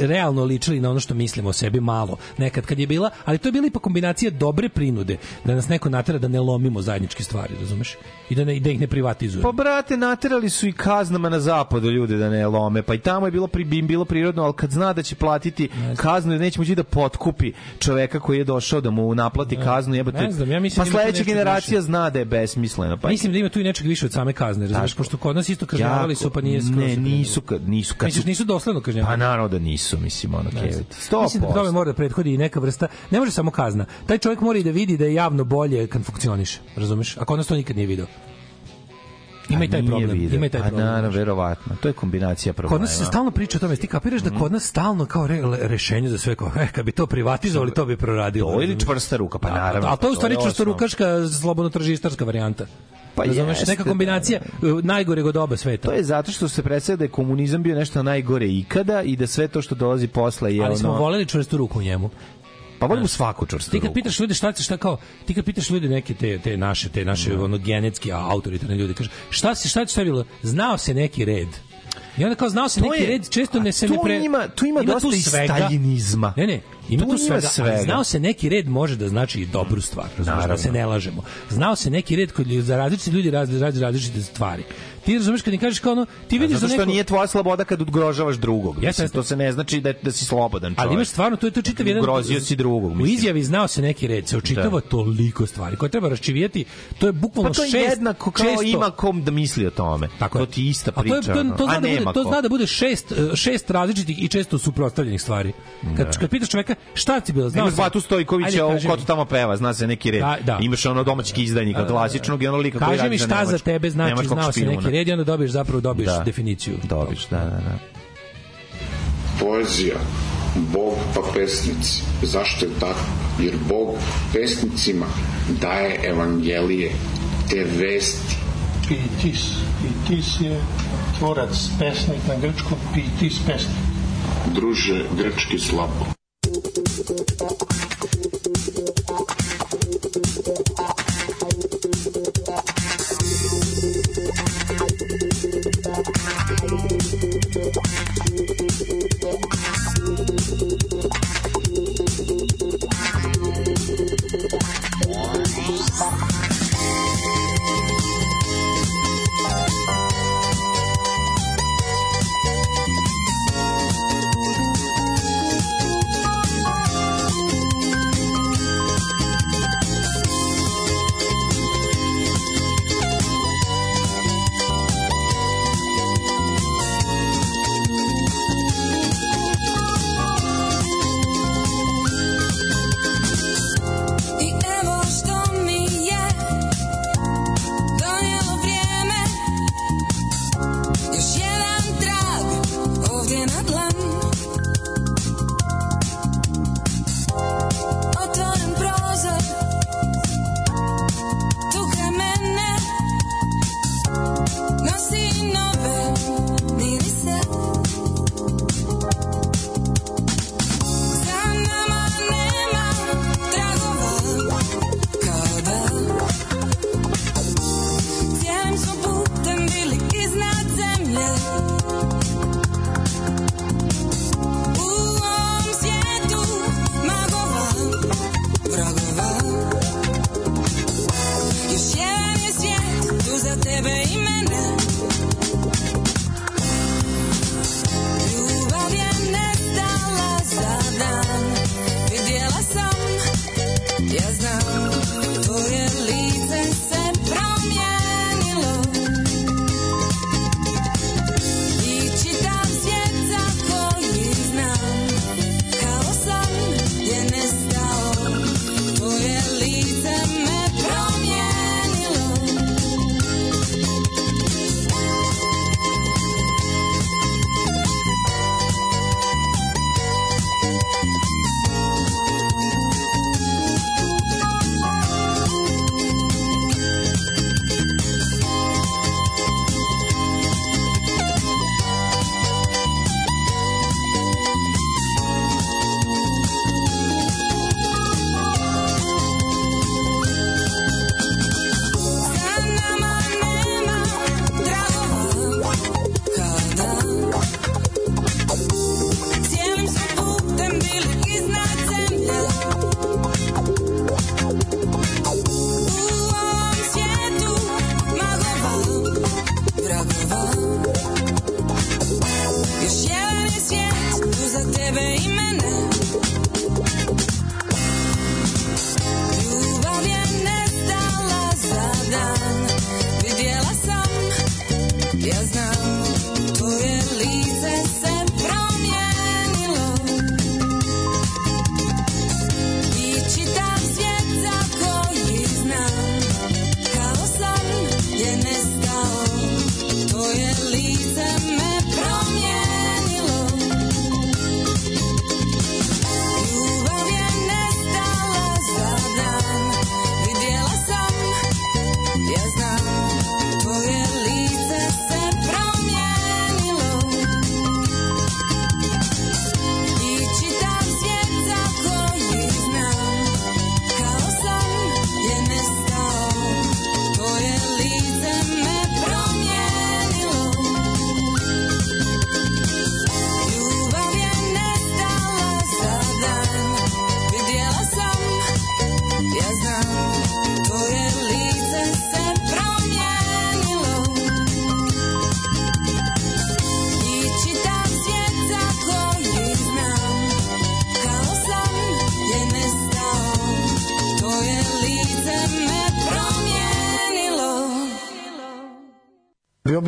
realno ličili na ono što mislimo o sebi malo. Nekad kad je bila, ali to je bila ipak kombinacija dobre prinude da nas neko natera da ne lomimo zajedničke stvari, razumeš? I da ne da ih ne privatizujemo. Pa brate, naterali su i kaznama na zapadu ljude da ne lome, pa i tamo je bilo pri, bilo prirodno, ali kad zna da će platiti kaznu, neće moći da potkupi čoveka koji je došao da mu naplati kaznu, jebote. Ne znam, ja mislim pa da sledeća generacija više. zna da je besmisleno. Pa Mislim da ima tu i nečeg više od same kazne, razumeš, pošto kod nas isto kažnjavali su, pa nije skroz. Ne, nisu, kad, nisu. Kad Misliš, su, nisu dosledno pa kažnjavali? naravno da nisu, mislim, ono, kevet. Sto Mislim da tome mora da prethodi i neka vrsta, ne može samo kazna. Taj čovjek mora i da vidi da je javno bolje kad funkcioniše, razumeš? A kod nas to nikad nije video. Ima i taj A problem, video. ima i taj Pa problem. naravno, verovatno. To je kombinacija problema. Kod nas se stalno priča o tome, ti kapiraš da kod nas stalno kao re, rešenje za sve, kao, eh, kad bi to privatizovali, to bi proradilo. To ili čvrsta ruka, pa Da, naravno. Ali to je u stvari je osnov. čvrstorukaška, slobodno tržištarska varijanta. Pa Razumeš, jeste, neka kombinacija uh, najgoreg od oba sveta. To je zato što se predstavlja da je komunizam bio nešto najgore ikada i da sve to što dolazi posle je Ali smo ono... voleli čvrstu ruku u njemu. Pa volimo svaku čvrstu Ti kad ruku. pitaš ljude šta se šta kao, ti kad pitaš ljude neke te te naše te naše ono genetski autoritarne ljude kaže šta se šta je bilo? Znao se neki red. I onda kao znao se To neki je- red, često ne se ne pre... ima- tu ima dosta i staljinizma. Ne, ne, ima Tu ima svega, znao se neki red može da znači i dobru stvar, razumeš, da se ne lažemo. Znao se neki red kod ljudi- za različite ljudi radi različite stvari. Ti razumeš kad im kažeš kao ono, ti vidiš Zato da što neko nije tvoja sloboda kad ugrožavaš drugog. Jeste, to se ne znači da, da si slobodan čovjek. Ali imaš stvarno, to je to čitav jedan... Ugrozio si drugog, U mislim. izjavi znao se neki red, se očitava Da. toliko stvari koje treba raščivijeti. To je bukvalno Pa to je šest... jednako kao često- ima kom da misli o tome. Tako to je. ti ista A to, priča. je, to, to, zna A da bude, to zna da bude šest, eh, šest različitih i često suprotstavljenih stvari. Kad, kad pitaš čoveka šta ti bilo, znao Imaš Batu Stojkovića, ovo kaži ko mi. to tamo peva, zna se neki red. Da, da. Imaš ono domaćeg izdajnika, klasičnog i ono lika koji Kaži radi mi za šta za Nemačku. tebe znači znao se neki red i onda dobiješ zapravo dobiješ Da. definiciju. Dobiš, da, da, da. Poezija, Bog pa pesnici. Zašto je tako? Jer Bog pesnicima daje evangelije, te vesti. Pitis. Pitis je tvorac, pesnik na grčkom, pitis pesnik. Druže, grčki slabo.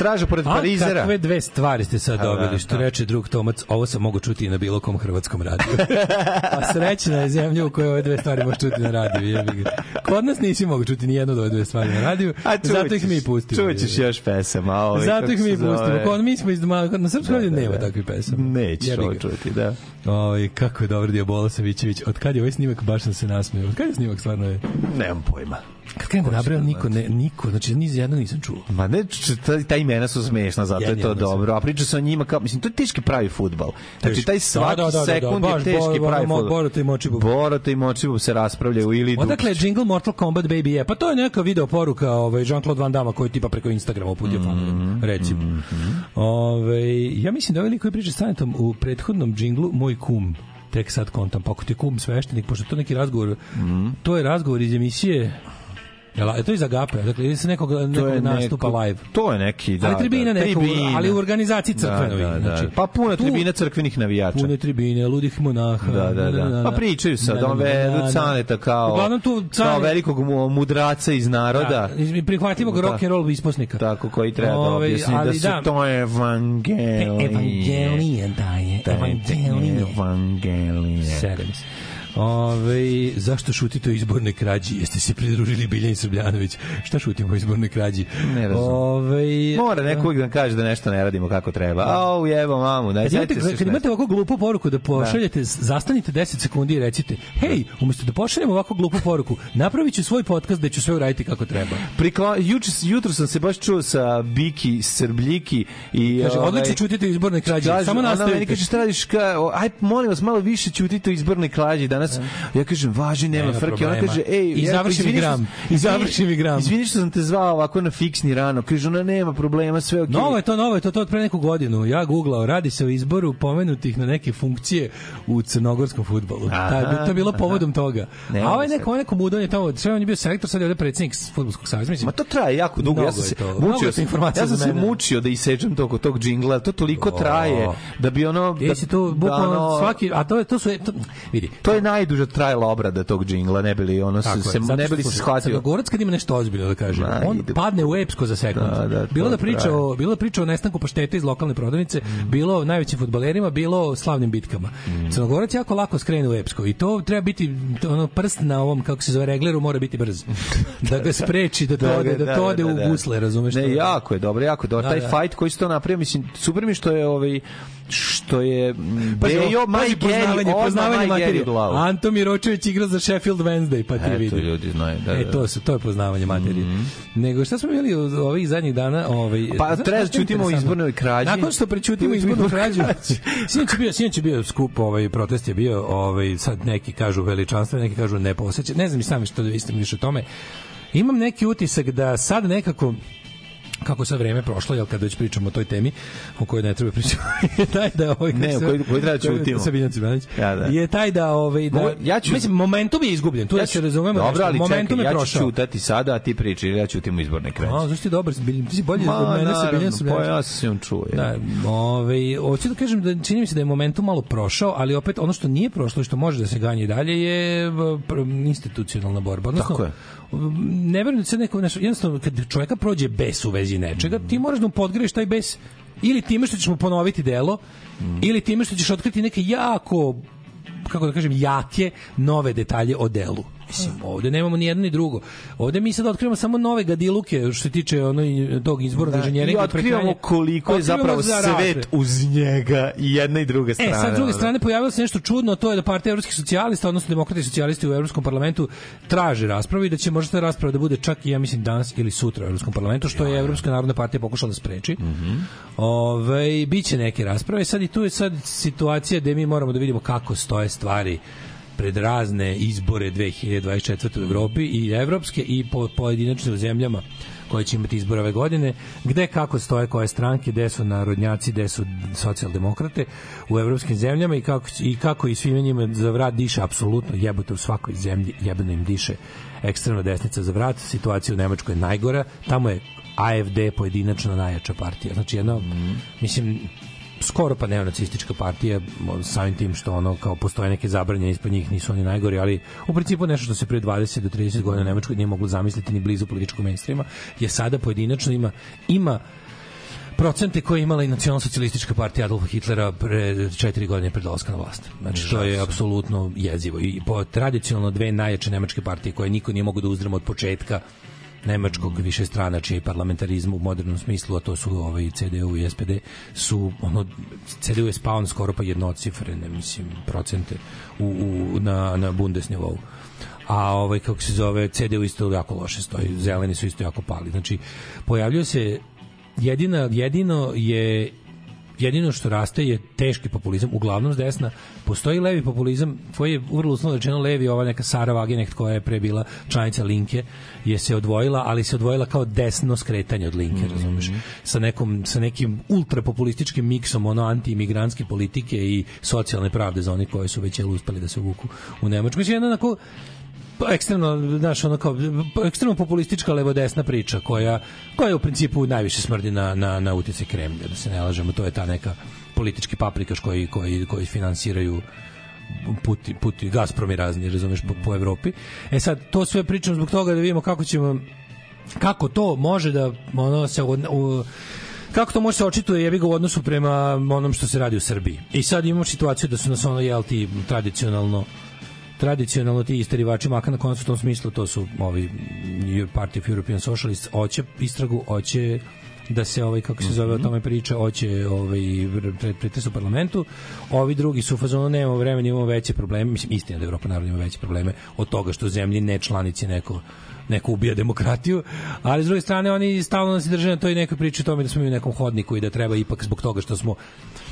Straža pored A Parizera. kakve dve stvari ste sad A, da, dobili, što da. reče drug Tomac, ovo sam mogu čuti i na bilo kom hrvatskom radiju. [laughs] A srećna je zemlja u kojoj ove dve stvari možeš čuti na radiju. Kod nas nisi mogu čuti ni jednu od ove dve stvari na radiju, A čućeš, zato ih mi pustimo. Čućeš još pesama. a Ovaj, Zato ih mi pustimo. Kod mi smo iz na srpskom radiju nema da. takvih pesama. Nećeš ovo čuti, da. Oj, kako je dobar Diabola Savićević. Od kad je ovaj snimak, baš sam se nasmeo. Od kad je snimak stvarno je? Nemam pojma. Krenem da nabrajam, niko, ne, niko, znači ni jedno nisam čuo. Ma ne, ta, ta imena su smešna, zato je to dobro. A priča se o njima kao, mislim, to je teški pravi futbal. Znači, taj svaki Da, da, da, da, sekund je teški Bo- pravi futbal. Boruto i Močibub. Boruto i Močibub se raspravljaju ili Odakle je Dukić. jingle Mortal Kombat Baby je? Pa to je neka video poruka ovaj, Jean-Claude Van Damme koji tipa preko Instagrama uputio mm recimo. Ovaj, ja mislim da ovaj lik koji priča s u prethodnom džinglu Moj kum tek sad kontam, pa ako ti kum sveštenik, pošto to neki razgovor, Mhm. to je razgovor iz emisije Jel, je to iz Agape, dakle, ili se nekog, nekog nastupa neko- live. To je neki, da. ali tribina da, neka, tribina. ali u organizaciji crkvenoj. Da, da, da. znači, pa puna tu- tribina crkvenih navijača. Pune tribine, ludih monaha. Da, da, da. Pa pričaju sad, Da, da, on da, da, vedu da. Caneta kao, Uglavnom tu kao Cane- velikog mu- mudraca iz naroda. Da, prihvatljivog Da. rock and roll isposnika. Tako, koji treba da Ovaj, objasni da su da. to evangelije. Evangelije, da je, Da je evangelije. Evangelije. Sedem se. Ove, zašto šutite o izbornoj krađi? Jeste se pridružili Biljani Srbljanović? Šta šutimo o izbornoj krađi? Ne razumem. Ove, Mora neko uvijek da kaže da nešto ne radimo kako treba. Au, jebo mamu, Kad imate, se kad imate ovako glupu poruku da pošaljete, zastanite 10 sekundi i recite hej, umjesto da pošaljemo ovako glupu poruku, napravit ću svoj podcast da ću sve uraditi kako treba. Prikla, juče, jutro sam se baš čuo sa Biki Srbljiki i... Kaže, ovaj, odlično čutite o izbornoj krađi, samo ona nastavite. meni kaže, šta radiš, ka, aj, molim vas, malo više ćutite o izbornoj krađi danas. Ja kažem, važi, nema, Nema frke. Ona kaže, ej, I završi mi gram. I završi mi gram. Izvini što sam te zvao ovako na fiksni rano. Kaže, ona nema problema, sve okej. Novo je to, novo je to, to od pre neku godinu. Ja googlao, radi se o izboru pomenutih na neke funkcije u crnogorskom fudbalu. Aha, Ta, to je bilo povodom toga. Ne A ovaj neko, ovaj neko mudan je tamo, sve on je bio selektor, sad je ovde predsjednik fudbalskog saveza. Mislim, Ma to traje jako dugo. Ja sam se to. Mučio, je to sam, informacija ja sam se mučio da isečem tog tog džingla, to toliko traje da bi ono da, Jesi tu bukvalno da, ono, svaki, a to je to su to, vidi. To je najduža trajala obrada tog džingla, ne bili ono se, Tako je, se ne što, bili se shvatio. Crnogorac kad ima nešto ozbiljno da kaže, Ma, on ide. padne u epsko za sekund. Da, da, bilo da priča o, bilo da priča o nestanku paštete iz lokalne prodavnice, Mm. bilo o najvećim fudbalerima, bilo o slavnim bitkama. Crnogorac jako lako skrene u epsko i to treba biti ono prst na ovom kako se zove regleru mora biti brz. [laughs] da ga spreči da to Da, ode, da, da to da, ode da, u da. gusle, razumeš? Ne, jako je dobro, jako je dobro. Da, Taj da. fight koji se to napravio, mislim, super mi što je ovaj što je mm, pazi, Maj Geri, poznavanje, poznavanje materije. Anto Miročević igra za Sheffield Wednesday, pa ti Eto, vidi. ljudi znaju, da, E, da. to, su, to je poznavanje materije. Nego šta smo imali u ovih zadnjih dana? Ovaj, Pa treba je ćutimo o izbornoj krađi. Nakon što prećutimo izbornu krađu, sinoć je bio, sinoć je bio skup, ovaj, protest je bio, ovaj, sad neki kažu veličanstven, neki kažu neposećen, ne znam i sami što da istim više o tome. Imam neki utisak da sad nekako kako sad vreme prošlo, jel kad već pričamo o toj temi o kojoj ne treba pričati, [laughs] je taj da ovaj Ne, o kojoj- kojoj treba da ćutimo. Sa Biljan Cimanić. Ja, da. Je taj da ovaj da Mogu- ja ću- mislim momentum je izgubljen. Tu da se razumemo. Dobro, ali momentum čekaj, je ja ću prošao. čutati sada, a ti priči, ja ćutim u izborne krađe. A, zašto ti dobar, Biljan, ti si bolji Ma, od mene sa Biljan pa Cimanić. ja sam se on čuo. je. Da, ovaj, hoću da kažem da čini mi se da je momentum malo prošao, ali opet ono što nije prošlo i što može da se ganje dalje je institucionalna borba. Odnosno, Tako je. Ne verujem da se neko, znaš, jednostavno, kad čovjeka prođe bes u vezi nečega, ti moraš da mu podgreješ taj bes ili time što ćeš mu ponoviti delo, ili time što ćeš otkriti neke jako kako da kažem, jake nove detalje o delu. Mislim, ovde nemamo ni jedno ni drugo. Ovde mi sad otkrivamo samo nove gadiluke što se tiče ono, tog izbornog Da, inženjeringa. I otkrivamo koliko je zapravo za svet uz njega i jedna i druga strana. E, sad s druge strane pojavilo se nešto čudno, to je da partija evropskih socijalista, odnosno demokrati i socijalisti u Evropskom parlamentu traže raspravu i da će možda ta rasprava da bude čak i ja mislim danas ili sutra u Evropskom parlamentu, što je Evropska narodna partija pokušala da spreči. Mhm. Ove, biće neke rasprave. Sad i tu je sad situacija gde mi moramo da vidimo kako stoje stvari pred razne izbore 2024. u Evropi i evropske i po pojedinačne u zemljama koje će imati izbore ove godine, gde kako stoje koje stranke, gde su narodnjaci, gde su socijaldemokrate u evropskim zemljama i kako, i kako i svima njima za vrat diše apsolutno jebote u svakoj zemlji, jebeno im diše ekstremna desnica za vrat, situacija u Nemačkoj je najgora, tamo je AFD pojedinačno najjača partija. Znači jedno, mislim, skoro pa neonacistička partija samim tim što ono kao postoje neke zabranjene ispod njih nisu oni najgori ali u principu nešto što se pre 20 do 30 godina Nemačkoj nije moglo zamisliti ni blizu političkog mainstreama je sada pojedinačno ima ima procente koje je imala i nacionalsocijalistička partija Adolfa Hitlera pre četiri godine pred dolaska na vlast. Znači, to je apsolutno jezivo. I po tradicionalno dve najjače nemačke partije koje niko nije mogu da uzdrma od početka nemačkog više stranačija i parlamentarizmu u modernom smislu, a to su ovaj CDU i SPD, su ono CDU je spao skoro pa jednocifrene, mislim, procente u, u, na, na Bundesnivou a ovaj kako se zove CDU isto jako loše stoji, zeleni su isto jako pali. Znači pojavljuje se jedina jedino je jedino što raste je teški populizam, uglavnom s desna. Postoji levi populizam, koji je vrlo uslovno rečeno levi, ova neka Sara Wagenknecht koja je pre bila članica Linke, je se odvojila, ali se odvojila kao desno skretanje od Linke, Mhm. razumeš? Sa, nekom, sa nekim ultrapopulističkim miksom ono anti-imigrantske politike i socijalne pravde za oni koji su već jel, uspeli da se uvuku u Nemačku. Mislim, jedna onako ekstremno, znaš, ono kao, pa, ekstremno populistička levo-desna priča koja, koja u principu najviše smrdi na, na, na utjecaj Kremlja, da se ne lažemo, to je ta neka politički paprikaš koji, koji, koji finansiraju puti, puti, Gazprom i razni, razumeš, po, po Evropi. E sad, to sve pričam zbog toga da vidimo kako ćemo kako to može da ono se u, u, kako to može se očituje jebi ga u odnosu prema onom što se radi u Srbiji. I sad imamo situaciju da su nas ono jel ti tradicionalno tradicionalno ti isterivači maka na koncu u tom smislu to su ovi Party of European Socialists hoće istragu, hoće da se ovaj kako se zove o tome priča, hoće ovaj pred pretres u parlamentu. Ovi drugi su fazonu nemamo vremena, imamo veće probleme, mislim istina da Evropa naravno ima veće probleme od toga što u zemlji ne članici neko neko ubija demokratiju, ali s druge strane oni stalno nas drže na toj nekoj priči o tome da smo mi u nekom hodniku i da treba ipak zbog toga što smo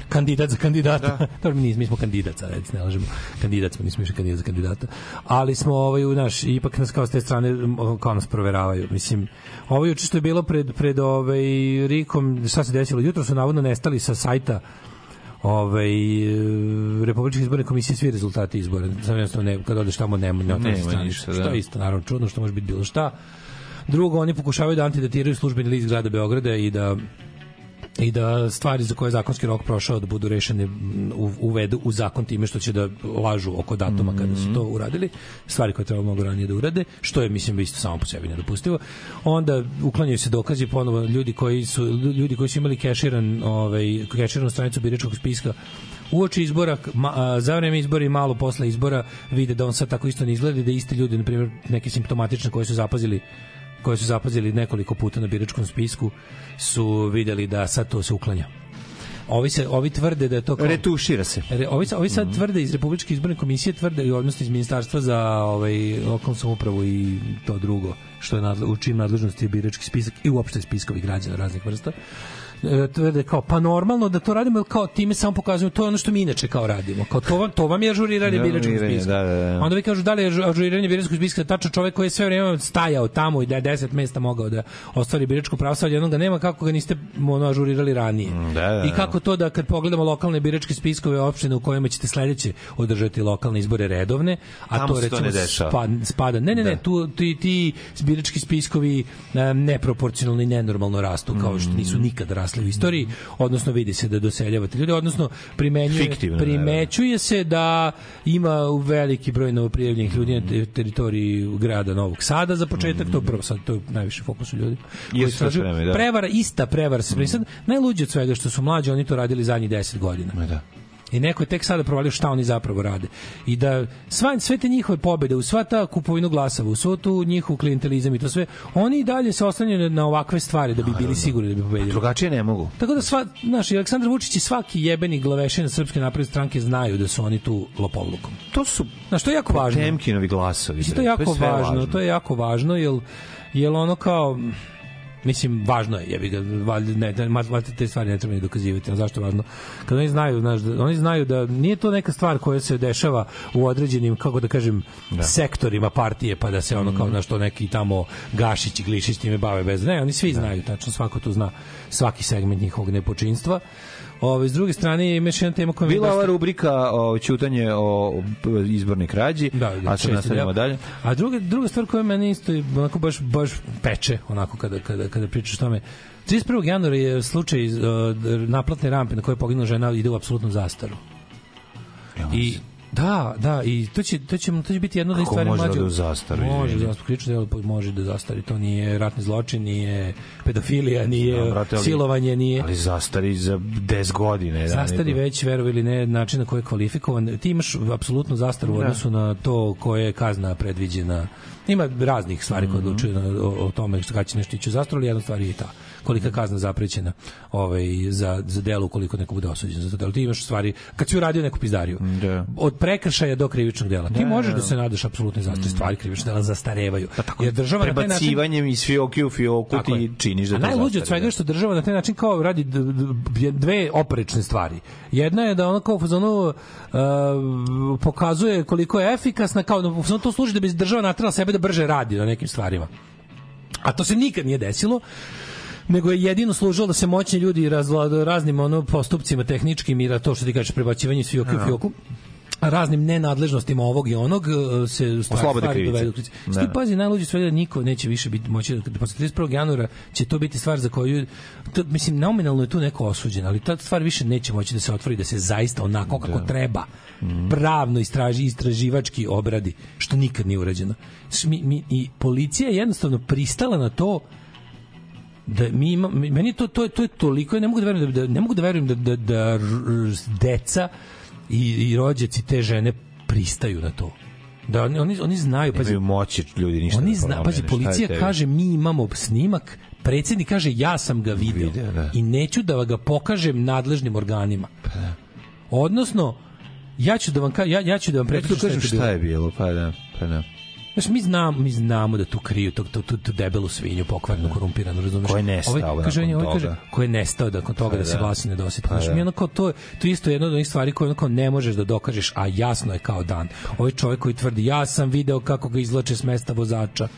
kandidat za kandidata. Da. [laughs] Dobro, mi, nismo, kandidat, sad ne lažemo. Kandidat smo, nismo više kandidat za kandidata. Ali smo ovaj naš ipak nas kao s te strane kao nas proveravaju. Mislim, ovo juče što je bilo pred pred ovaj Rikom, šta se desilo? Jutro su navodno nestali sa sajta ovaj Republičke izborne komisije svi rezultati izbora. Samo jednostavno ne, kad odeš tamo nema Nema stranice. ništa, da. Što je isto naravno čudno što može biti bilo šta. Drugo, oni pokušavaju da antidatiraju službeni list grada Beograda i da i da stvari za koje je zakonski rok prošao da budu rešene uvedu u zakon time što će da lažu oko datuma kada su to uradili, stvari koje treba mnogo ranije da urade, što je mislim isto samo po sebi nedopustivo. Onda uklanjaju se dokazi ponovo ljudi koji su ljudi koji su imali keširan ovaj keširanu stranicu biračkog spiska uoči izbora, ma, a, za vreme izbora i malo posle izbora vide da on sad tako isto ne izgleda da isti ljudi, na primjer, neke simptomatične koje su zapazili koje su zapazili nekoliko puta na biračkom spisku su videli da sad to se uklanja. Ovi se ovi tvrde da je to kao, Retušira se. Re, ovi, ovi sad tvrde iz Republičke izborne komisije tvrde, odnosno iz Ministarstva za ovaj, lokalnu samoupravu i to drugo, što je nadle, u čim nadležnosti je birački spisak i uopšte spiskovi građana raznih vrsta, tvrde kao, pa normalno da to radimo, jer kao time samo pokazujemo, to je ono što mi inače kao radimo. Kao to vam, to vam je ažuriranje Da, biračkog spiska. da, da, da. Onda vi kažu da li je ažu- ažuriranje biračkog spiska tačno čovek koji je sve vreme stajao tamo i da je 10 mesta mogao da ostvari biračko pravo, sad jednog ga nema kako ga niste ono ažurirali ranije. da, da, I kako to da kad pogledamo lokalne biračke spiskove opštine u kojima ćete sledeće održati lokalne izbore redovne, a Tamo to se to recimo ne dešava. spa- spada. Ne, ne, ne, Da. tu ti ti birački spiskovi e, neproporcionalno i nenormalno rastu kao što Mm. nisu nikad rasli u istoriji, odnosno vidi se da doseljavate ljude, odnosno primenjuje Fiktivno, primećuje se da ima veliki broj novoprijavljenih ljudi na te- teritoriji grada Novog Sada za početak, to prvo sad to je najviše fokusu ljudi. koji Jesu to istražuju. vreme, da. Prevara, ista prevara se. Sad, najluđe od svega što su mlađi, oni to radili zadnjih 10 godina. Da. I neko je tek sada provalio šta oni zapravo rade. I da sva, sve te njihove pobede, u sva ta kupovinu glasova, u svu tu njihovu klientelizam i to sve, oni i dalje se oslanjaju na ovakve stvari da bi bili sigurni da bi pobedili. Drugačije ne mogu. Tako da sva, znaš, i Aleksandar Vučić i svaki jebeni glavešin Srpske napredne stranke znaju da su oni tu lopovlukom. To su Znaš, to je jako važno. Temkinovi glasovi. Bre, to je jako sve važno, to je jako važno, jer, jer ono kao, mislim, važno je, jebi ga, valjda, ne, ma- valjda te stvari ne treba ni dokazivati, zašto je važno? Kad oni znaju, znaš, da, oni znaju da nije to neka stvar koja se dešava u određenim, kako da kažem, sektorima partije, pa da se ono kao, znaš, to neki tamo Gašić i Glišić time bave bez, ne, oni svi znaju, tačno svako tu zna svaki segment njihovog nepočinstva. Ove, s druge strane, ima još jedna tema koja Bila ova dosta- rubrika o ćutanje o izbornoj krađi, Da, a sad šesti nastavljamo deo. dalje. A druga, druga stvar koja meni isto onako baš, baš peče, onako kada, kada, kada pričaš o tome. 31. januara je slučaj uh, naplatne rampe na kojoj je poginula žena ide u apsolutnu zastaru. I Da, da, i to će, to će, to će biti jedno od stvari može da mlađe. u zastaru, Može da zastaru, krivično delo može da zastari, to nije ratni zločin, nije pedofilija, nije Da, brate, ali- silovanje, nije... Ali zastari za 10 godine. da, Zastari nego- već, verovi ili ne, način na koji je kvalifikovan. Ti imaš apsolutno zastaru u Da. odnosu na to koje je kazna predviđena. Ima raznih stvari koje Mhm. odlučuju na, o, o tome što kada će nešto ići u zastaru, ali jedna stvar je i ta. Kolika kazna zaprećena ovaj, za, za delo ukoliko neko bude osuđen za to delo. Ti imaš stvari, kad si uradio neku pizdariju, Da. od prekršaja do krivičnog dela. Ti Da, možeš da, da da. se nadaš apsolutno zastari stvari krivičnog dela zastarevaju. Jer država na taj način Prebacivanjem iz fioke u fioku Tako ti je. činiš da A najluđe od svega što država na taj način kao radi dve oprečne stvari. Jedna je da ona kao u fazonu uh, pokazuje koliko je efikasna, kao da u fazonu to služi da bi država natrala sebe da brže radi na nekim stvarima. A to se nikad nije desilo nego je jedino služilo da se moćni ljudi razvlada raznim ono postupcima tehničkim i da to što ti kažeš prebacivanje s fioke u Ja. fioku raznim nenadležnostima ovog i onog uh, se stvari, Oslobode stvari krivice. dovedu. u krivicu. Da. Pazi, najluđe sve da niko neće više biti moći da posle 31. januara će to biti stvar za koju to, mislim nominalno je tu neko osuđen, ali ta stvar više neće moći da se otvori da se zaista onako kako treba pravno istraži istraživački obradi što nikad nije urađeno. Mi, mi, i policija je jednostavno pristala na to da mi ima, meni to to je to je toliko ja ne mogu da verujem da, da ne mogu da verujem da da, da r- r- deca i, i rođaci te žene pristaju na to. Da oni oni, oni znaju pa Nemaju moći ljudi ništa oni da zna, pazi, Šta policija kaže mi imamo snimak, predsjednik kaže ja sam ga video, Video, da. i neću da ga pokažem nadležnim organima. Odnosno, ja ću da vam ja, ja ću da vam da prepričam kažem šta je bilo, pa da, pa da. Znaš, mi znamo, mi znamo da tu kriju tu, tu, tu debelu svinju, pokvarnu, korumpiranu, razumeš? Ko je nestao Ovaj, kaže, on ovaj kaže, ko je nestao nakon toga Pa da, se da. glasi ne doseti. Pa Znaš, da. mi onako, to, to je isto jedna od onih stvari koje onako ne možeš da dokažeš, a jasno je kao dan. Ovaj čovjek koji tvrdi, ja sam video kako ga izlače s mesta vozača.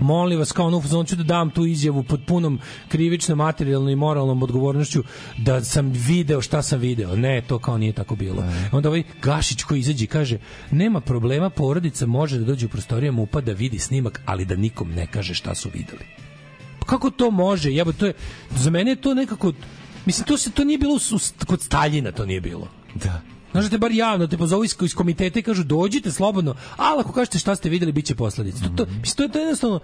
Molim vas, kao ono, on ću da dam tu izjavu pod punom krivičnom, materijalnom i moralnom odgovornošću da sam video šta sam video. Ne, to kao nije tako bilo. Onda ovaj Gašić koji izađe i kaže, nema problema, porodica može da dođe u prostoriju MUPA da vidi snimak, ali da nikom ne kaže šta su videli. Pa kako to može? Jebo, to je, za mene je to nekako, mislim, to se to nije bilo kod Staljina, to nije bilo. Da. Znaš da te bar javno te pozovu iz, iz komiteta i kažu dođite slobodno, ali ako kažete šta ste videli, bit će posledice. To, to, mislim, to je to je jednostavno,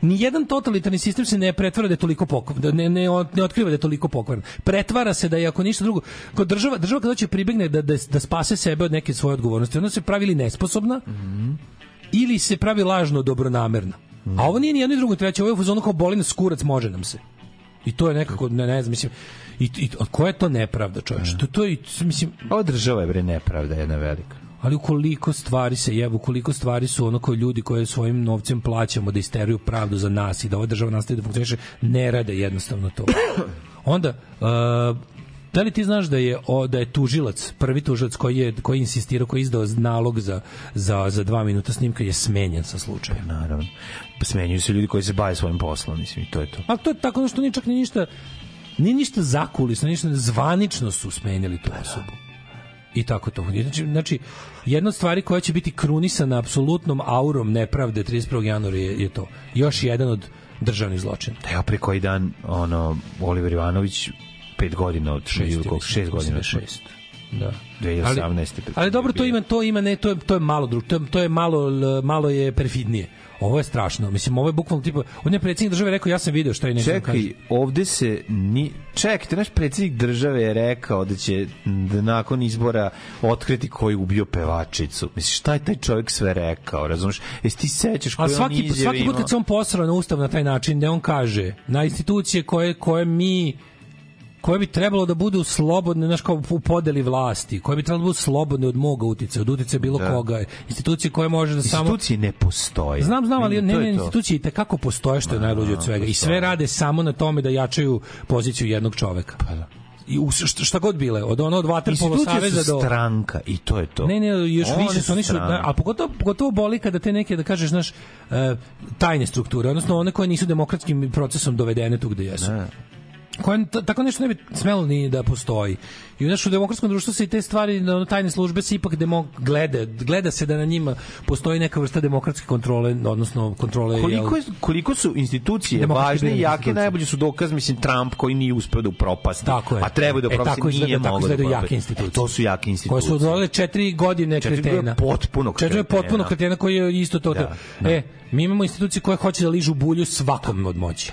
ni jedan totalitarni sistem se ne pretvara da je toliko pokvaran, da ne, ne, ne otkriva da je toliko pokvaran. Pretvara se da je ako ništa drugo, kod država, država kada će pribegne da, da, da spase sebe od neke svoje odgovornosti, onda se pravi ili nesposobna, ili se pravi lažno dobronamerna. A ovo nije ni jedno ni drugo treće, ovo je u fazonu kao boli nas kurac, može nam se. I to je nekako, ne, ne znam, mislim, i, i koja je to nepravda, čoveče? To, to je, mislim, Ova država je bre nepravda jedna velika. ali ukoliko stvari se jebu, ukoliko stvari su ono kao ljudi koje svojim novcem plaćamo da isteruju pravdu za nas i da ova država nastavi da funkcioniše, ne rade jednostavno to. Onda, uh, da li ti znaš da je o, da je tužilac, prvi tužilac koji je koji je insistirao, koji je izdao nalog za za za dva minuta snimka je smenjen sa slučajem. Naravno. Pa smenjuju se ljudi koji se bave svojim poslom, mislim, i to je to. Ali to je tako što nije čak ni ništa ni ništa zakulisno, ništa zvanično su smenili tu osobu. I tako to. Znači, znači, jedna od stvari koja će biti krunisana apsolutnom aurom nepravde 31. januara je, je to. Još jedan od državnih zločina. Da ja pre koji dan, ono, Oliver Ivanović, pet godina od Šest, šest, mislim, šest godina od mislim da je šest. Da. 2018. Ali, pred- ali dobro, to ima, to ima ne, to je, to je malo drug, to je, to je malo, malo je perfidnije. Ovo je strašno. Mislim, ovo je bukvalno tipa, on je predsjednik države rekao, ja sam video šta je nešto Čekaj, ovde se ni čekajte, naš predsjednik države je rekao da će da nakon izbora otkriti ko je ubio pevačicu. Mislim, šta je taj čovjek sve rekao, razumeš? Jesi ti sećaš koje on svaki, izjave svaki put kad se on posrao na ustav na taj način, da on kaže na institucije koje, koje mi koje bi trebalo da budu slobodne, znaš, kao u podeli vlasti, koje bi trebalo da budu slobodne od moga uticaja, od uticaja bilo Da. koga, institucije koje može da samo... Institucije ne postoje. Znam, znam, ali ne, ne, institucije i tekako postoje što je najluđe od svega i sve rade samo na tome da jačaju poziciju jednog čoveka. Pa da. I u, šta, šta god bile, od ono od Institucije saveza do stranka i to je to. Ne, ne, još One više su oni su, da, a pogotovo, pogotovo boli kada te neke, da kažeš, znaš, e, tajne strukture, odnosno one koje nisu demokratskim procesom dovedene tu gde jesu. Koje tako nešto ne bi smelo ni da postoji. I u demokratskom društvu se i te stvari, ono, tajne službe se ipak demo, gleda, gleda se da na njima postoji neka vrsta demokratske kontrole, odnosno kontrole... Koliko, jel, je, koliko su institucije važne i jake, najbolji su dokaz, mislim, Trump koji nije uspeo da upropasti. Tako je. A treba da E, upropasti, tako izgleda- nije tako mogao da izgledaju jake upropasti. institucije. E, to su jake koje institucije. su odolile četiri godine Četiri kretena. Četiri kretena. potpunog kretena koji je isto to. Da, E, mi imamo institucije koje hoće da ližu bulju svakom od moći.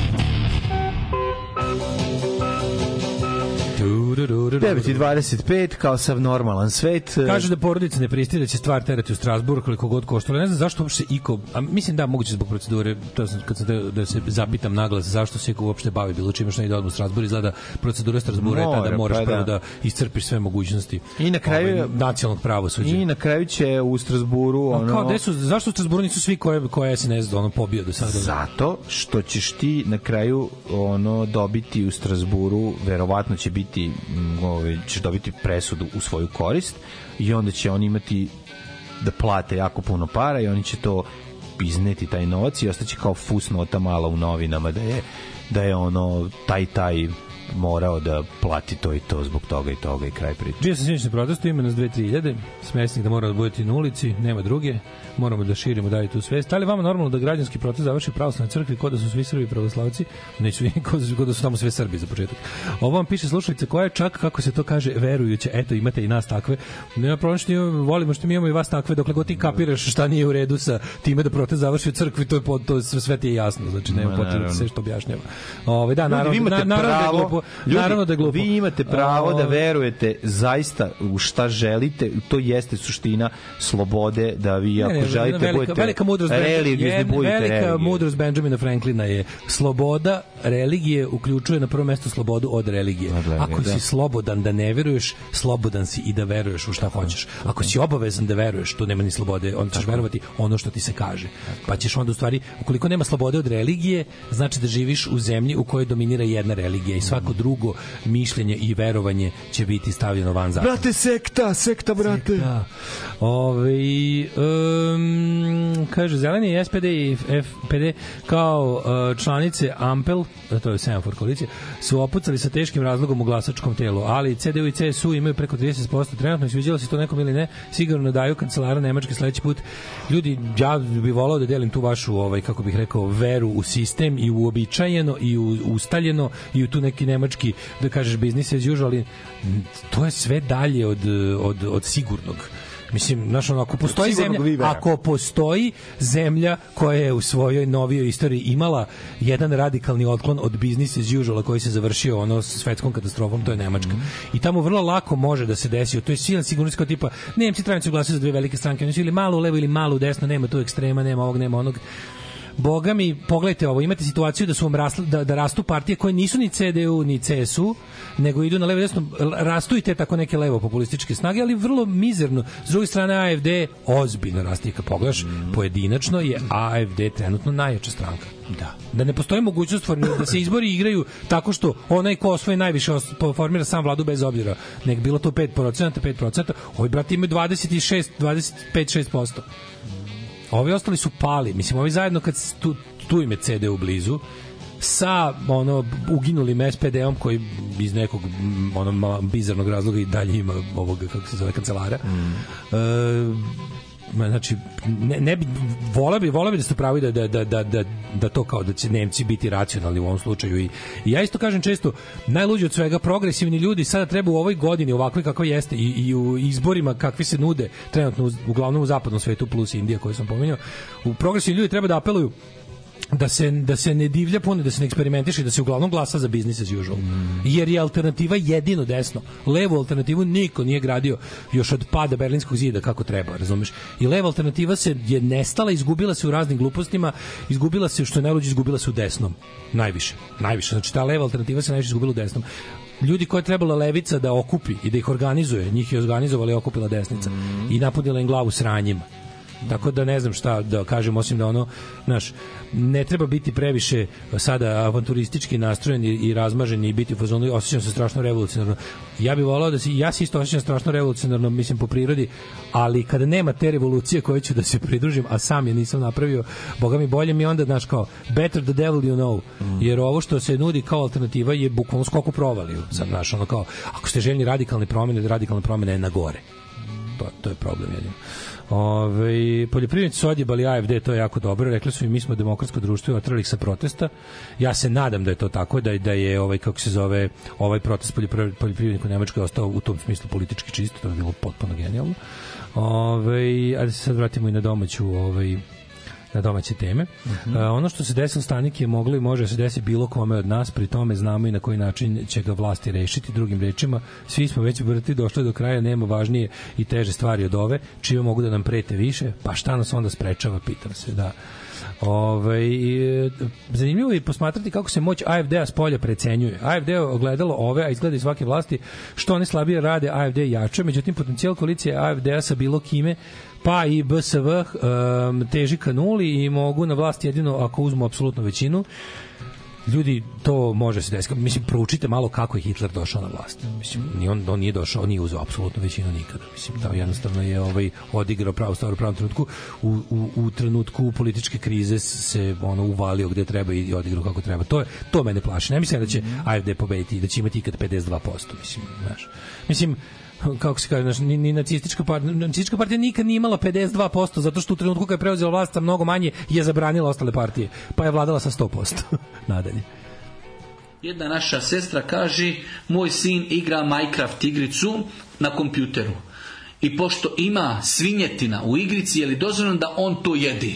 9.25, kao sav normalan svet. Kaže da porodica ne pristaje da će stvar terati u Strasburu koliko god koštalo. Ne znam zašto uopšte iko, a mislim da moguće zbog procedure, to sam kad sam da, da se zapitam naglas zašto se iko uopšte bavi bilo čime što ide odmah u Strasbur, izgleda procedura Strasbura je ta da Mora, moraš pa prvo da. da iscrpiš sve mogućnosti. I na kraju- ovaj, nacionalnog pravosuđa. I na kraju će u Strasburu ono... kao, su, zašto u Strasburu nisu svi koje, koje SNS ono pobio do sada? Zato što ćeš ti na kraju ono dobiti u Strasburu, verovatno će biti mm, ovaj ćeš dobiti presudu u svoju korist i onda će oni imati da plate jako puno para i oni će to izneti taj novac i ostaće kao fusnota mala u novinama da je da je ono taj taj morao da plati to i to zbog toga i toga i kraj priče. Bio sam sinoć na protestu, ima nas 2-3 smesnik da mora da budete na ulici, nema druge, moramo da širimo dalje tu svest. Da li je vama normalno da građanski protest završi u pravoslavnoj crkvi kod da su svi Srbi pravoslavci? Neću [laughs] kod, kod da su tamo sve Srbi za početak. Ovo vam piše slušalica koja je čak, kako se to kaže, verujuće. Eto, imate i nas takve. Nema problem što imamo, volimo što mi imamo i vas takve, dokle god ti kapiraš šta nije u redu sa time da protest završi u crkvi, to je pod, to sve, sve ti je jasno, znači nema Ma, potrebe da naravno. sve što objašnjava. Ove, da, Ljudi, naravno, naravno da pravo, glupo. ljudi, naravno da je glupo. Vi imate pravo da verujete zaista u šta želite, to jeste suština slobode da vi ako Ne, ne, želite velika, budete velika mudrost religiozni budete velika religiozni. mudrost Benjamina Franklina je sloboda religije uključuje na prvo mesto slobodu od religije. religije, Ako da. si slobodan da ne veruješ, slobodan si i da veruješ u šta hoćeš. Ako si obavezan da veruješ, tu nema ni slobode, onda ćeš verovati ono što ti se kaže. Pa ćeš onda u stvari, ukoliko nema slobode od religije, znači da živiš u zemlji u kojoj dominira jedna religija i svako drugo mišljenje i verovanje će biti stavljeno van zakona. Brate, sekta, sekta, brate. Da. Ove, um, kaže, zeleni SPD i FPD kao uh, članice Ampel, to je semafor koalicije, su opucali sa teškim razlogom u glasačkom telu, ali CDU i CSU imaju preko 30% trenutno i sviđalo se to nekom ili ne, sigurno daju kancelara Nemačke sledeći put. Ljudi, ja bih volao da delim tu vašu, ovaj, kako bih rekao, veru u sistem i uobičajeno i u, ustaljeno i u tu neki nemački, da kažeš, business as usual, ali to je sve dalje od, od, od sigurnog. Mislim, znaš, ono, ako postoji zemlja, vivera. ako postoji zemlja koja je u svojoj novijoj istoriji imala jedan radikalni otklon od business as usual koji se završio ono s svetskom katastrofom, to je Nemačka. I tamo vrlo lako može da se desi, to je silan sigurnost kao tipa, Nemci trebaju se glasati za dve velike stranke, oni su ili malo u levo ili malo u desno, nema tu ekstrema, nema ovog, nema onog. Boga mi, pogledajte ovo, imate situaciju da su vam rasli, da, da rastu partije koje nisu ni CDU ni CSU, nego idu na levo desno, rastu i te tako neke levo populističke snage, ali vrlo mizerno. S druge strane AFD ozbiljno raste kad pogledaš pojedinačno je AFD trenutno najjača stranka. Da. Da ne postoji mogućnost da se izbori igraju tako što onaj ko osvoji najviše formira sam vladu bez obzira. Nek bilo to 5%, 5%, ovi brati imaju 26, 25, 6%. Ovi ostali su pali. Mislim, ovi zajedno kad tu, tu im je CD u blizu, sa ono uginulim SPD-om koji iz nekog mm, ono bizarnog razloga i dalje ima ovog kako se zove kancelara. E, ma, znači ne, ne bi vola bi vola bi da ste pravi da, da, da, da, da, da to kao da će Nemci biti racionalni u ovom slučaju i, i ja isto kažem često najluđi od svega progresivni ljudi sada treba u ovoj godini ovakve kako jeste i, i u izborima kakvi se nude trenutno uglavnom u zapadnom svetu plus Indija koju sam pominjao u progresivni ljudi treba da apeluju da se da se ne divlja puno, da se ne eksperimentiše, da se uglavnom glasa za business as usual. Jer je alternativa jedino desno. Levu alternativu niko nije gradio još od pada Berlinskog zida kako treba, razumeš? I leva alternativa se je nestala, izgubila se u raznim glupostima, izgubila se što je najluđe izgubila se u desnom. Najviše. Najviše. Znači ta leva alternativa se najviše izgubila u desnom ljudi koje je trebala levica da okupi i da ih organizuje, njih je organizovala i okupila desnica i napunila im glavu sranjima. Tako da ne znam šta da kažem osim da ono, znaš, ne treba biti previše sada avanturistički nastrojen i, i razmažen i biti u fazonu osjećam se strašno revolucionarno. Ja bih volao da se ja se isto osjećam strašno revolucionarno, mislim po prirodi, ali kada nema te revolucije koje ću da se pridružim, a sam je nisam napravio, boga mi bolje mi onda znaš kao better the devil you know. Jer ovo što se nudi kao alternativa je bukvalno skok u provaliju. Sad znaš, ono kao ako ste željni radikalne promene, radikalna promena je na gore. To, to je problem jedino. Ove, poljoprivrednici su odjebali AFD, to je jako dobro. Rekli su i mi smo demokratsko društvo i otrali ih sa protesta. Ja se nadam da je to tako, da, da je ovaj, kako se zove, ovaj protest poljoprivred- poljoprivrednika u Nemačkoj ostao u tom smislu politički čist, to je bilo potpuno genijalno. Ove, a da se sad vratimo i na domaću ovaj, na domaće teme. Mhm. A, ono što se desilo stanik je moglo i može da se desi bilo kome od nas, pri tome znamo i na koji način će ga vlasti rešiti. Drugim rečima, svi smo već vrti došli do kraja, nema važnije i teže stvari od ove, čime mogu da nam prete više, pa šta nas onda sprečava, pitam se, da. Ove, zanimljivo je posmatrati kako se moć AFD-a s polja precenjuje. AFD je ogledalo ove, a izgleda i svake vlasti, što one slabije rade, AFD jače, međutim potencijal koalicije AFD-a sa bilo kime pa i BSV um, teži ka nuli i mogu na vlast jedino ako uzmu apsolutnu većinu. Ljudi to može se desiti. Mislim proučite malo kako je Hitler došao na vlast. Mislim ni on on nije došao on nije apsolutnu većinu nikada. Mislim da jednostavno je ovaj odigrao pravu stvar u pravom trenutku. U, u, u trenutku političke krize se ono uvalio gde treba i odigrao kako treba. To je to mene plaši. Ne mislim da će AFD pobediti da će imati ikad 52% mislim znaš. Mislim kako se kaže, ni, ni nacistička partija, nacistička partija nikad nije imala 52%, zato što u trenutku kad je preuzela vlast mnogo manje je zabranila ostale partije, pa je vladala sa 100%. [laughs] Nadalje. Jedna naša sestra kaže, moj sin igra Minecraft igricu na kompjuteru. I pošto ima svinjetina u igrici, je li dozvoljeno da on to jedi?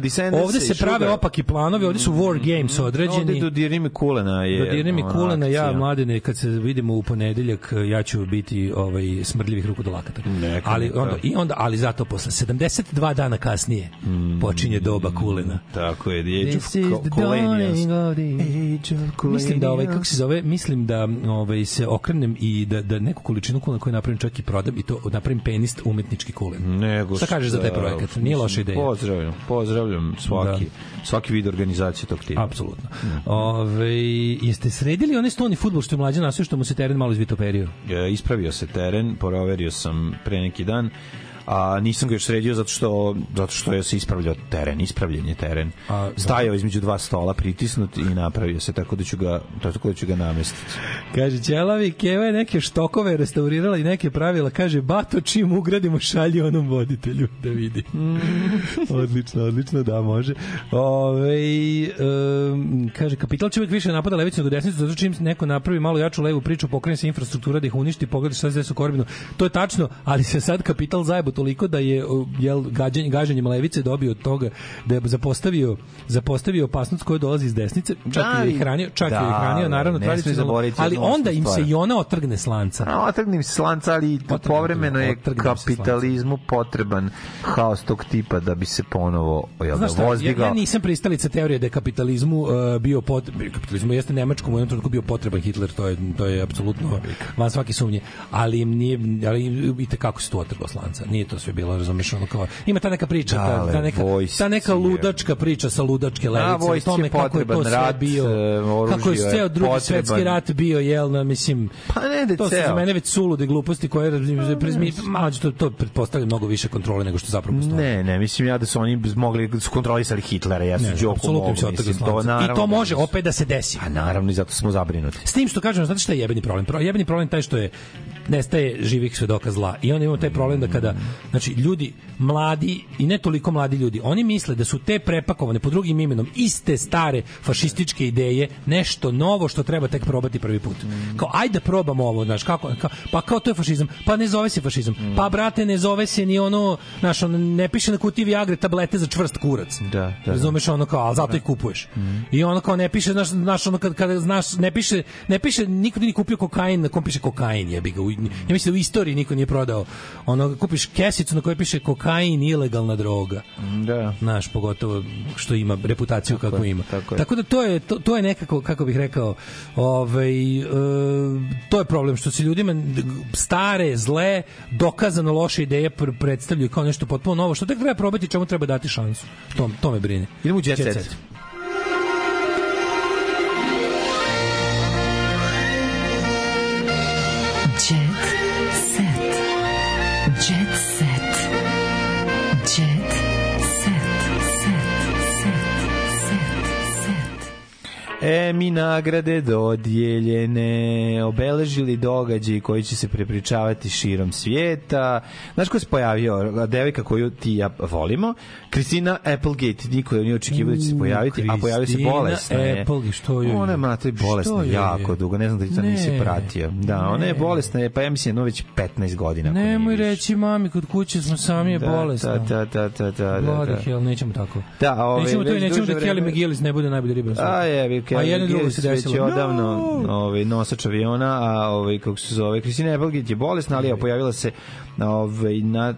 Descendants ovde se prave sugar. opaki planovi, ovde su mm-hmm. war games mm-hmm. određeni. Ovde dodirni mi kulena je. Dodirni mi kulena ja mladine, kad se vidimo u ponedeljak ja ću biti ovaj smrdljivih rukodolakata. Ali onda i onda ali zato posle 72 dana kasnije mm, počinje doba kulena. Tako je, Age of Mislim da ovaj kako se zove, mislim da ovaj se okrenem i da da neku količinu kulena koju napravim čak i prodam i to napravim penist umetnički kulen. Nego šta, šta kažeš za taj projekat? Nije loša ideja. Pozdravljam, pozdravljam svaki, svaki vid organizacije tog tipa. Apsolutno. Ove, jeste sredili onaj stoni futbol što je mlađe nasio što mu se teren malo izvitoperio? E, ispravio se teren, proverio sam pre neki dan a nisam ga još sredio zato što zato što je se ispravljao teren, ispravljen je teren. A, Stajao između dva stola pritisnut i napravio se tako da ću ga tako da ću ga namestiti. Kaže, Ćelavi Keva je neke štokove restaurirala i neke pravila. Kaže, bato čim ugradimo šalji onom voditelju da vidi. [laughs] odlično, odlično, da, može. Ove, um, kaže, kapital će uvijek više napada levicu nego desnicu, zato čim neko napravi malo jaču levu priču, pokrene se infrastruktura da ih uništi, pogledaš šta se desi u Korbinu. To je tačno, ali se sad kapital zajebo toliko da je jel, gađanje, gaženjem levice dobio od toga da je zapostavio, zapostavio opasnost koja dolazi iz desnice, čak Da, je hranio, čak da, je hranio, naravno, tradicionalno, ali onda im se i ona otrgne slanca. A otrgnem se slanca, ali povremeno je kapitalizmu potreban haos tog tipa da bi se ponovo jel, Znaš da šta, ja, vozdigao. ja nisam pristalica teorije da je kapitalizmu uh, bio pot, kapitalizmu jeste nemačkom u jednom trenutku bio potreban Hitler, to je to je apsolutno van svake sumnje, ali im nije ali i te kako se to otrgao slanca. Nije to sve bilo, razumeš, ono kao ima ta neka priča, ta, ta neka ta neka ludačka priča sa ludačke levice, o tome kako je to sve rat, bio, e, kako je ceo drugi potreban. svetski rat bio, jel, na mislim, Pa ne da to su za mene već sulude gluposti koje prezmi, mlađe to, to pretpostavlja mnogo više kontrole nego što zapravo postoji. Ne, ne, mislim ja da su oni mogli da su kontrolisali Hitlera, ja sam Đoko mogu, mislim, to naravno. I to da može opet da se desi. A naravno i zato smo zabrinuti. S tim što kažem, znate šta je jebeni problem? Pro- Jebeni problem taj što je nestaje živih svedoka zla. I onda imamo taj problem da kada, znači, ljudi, mladi i ne toliko mladi ljudi, oni misle da su te prepakovane pod drugim imenom iste stare fašističke ideje nešto novo što treba tek probati prvi put. Kao, ajde da probamo ovo, znaš, kako, kao, pa kao to je fašizam, pa ne zove se fašizam, pa brate, ne zove se ni ono, znaš, ono, ne piše na kutiji Viagre tablete za čvrst kurac. Da, da. da. Razumeš ono kao, ali zato i kupuješ. I ono kao ne piše, znaš, znaš ono kad, kada znaš, ne piše, ne piše, niko nije kupio kokain, na kom piše kokain, jebi ga. Ja mislim da u istoriji niko nije prodao. Ono, kupiš kesicu na kojoj piše kokain, ilegalna droga. Da. Znaš, pogotovo što ima reputaciju Tako kako je, ima. tako je. Tako da to je, to, to je nekako, kako bih rekao, ovaj, e, to je problem, što se ljudima stare, zle, dokazano loše ideje pr- predstavljaju kao nešto potpuno novo, što tek treba probati, čemu treba dati šansu. To, to me brine. Idemo u Jet Set. Jet Emi nagrade dodijeljene, obeležili događaj koji će se prepričavati širom svijeta. Znaš ko se pojavio? Devojka koju ti ja volimo. Kristina Applegate. Niko je nije očekivao da će se pojaviti, a pojavio se Kristina bolesna. je. Applegate, što je? Ona je mati bolesna je? jako dugo. Ne znam da ti to nisi Ne. pratio. Da, ona je Ne. bolesna, je, pa ja mislim jedno već 15 godina. Nemoj reći mami, kod kuće smo sami je Da, bolesna. Da, da, da, da, da, Bloody da. hell, nećemo tako. Da, ove, nećemo to i nećemo da Kelly McGillis ne bude najbolji ribar. A je, vi A drugo se Već je odavno ovaj, nosač aviona, a ovaj, kako se zove, Kristina Applegate je bolesna, ali je pojavila se ovaj, na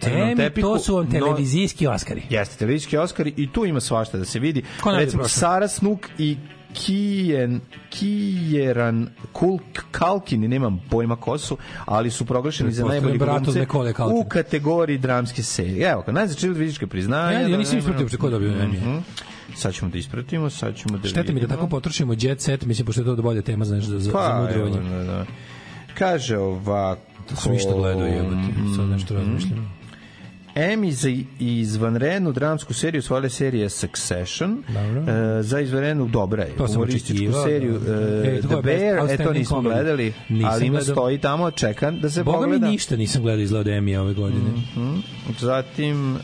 crnom Emi, tepihu. to su vam no- televizijski Oskari. Jeste, televizijski Oscari i tu ima svašta da se vidi. Ko Recimo? Sara Snook i Kijen, Kijeran Kulk, Kalkin, nemam pojma ko su, ali su proglašeni za najbolji glumce u kategoriji dramske serije. Evo, kad najzačeli fizičke priznanja. Ja, ja da nisam ne- ispratio uopšte ko dobio Emmy. Mhm. Sad ćemo da ispratimo, sad ćemo da Šteta mi da vidimo. tako potrošimo jet set, mislim, pošto je to bolja tema za, za, Pa, za mudrovanje. evo, da, da. Kaže ovako... Da sam išta gledao, jebote, sad nešto razmišljam. Emmy za izvanrednu dramsku seriju osvojila je serija Succession. Dobro. E, za izvanrednu dobra je. To Humorističku seriju da. e, E, The Bear, e to nismo comedy. gledali, Nisam ali ima gledao. stoji tamo, čekam da se Boga mi pogleda. ništa nisam gledao izgleda Emmy ove godine. Mhm. Zatim, e,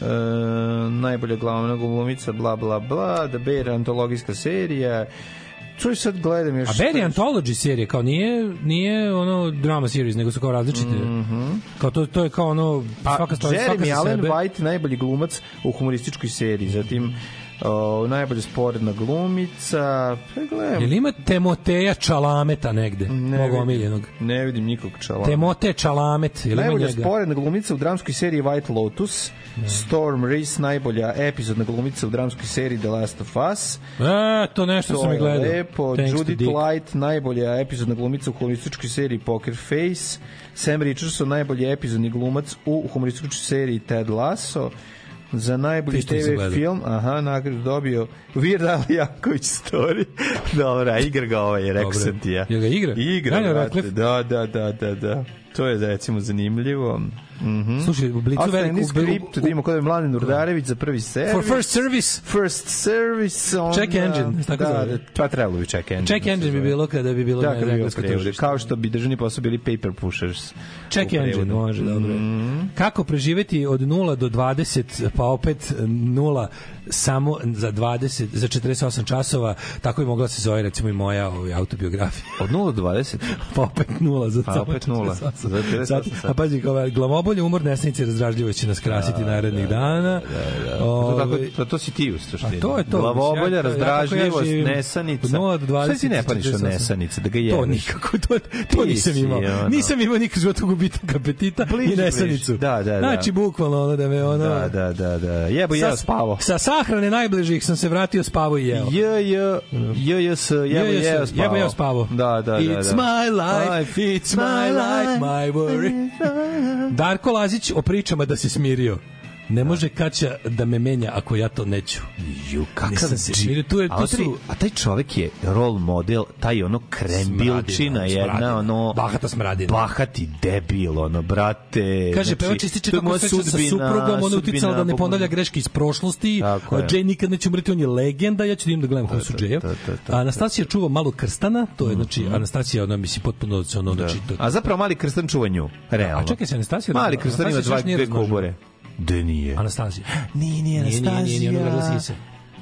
najbolja glavna glumica, bla, bla, bla, The Bear, antologijska serija. Je sad gledam još... A Barry Anthology serija kao nije nije ono drama series nego su kao različite. Kao to to je kao ono svaka stvar svaka. Jeremy Allen sebe. White, najbolji glumac u humorističkoj seriji. Zatim, o, najbolja sporedna glumica. Pa gledam. Jel ima Temoteja Čalameta negde? Ne Mog vidim. omiljenog. Ne vidim nikog čala. Temote Čalamet, jel Najbolja njega? sporedna glumica u dramskoj seriji White Lotus. Storm Reese, najbolja epizodna glumica u dramskoj seriji The Last of Us. E, to nešto To sam i gledao. Lepo. Thanks Judith. Light, najbolja epizodna glumica u humorističkoj seriji Poker Face. Sam Richardson, najbolji epizodni glumac u humorističkoj seriji Ted Lasso. Za najbolji TV film. Aha, nagradu dobio Al Janković story. [laughs] Dobra, igra ga ovaj, rekao sam ti ja. Jel ga igra? Igra? Da, da, da, da, da. To je recimo zanimljivo. Mhm. Slušaj, u Blicu veliku- skript, da imamo kod je Mladen Urdarević za prvi servis. For first service. First service. Onda, Check engine, tako da, zove. da, pa trebalo bi check engine. Check da engine bi bilo kada bi bilo da, kada bi bilo. Kao što bi državni posao bili paper pushers. Check engine, može, dobro. Mhm. Kako preživeti od 0 do 20, pa opet 0 samo za 20, za 48 časova, tako bi mogla da se zove recimo i moja ovaj, autobiografija. Od 0 do 20? pa opet 0 za Pa opet nula. 48. Za 48 Sad, sati. A pazi, kao, glavobolje, umor, nesnice razdražljivo će nas krasiti narednih dana. To, Ovaj, tako, to, to si ti u suštini. To je to. Glavobolja, Ja- ja tako ja razdražljivost, nesanica. Od 0 do 20. Šta ti ne paniš od 48? nesanice, da ga jebeš? To nikako, to, to nisam imao. ono. Nisam imao nikad života gubitak apetita i nesanicu. Da, da, da. Znači, bukvalno ono da me ono... Da, da, da, da. Jebo, jeo, spavo. Sa sahrane najbližih sam se vratio, spavo i jeo. J, J, J, J, S, jebo, jeo, spavo. jebo, jeo, spavo. Da, da, da. It's da. my life, it's my life, my worry. [laughs] Darko Lazić o pričama da se smirio. Ne može Kaća da me menja ako ja to neću. Ju, kakav se dži-. Tu je, a, tu taj- su... a taj čovek je role model, taj ono krembilčina jedna, smradina. ono... Bahata smradina. Bahati debil, ono, brate. Kaže, znači, pevač ističe kako srećan sa suprugom, on je sudbina, uticala da ne ponavlja greške iz prošlosti. Tako A. Jay nikad neće umreti, on je legenda, ja ću da idem da gledam Hosu Jaya. Anastasija čuva malu krstana, to je, znači, Anastasija, ona, mislim, potpuno, ono, znači, to, A zapravo mali krstan čuva nju, realno. A čekaj se, Anastasija... Mali krstan ima Anastasija dva još nije dve razmnožena. kobore. Da nije. Anastasija. Nije, nije Nije, nije, nije, nije, ona Anastasija. gledala sise.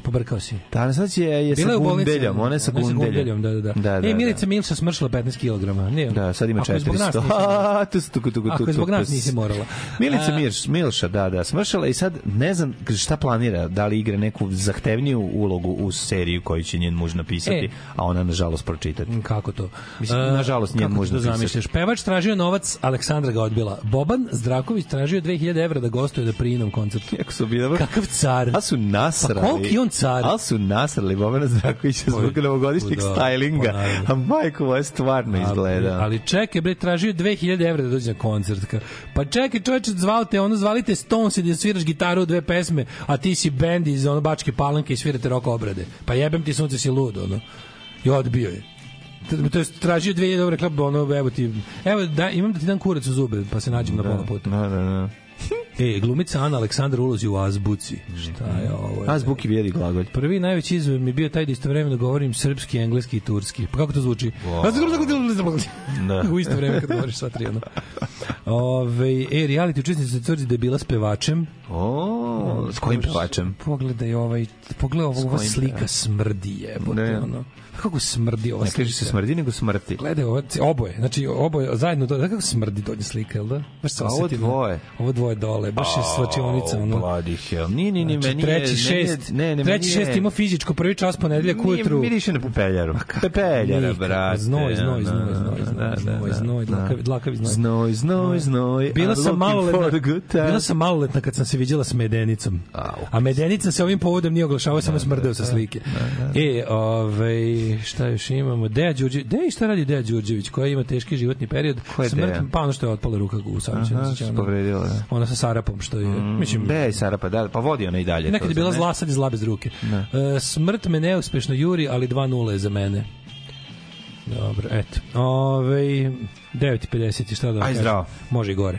Pobrkao si. Da, Anastasija je Bila sa je u bolnici. gundeljom, ona je sa gundeljom. da, da, da. Da, da, e, Milica da. Milša smršila 15 kg. Nije. Da, sad ima Ako je zbog nas 400. [laughs] nisi morala. A, tu su tuku, tuku, Ako zbog nas nisi morala. Milica A- Mirš, Milša, da, da, smršala i sad ne znam šta planira, da li igra neku zahtevniju ulogu u seriju koju će njen muž napisati, E. a ona nažalost pročitati. Kako to? Mislim, A, nažalost, njen muž napisati. zamišljaš? Pevač tražio novac, Aleksandra ga odbila. Boban Zdraković tražio 2000 evra da gostuje na prijinom koncertu. Kako su bili? Kakav car? A su nasrali. Pa koliki on car? A su nasrali Bobana Zdrakovića zbog novogodišnjeg da, stylinga. pa. A majko, je stvarno izgleda. Ali, ali čekaj, bre, tražio 2000 evra da dođe na koncert. Pa čekaj, čoveče, zvao te, ono, zvali te Stones i da sviraš gitaru u dve pesme, a ti si bend iz ono bačke palanke i svirate rock obrade. Pa jebem ti sunce si lud, ono. I odbio je. To je tražio 2000 evra, rekla, ono, evo ti, evo, da, imam da ti dam kurac u zube, pa se nađem na pola puta. Da, da, da. E, glumica Ana Aleksandar ulozi u Azbuci. Šta je ovo? A zbuki vjeri glagolj. Prvi najveći izazov mi je bio taj da istovremeno govorim srpski, engleski i turski. Pa kako to zvuči? Da. [laughs] u isto vreme kad govoriš sva tri. ono. Ove, e, reality učesnica se tvrdi da je bila s pevačem. O, s kojim pevačem? Pogledaj ovaj, pogledaj ova slika smrdi jebote, Ne. ono. Kako smrdi ova Ne kaže se smrdi, nego smrti. Gledaj ovo, oboje, znači oboje zajedno, do, kako smrdi donje slika, jel da? Baš se A ovo dvoje? Ovo dvoje dole, baš je svačionica, ono. Bloody hell. Nije, nije, nije, Znači, meni treći, je- šest, ne, ne, treći, šest ima fizičko, prvi čas ponedeljak Nije, ujutru. miriše na pepeljaru. Pepeljara, Nikad. brate. Znoj, znoj, Da, znoj, da, znoj, da, znoj, da, znoj, da, znoj, da. dlakavi- dlakavi znoj. Znoj, znoj, znoj. Bila sam maloletna, time. bila sam maloletna kad sam se viđala s Medenicom. A Medenica se ovim povodom nije oglašavao, samo smrdeo sa slike. E, ovaj, šta još imamo? Deja Đurđević, Deja, šta radi Deja Đurđević, koja ima teški životni period? Ko je Smrt- Deja? Pa ono što je otpala ruka u nesreći, se povredila, da. Ona sa Sarapom, što je, mislim, Be, Sara, pa da, pa vodi ona i dalje. Nekad je bila ne? zla, sad je zla bez ruke. E, smrt me neuspešno juri, ali 2-0 je za mene. Dobro, eto. Ove, 9.50 šta da vam Aj, kažem? zdravo. Može i gore.